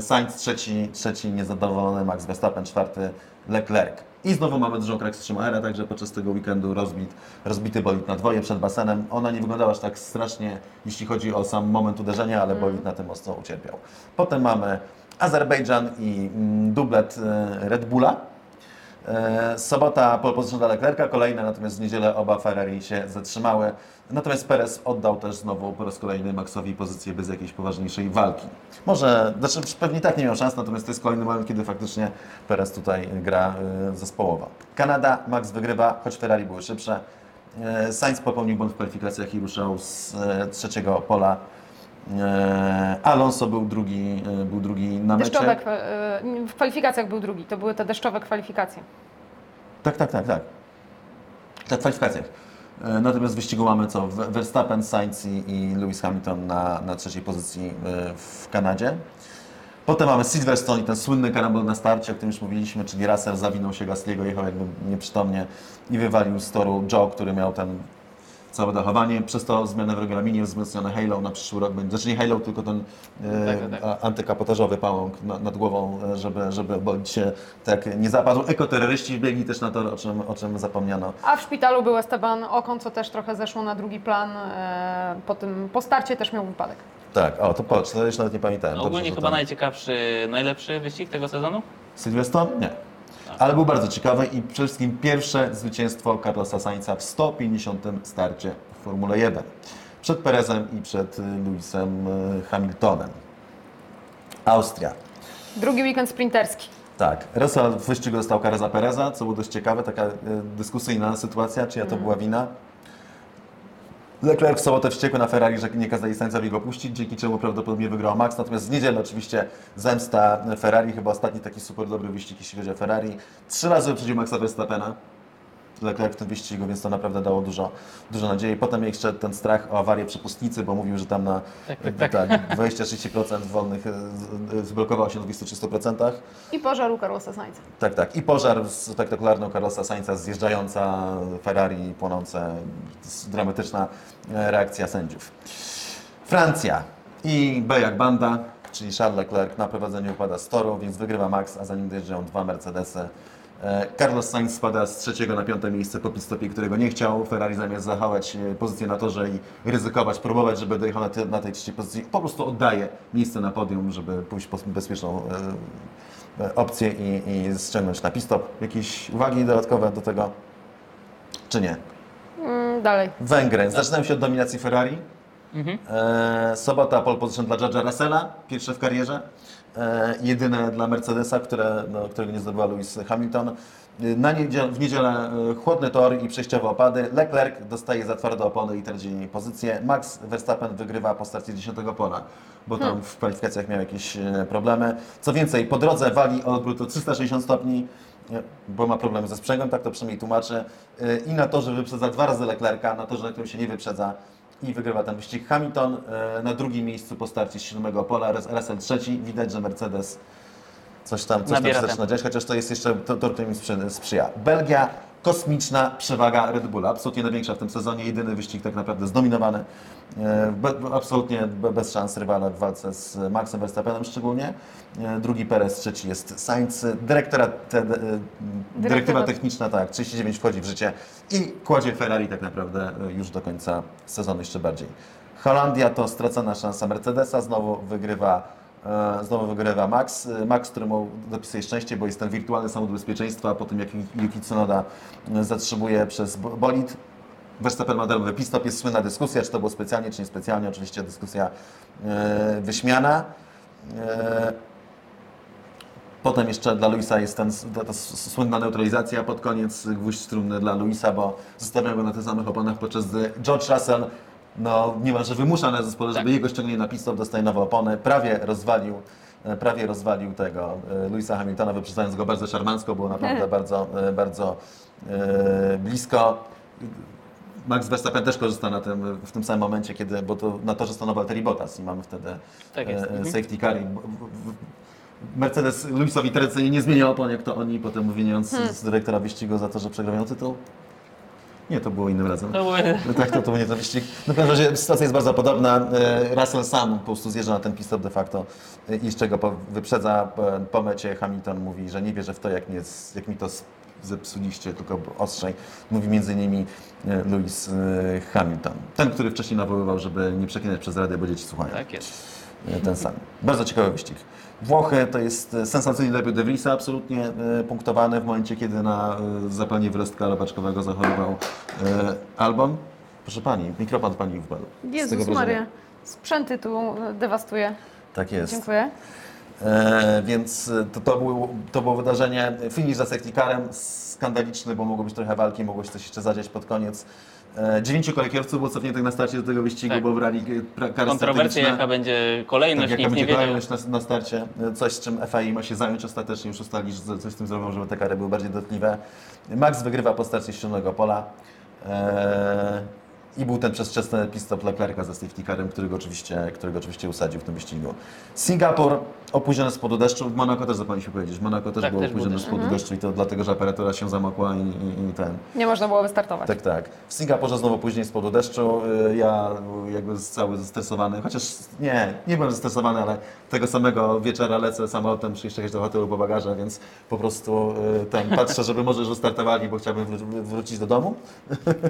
Sainz, trzeci, trzeci niezadowolony Max Verstappen, czwarty Leclerc. I znowu mamy dużą kraksę Schumachera, także podczas tego weekendu rozbit, rozbity bolid na dwoje przed basenem. Ona nie wyglądała aż tak strasznie, jeśli chodzi o sam moment uderzenia, ale bolid na tym mocno ucierpiał. Potem mamy Azerbejdżan i mm, dublet e, Red Bulla. E, Sobota pole position dla Leclerca, kolejna, natomiast w niedzielę oba Ferrari się zatrzymały. Natomiast Perez oddał też znowu po raz kolejny Maxowi pozycję bez jakiejś poważniejszej walki. Może, znaczy pewnie tak nie miał szans, natomiast to jest kolejny moment, kiedy faktycznie Perez tutaj gra y, zespołowo. Kanada, Max wygrywa, choć Ferrari były szybsze. E, Sainz popełnił błąd w kwalifikacjach i ruszał z e, trzeciego pola. E, Alonso był drugi, e, był drugi na.
Deszczowe, e, w kwalifikacjach był drugi, to były te deszczowe kwalifikacje.
Tak, tak, tak, tak. Tak, w kwalifikacjach. Natomiast w wyścigu mamy co? Ver- Verstappen, Sainz i, Lewis Hamilton na, na trzeciej pozycji w Kanadzie. Potem mamy Silverstone i ten słynny karambol na starcie, o którym już mówiliśmy, czyli Russell zawinął się Gasliego, jechał jakby nieprzytomnie i wywalił z toru Joe, który miał ten całe dachowanie. Przez to zmianę w regulaminie wzmocnione halo na przyszły rok będzie. Znaczy nie halo, tylko ten e,
Tak, tak, tak.
antykapotażowy pałąk na, nad głową, e, żeby, żeby bolid się tak nie zapadł. Ekoterroryści biegli też na tor, o czym, o czym zapomniano.
A w szpitalu był Esteban Okon, co też trochę zeszło na drugi plan. e, Po, tym, po starcie też miał wypadek.
Tak, o to patrz, to już nawet nie pamiętałem. Dobrze,
Ogólnie
że
chyba
to-
najciekawszy, najlepszy wyścig tego sezonu?
Silverstone? Nie. Ale był bardzo ciekawy i przede wszystkim pierwsze zwycięstwo Carlosa Sainza w 150. starcie w Formule 1. Przed Perezem i przed y, Lewisem y, Hamiltonem. Austria.
Drugi weekend sprinterski.
Tak, Russell w wyścigu dostał karę za Pereza, co było dość ciekawe, taka y, dyskusyjna sytuacja, czyja to była wina. Leclerc w sobotę wściekły na Ferrari, że nie kazali Sainzowi go puścić, dzięki czemu prawdopodobnie wygrał Max. Natomiast w niedzielę oczywiście zemsta Ferrari, chyba ostatni taki super dobry wyścig, jeśli chodzi o Ferrari. Trzy razy wyprzedził Maxa Verstappena. Leclerc w tym wyścigu, więc to naprawdę dało dużo, dużo nadziei. Potem jeszcze ten strach o awarię przepustnicy, bo mówił, że tam na
Tak, tak, tak.
20-30% wolnych e, z- zblokował się na 23%.
I pożar u Carlosa Sainza.
Tak, tak. I pożar spektakularny u Carlosa Sainza, zjeżdżająca Ferrari, płonące, dramatyczna e, reakcja sędziów. Francja i B jak banda, czyli Charles Leclerc na prowadzeniu upada z toru, więc wygrywa Max, a za nim dojeżdżają dwa Mercedesy. E, Carlos Sainz spada z trzeciego na piąte miejsce po pitstopie, którego nie chciał. Ferrari zamiast zachować e, pozycję na torze i ryzykować, próbować, żeby dojechał na, te, na tej trzeciej pozycji, po prostu oddaje miejsce na podium, żeby pójść po bezpieczną e, e, opcję i, i ściągnąć na pistop. Jakieś uwagi dodatkowe do tego? Czy nie?
Mm, dalej.
Węgry. Zaczynają się od dominacji Ferrari. E, sobota pole position dla George'a Russella, pierwsze w karierze. E, jedyne dla Mercedesa, które, no, którego nie zdobyła Lewis Hamilton. E, Na niedziel, w niedzielę e, chłodny tor i przejściowe opady. Leclerc dostaje za twarde opony i traci pozycję. Max Verstappen wygrywa po starcie 10 pola, bo tam w kwalifikacjach miał jakieś problemy. Co więcej, po drodze wali o obrót o 360 stopni bo ma problemy ze sprzęgłem, tak to przynajmniej tłumaczy. I na torze wyprzedza dwa razy Leclerca, na torze, na którym się nie wyprzedza i wygrywa ten wyścig. Hamilton yy, na drugim miejscu po starcie z siódmego pola, Russell trzeci. Widać, że Mercedes coś tam, coś tam się zaczyna dziać, chociaż to jest jeszcze to, to, to im sprzy- sprzyja. Belgia, kosmiczna przewaga Red Bulla, absolutnie największa w tym sezonie, jedyny wyścig tak naprawdę zdominowany, e, be, absolutnie be, bez szans rywala w walce z Maxem Verstappenem szczególnie. E, Drugi Perez, trzeci jest Sainz. Dyrektora, te, e, dyrektywa techniczna, tak, 39 wchodzi w życie i kładzie Ferrari tak naprawdę już do końca sezonu jeszcze bardziej. Holandia to stracona szansa Mercedesa, znowu wygrywa Znowu wygrywa Max. E, Max, któremu dopisuje szczęście, bo jest ten wirtualny samochód bezpieczeństwa po tym, jak Yuki Tsunoda e, zatrzymuje przez bo- bolid. Verstappen ma darmowy pit-stop. Jest słynna dyskusja, czy to było specjalnie, czy niespecjalnie. Oczywiście dyskusja e, wyśmiana. E, Potem jeszcze dla Luisa jest ten, ta, ta słynna neutralizacja pod koniec, gwóźdź trumny dla Luisa, bo zostawiał go na tych samych oponach, podczas gdy George Russell no, niemalże wymusza na zespole, żeby
Tak.
jego ściągnięli na pit stop, dostaje nowe opony, prawie rozwalił, e, prawie rozwalił tego e, Luisa Hamiltona, wyprzedzając go bardzo szarmancko, było naprawdę bardzo, e, bardzo e, blisko. Max Verstappen też korzysta na tym, w tym samym momencie, kiedy, bo to na torze stanął Valtteri Bottas i mamy wtedy
Tak
e,
Mhm.
safety car. Mercedes Luisowi tradycyjnie nie zmienia opon, jak to oni, potem obwiniając z dyrektora wyścigu za to, że przegrają tytuł. Nie, to było innym razem.
To były...
No tak, to, to nie ten wyścig. No w każdym razie sytuacja jest bardzo podobna. E, Russell sam po prostu zjeżdża na ten pit-stop de facto e, i z czego wyprzedza e, po mecie Hamilton mówi, że nie wierzy w to, jak, mnie, jak mi to zepsuliście, tylko ostrzej. Mówi między innymi Lewis Hamilton. Ten, który wcześniej nawoływał, żeby nie przeklinać przez radę, bo dzieci słuchają.
Tak jest.
Ten sam. Bardzo ciekawy wyścig. Włochy to jest e, sensacyjny debiut De Vriesa, absolutnie e, punktowany w momencie, kiedy na e, zapalenie wyrostka robaczkowego zachorował Albon. Proszę Pani, mikrofon Pani wpadł.
Jezus. Maria. Sprzęty tu dewastuje.
Tak jest.
Dziękuję.
E, więc to, to, było, to było wydarzenie. Finish za safety carem, skandaliczny, bo mogło być trochę walki, mogło się coś jeszcze zadziać pod koniec. E, dziewięciu kolejkierowców było cofniętych na starcie do tego wyścigu,
Tak.
bo brali e,
Kontrowersje,
strategiczne.
jaka będzie
Tak,
kolejność,
jaka
nikt nie
będzie kolejność na, na starcie, coś z czym FAI ma się zająć ostatecznie, już ustali, że coś z tym zrobią, żeby te kary były bardziej dotkliwe. Max wygrywa po starcie silnego pola eee, i był ten przedwczesny pit-stop Leclerca ze safety carem, którego oczywiście, którego oczywiście usadził w tym wyścigu. Singapur opóźniony z powodu deszczu, w Monako też zapomnieliśmy powiedzieć, w Monako też
Tak,
było
też był
opóźniony z
deszcz.
powodu deszczu i to dlatego, że aparatura się zamokła i, i, i ten.
Nie można było wystartować.
Tak, tak. W Singapurze znowu później z powodu deszczu. y, Ja y, jakby cały zestresowany, chociaż nie, nie byłem zestresowany, ale tego samego wieczora lecę samolotem, jechać do hotelu po bagaże, więc po prostu y, ten, patrzę, żeby może już startowali, bo chciałbym wró- wrócić do domu.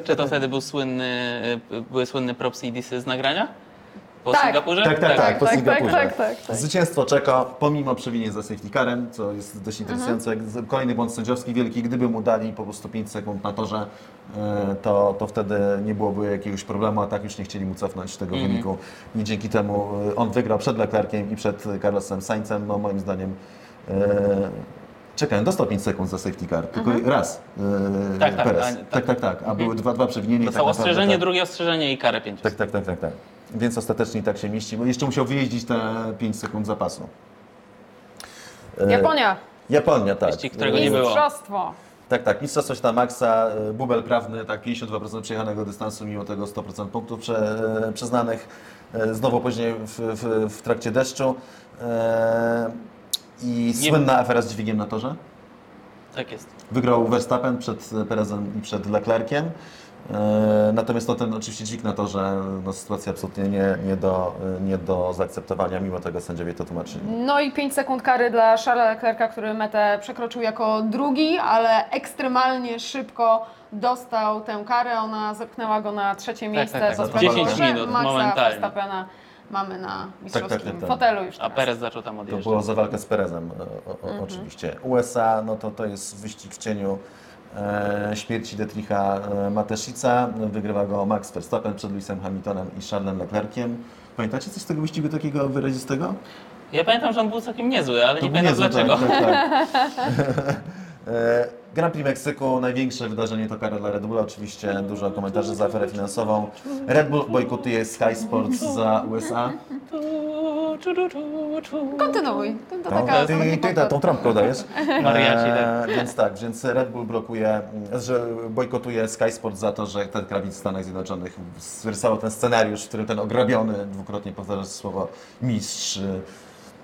Czy to wtedy był słynny, y, były słynne propsy i disy z nagrania? Po
Tak.
Singapurze?
Tak, tak, tak, po
tak,
Singapurze.
tak, tak, tak.
Zwycięstwo Czeko, pomimo przewinień za safety carem, co jest dość interesujące. Kolejny błąd sędziowski wielki, gdyby mu dali po prostu 5 sekund na torze, e, to, to wtedy nie byłoby jakiegoś problemu, a tak już nie chcieli mu cofnąć tego
Mhm.
wyniku. I dzięki temu e, on wygrał przed Leclerciem i przed Carlosem Sainzem, no moim zdaniem e, Czekaj, dostał 5 sekund za safety car, tylko raz e,
Tak, tak,
Perez.
a-
tak,
tak.
tak, tak, a były dwa, dwa przewinienia.
Dostał
tak naprawdę
ostrzeżenie,
tak.
drugie ostrzeżenie i karę 5.
Tak, tak, tak, tak, tak. Więc ostatecznie tak się mieści, bo jeszcze musiał wyjeździć te 5 sekund zapasu. E,
Japonia.
Japonia, tak.
Wyścig, którego nie było.
Mistrzostwo.
Tak, tak. Mistrzostwo świata Maxa, e, bubel prawny, tak, 52% przejechanego dystansu, mimo tego 100% punktów prze, e, przyznanych. Znowu później w, w, w trakcie deszczu. I
Nie-
słynna afera z dźwigiem na torze.
Tak jest.
Wygrał Verstappen przed Perezem i przed Leclerciem. E, Natomiast no, ten oczywiście dźwig na to, że no, sytuacja absolutnie nie, nie, do, nie do zaakceptowania, mimo tego sędziowie to tłumaczyli.
No i 5 sekund kary dla Charlesa Leclerca, który metę przekroczył jako drugi, ale ekstremalnie szybko dostał tę karę. Ona zepchnęła go na trzecie miejsce.
tak, tak.
co
10
sprawiło, że
minut,
Maxa
momentalnie.
Verstappena mamy na mistrzowskim
tak, tak.
fotelu już
A
teraz.
Perez zaczął tam
To
odjeżdżać.
było za walkę z Perezem e, o, o, oczywiście. USA, no to to jest wyścig w cieniu e, śmierci Detricha e, Mateszica. Wygrywa go Max Verstappen przed Lewisem Hamiltonem i Charlesem Leclerciem. Pamiętacie coś z tego wyścigu takiego wyrazistego?
Ja pamiętam, że on był całkiem niezły, ale
To
nie pamiętam
niezły,
dlaczego.
Tak, tak, tak. Grand Prix Meksyku, największe wydarzenie to kara dla Red Bulla, oczywiście dużo komentarzy za aferę finansową. Red Bull bojkotuje Sky Sports za USA.
Kontynuuj. To, to
No,
taka,
ty,
taki
ty, ty
podkład.
tą trąbką dajesz.
Mariachi,
E, więc tak, więc Red Bull blokuje, że bojkotuje Sky Sports za to, że Ted Kravitz w Stanach Zjednoczonych rysował ten scenariusz, w którym ten ograbiony, dwukrotnie powtarza słowo mistrz,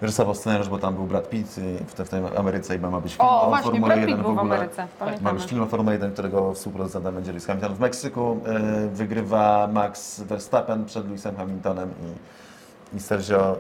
rysował scenariusz, bo tam był Brad Pitt w, w tej Ameryce i ma być film
O,
o
właśnie,
Formule
Brad
1
Pitt był w
ogóle.
Ameryce,
Ma
pamiętamy.
być film o Formule 1, którego współproducentem będzie Lewis Hamilton w Meksyku. Y, Wygrywa Max Verstappen przed Lewisem Hamiltonem i i Sergio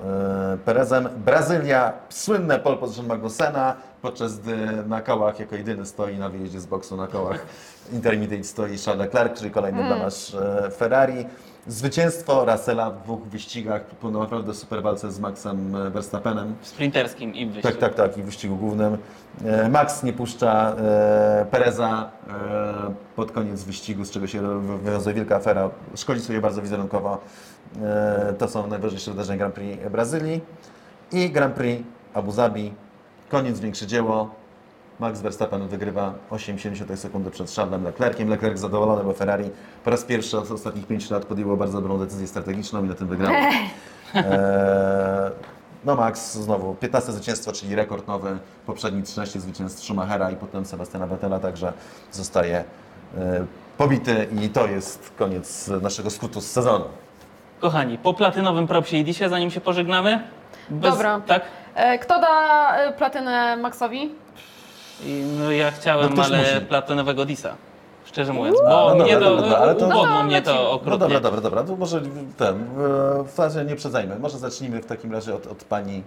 y, Perezem. Brazylia, słynne pole position Magnusena, podczas gdy na kołach jako jedyny stoi na wyjeździe z boksu na kołach Intermediate stoi Charles Leclerc, czyli kolejny
Mm.
blamaż y, Ferrari. Zwycięstwo Russella w dwóch wyścigach po naprawdę super walce z Maxem y, Verstappenem.
W sprinterskim i w wyścigu.
Tak, tak, tak, i w wyścigu głównym. E, Max nie puszcza e, Pereza e, pod koniec wyścigu, z czego się wy- wywiązuje wielka afera. Szkodzi sobie bardzo wizerunkowo. E, To są najważniejsze wydarzenia Grand Prix Brazylii. I Grand Prix Abu Zabi. Koniec, większe dzieło. Max Verstappen wygrywa 8,7 sekundy przed Charlesem Leclerciem. Leclerc zadowolony, bo Ferrari po raz pierwszy od ostatnich 5 lat podjęło bardzo dobrą decyzję strategiczną i na tym wygrało. Eee, no Max znowu 15 zwycięstwo, czyli rekord nowy, poprzedni 13 zwycięstw Schumachera i potem Sebastiana Vettela, także zostaje e, pobity i to jest koniec naszego skrótu z sezonu.
Kochani, po platynowym propsie i disie, zanim się pożegnamy. Bez,
Dobra.
Tak?
E, Kto da e, platynę Maxowi?
I no ja chciałem,
No
ale
musi.
platynowego disa. Szczerze mówiąc, bo
No dobra,
mnie to,
dobra, ale to-
ubodło
No,
mnie to
lecimy.
No
okrutnie.
dobra, dobra, dobra, to może ten, w razie nie przedzajmy, może zacznijmy w takim razie od, od Pani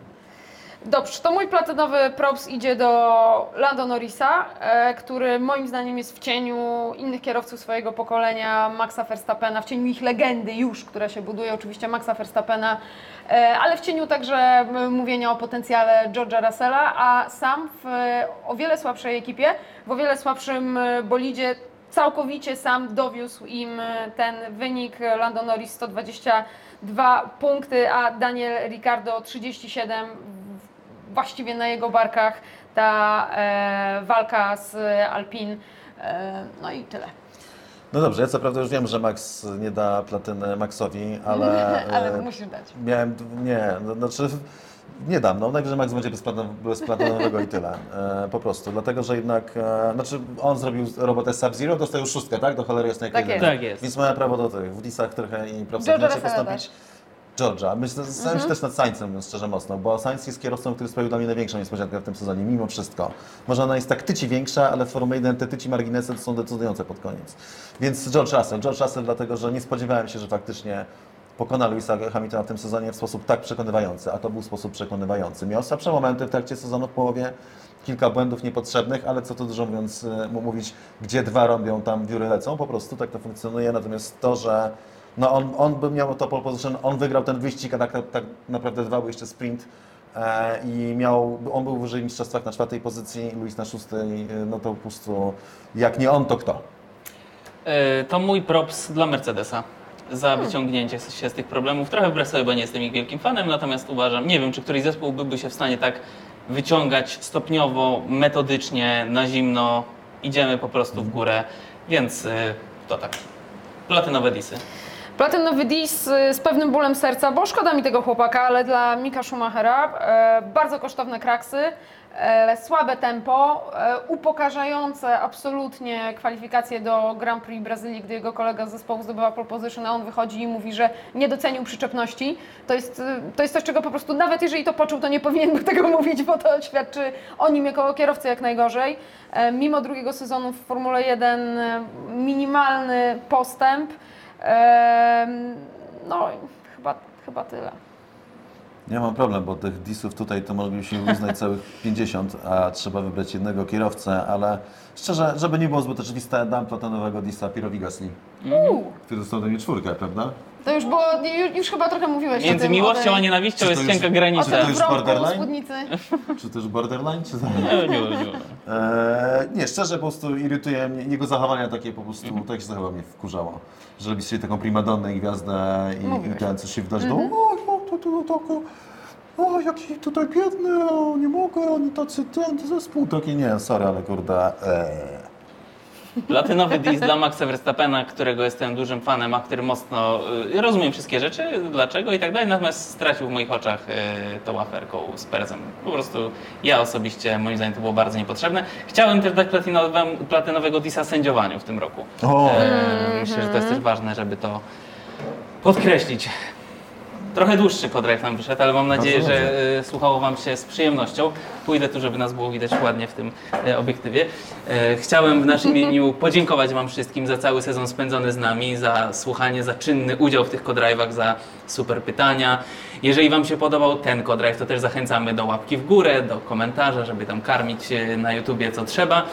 Dobrze, to mój platynowy props idzie do Lando Norrisa, e, który moim zdaniem jest w cieniu innych kierowców swojego pokolenia, Maxa Verstappena, w cieniu ich legendy już, która się buduje, oczywiście Maxa Verstappena, e, ale w cieniu także mówienia o potencjale George'a Russella, a sam w o wiele słabszej ekipie, w o wiele słabszym e, bolidzie, całkowicie sam dowiózł im ten wynik. Lando Norris 122 punkty, a Daniel Ricciardo 37 właściwie na jego barkach ta e, walka z Alpin. E, no i tyle.
No dobrze, ja co prawda już wiem, że Max nie da platyny Maxowi, ale...
Ale
e,
musisz dać.
Miałem, nie, no, znaczy nie dam, no najwyżej Max będzie bezplatonowego i tyle, e, po prostu, dlatego, że jednak, e, znaczy on zrobił robotę Sub-Zero, dostał już szóstkę, tak, do cholery jasnej
Tak jest.
Tak jest.
Więc ma prawo do tych, w disach trochę i propsach
George'a
inaczej George'a, myślę, zastanawiam się też nad Sainzem, mówiąc szczerze mocno, bo Sainz jest kierowcą, który sprawił dla mnie największą niespodziankę w tym sezonie, mimo wszystko. Może ona jest tak tyci większa, ale w Formule 1 te tyci marginesy są decydujące pod koniec. Więc George Russell, George Russell dlatego, że nie spodziewałem się, że faktycznie pokona Louisa Hamiltona w tym sezonie w sposób tak przekonywający, a to był sposób przekonywający. Miał słabsze momenty w trakcie sezonu w połowie, kilka błędów niepotrzebnych, ale co tu dużo mówiąc, e, mówić, gdzie dwa robią, tam wióry lecą, po prostu tak to funkcjonuje, natomiast to, że no on, on by miał to pole position, on wygrał ten wyścig, a tak, tak, tak naprawdę dwa jeszcze sprint e, i miał, on był wyżej w mistrzostwach na czwartej pozycji, Luis na szóstej, e, no to po prostu jak nie on, to kto?
E, To mój props dla Mercedesa za wyciągnięcie się z tych problemów. Trochę wbrew sobie, bo nie jestem ich wielkim fanem, natomiast uważam, nie wiem, czy któryś zespół byłby się w stanie tak wyciągać stopniowo, metodycznie, na zimno. Idziemy po prostu w górę, więc y, to tak. Platynowe disy.
Platynowy Dis y, z pewnym bólem serca, bo szkoda mi tego chłopaka, ale dla Mika Schumachera e, bardzo kosztowne kraksy, e, słabe tempo, e, upokarzające absolutnie kwalifikacje do Grand Prix Brazylii, gdy jego kolega z zespołu zdobywa pole position, a on wychodzi i mówi, że nie docenił przyczepności. To jest, y, to jest coś, czego po prostu nawet jeżeli to poczuł, to nie powinien był tego mówić, bo to świadczy o nim jako o kierowcy jak najgorzej. E, Mimo drugiego sezonu w Formule 1 e, minimalny postęp. No, chyba, chyba tyle.
Nie mam problem, bo tych disów tutaj to moglibyśmy uznać całych 50, a trzeba wybrać jednego kierowcę, ale szczerze, żeby nie było zbyt oczywiste, dam platonowego disa Pirowi Gasly,
Uuu,
który dostał do mnie czwórkę, prawda?
to już było, już, już chyba trochę mówiłeś o
Między
tym,
miłością
o tej,
a nienawiścią
Czy to
jest
już-
cienka
o
granica.
tym
już borderline?
spódnicy.
Czy też borderline, czy za...
Nie, nie, nie.
Eee, nie, szczerze po prostu irytuje mnie, jego zachowania takie po prostu, tak się zachował mnie wkurzało. Że robi sobie taką primadonnę i gwiazdę i, i
Mówiłeś.
ten, co się wydarzy, no o, no, to, to, to, to, o, jaki tutaj biedny, o, nie mogę, oni tacy, ten, zespół taki, nie, sorry, ale kurde, eee.
Platynowy dis dla Maxa Verstappena, którego jestem dużym fanem, a który mocno y, rozumiem wszystkie rzeczy, dlaczego i tak dalej, natomiast stracił w moich oczach y, tą aferką z Perezem. Po prostu ja osobiście, moim zdaniem to było bardzo niepotrzebne. Chciałem też dać platynowego disa sędziowaniu w tym roku. E, myślę, że to jest też ważne, żeby to podkreślić. Trochę dłuższy kodrive nam wyszedł, ale mam nadzieję,
Bardzo
że e, słuchało Wam się z przyjemnością. Pójdę tu, żeby nas było widać ładnie w tym e, obiektywie. E, Chciałem w naszym imieniu podziękować Wam wszystkim za cały sezon spędzony z nami, za słuchanie, za czynny udział w tych kodrive'ach, za super pytania. Jeżeli Wam się podobał ten kodrive, to też zachęcamy do łapki w górę, do komentarza, żeby tam karmić na YouTubie co trzeba.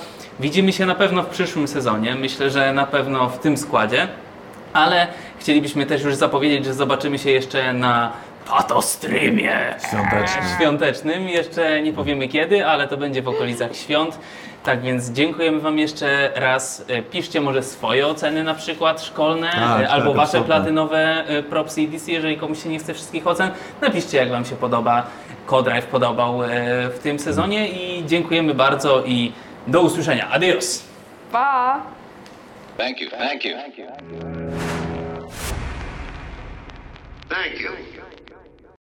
Widzimy się na pewno w przyszłym sezonie. Myślę, że na pewno w tym składzie ale chcielibyśmy też już zapowiedzieć, że zobaczymy się jeszcze na patostreamie
Świąteczny.
świątecznym. Jeszcze nie powiemy kiedy, ale to będzie w okolicach świąt. Tak więc dziękujemy Wam jeszcze raz. E, Piszcie może swoje oceny na przykład szkolne,
Tak,
e, albo
tak,
Wasze
absolutnie.
platynowe e, propsy i DC, jeżeli komuś się nie chce wszystkich ocen. Napiszcie jak Wam się podoba, Codrive podobał e, w tym sezonie i dziękujemy bardzo i do usłyszenia. Adios!
Pa!
Thank you. Thank you.
Thank you.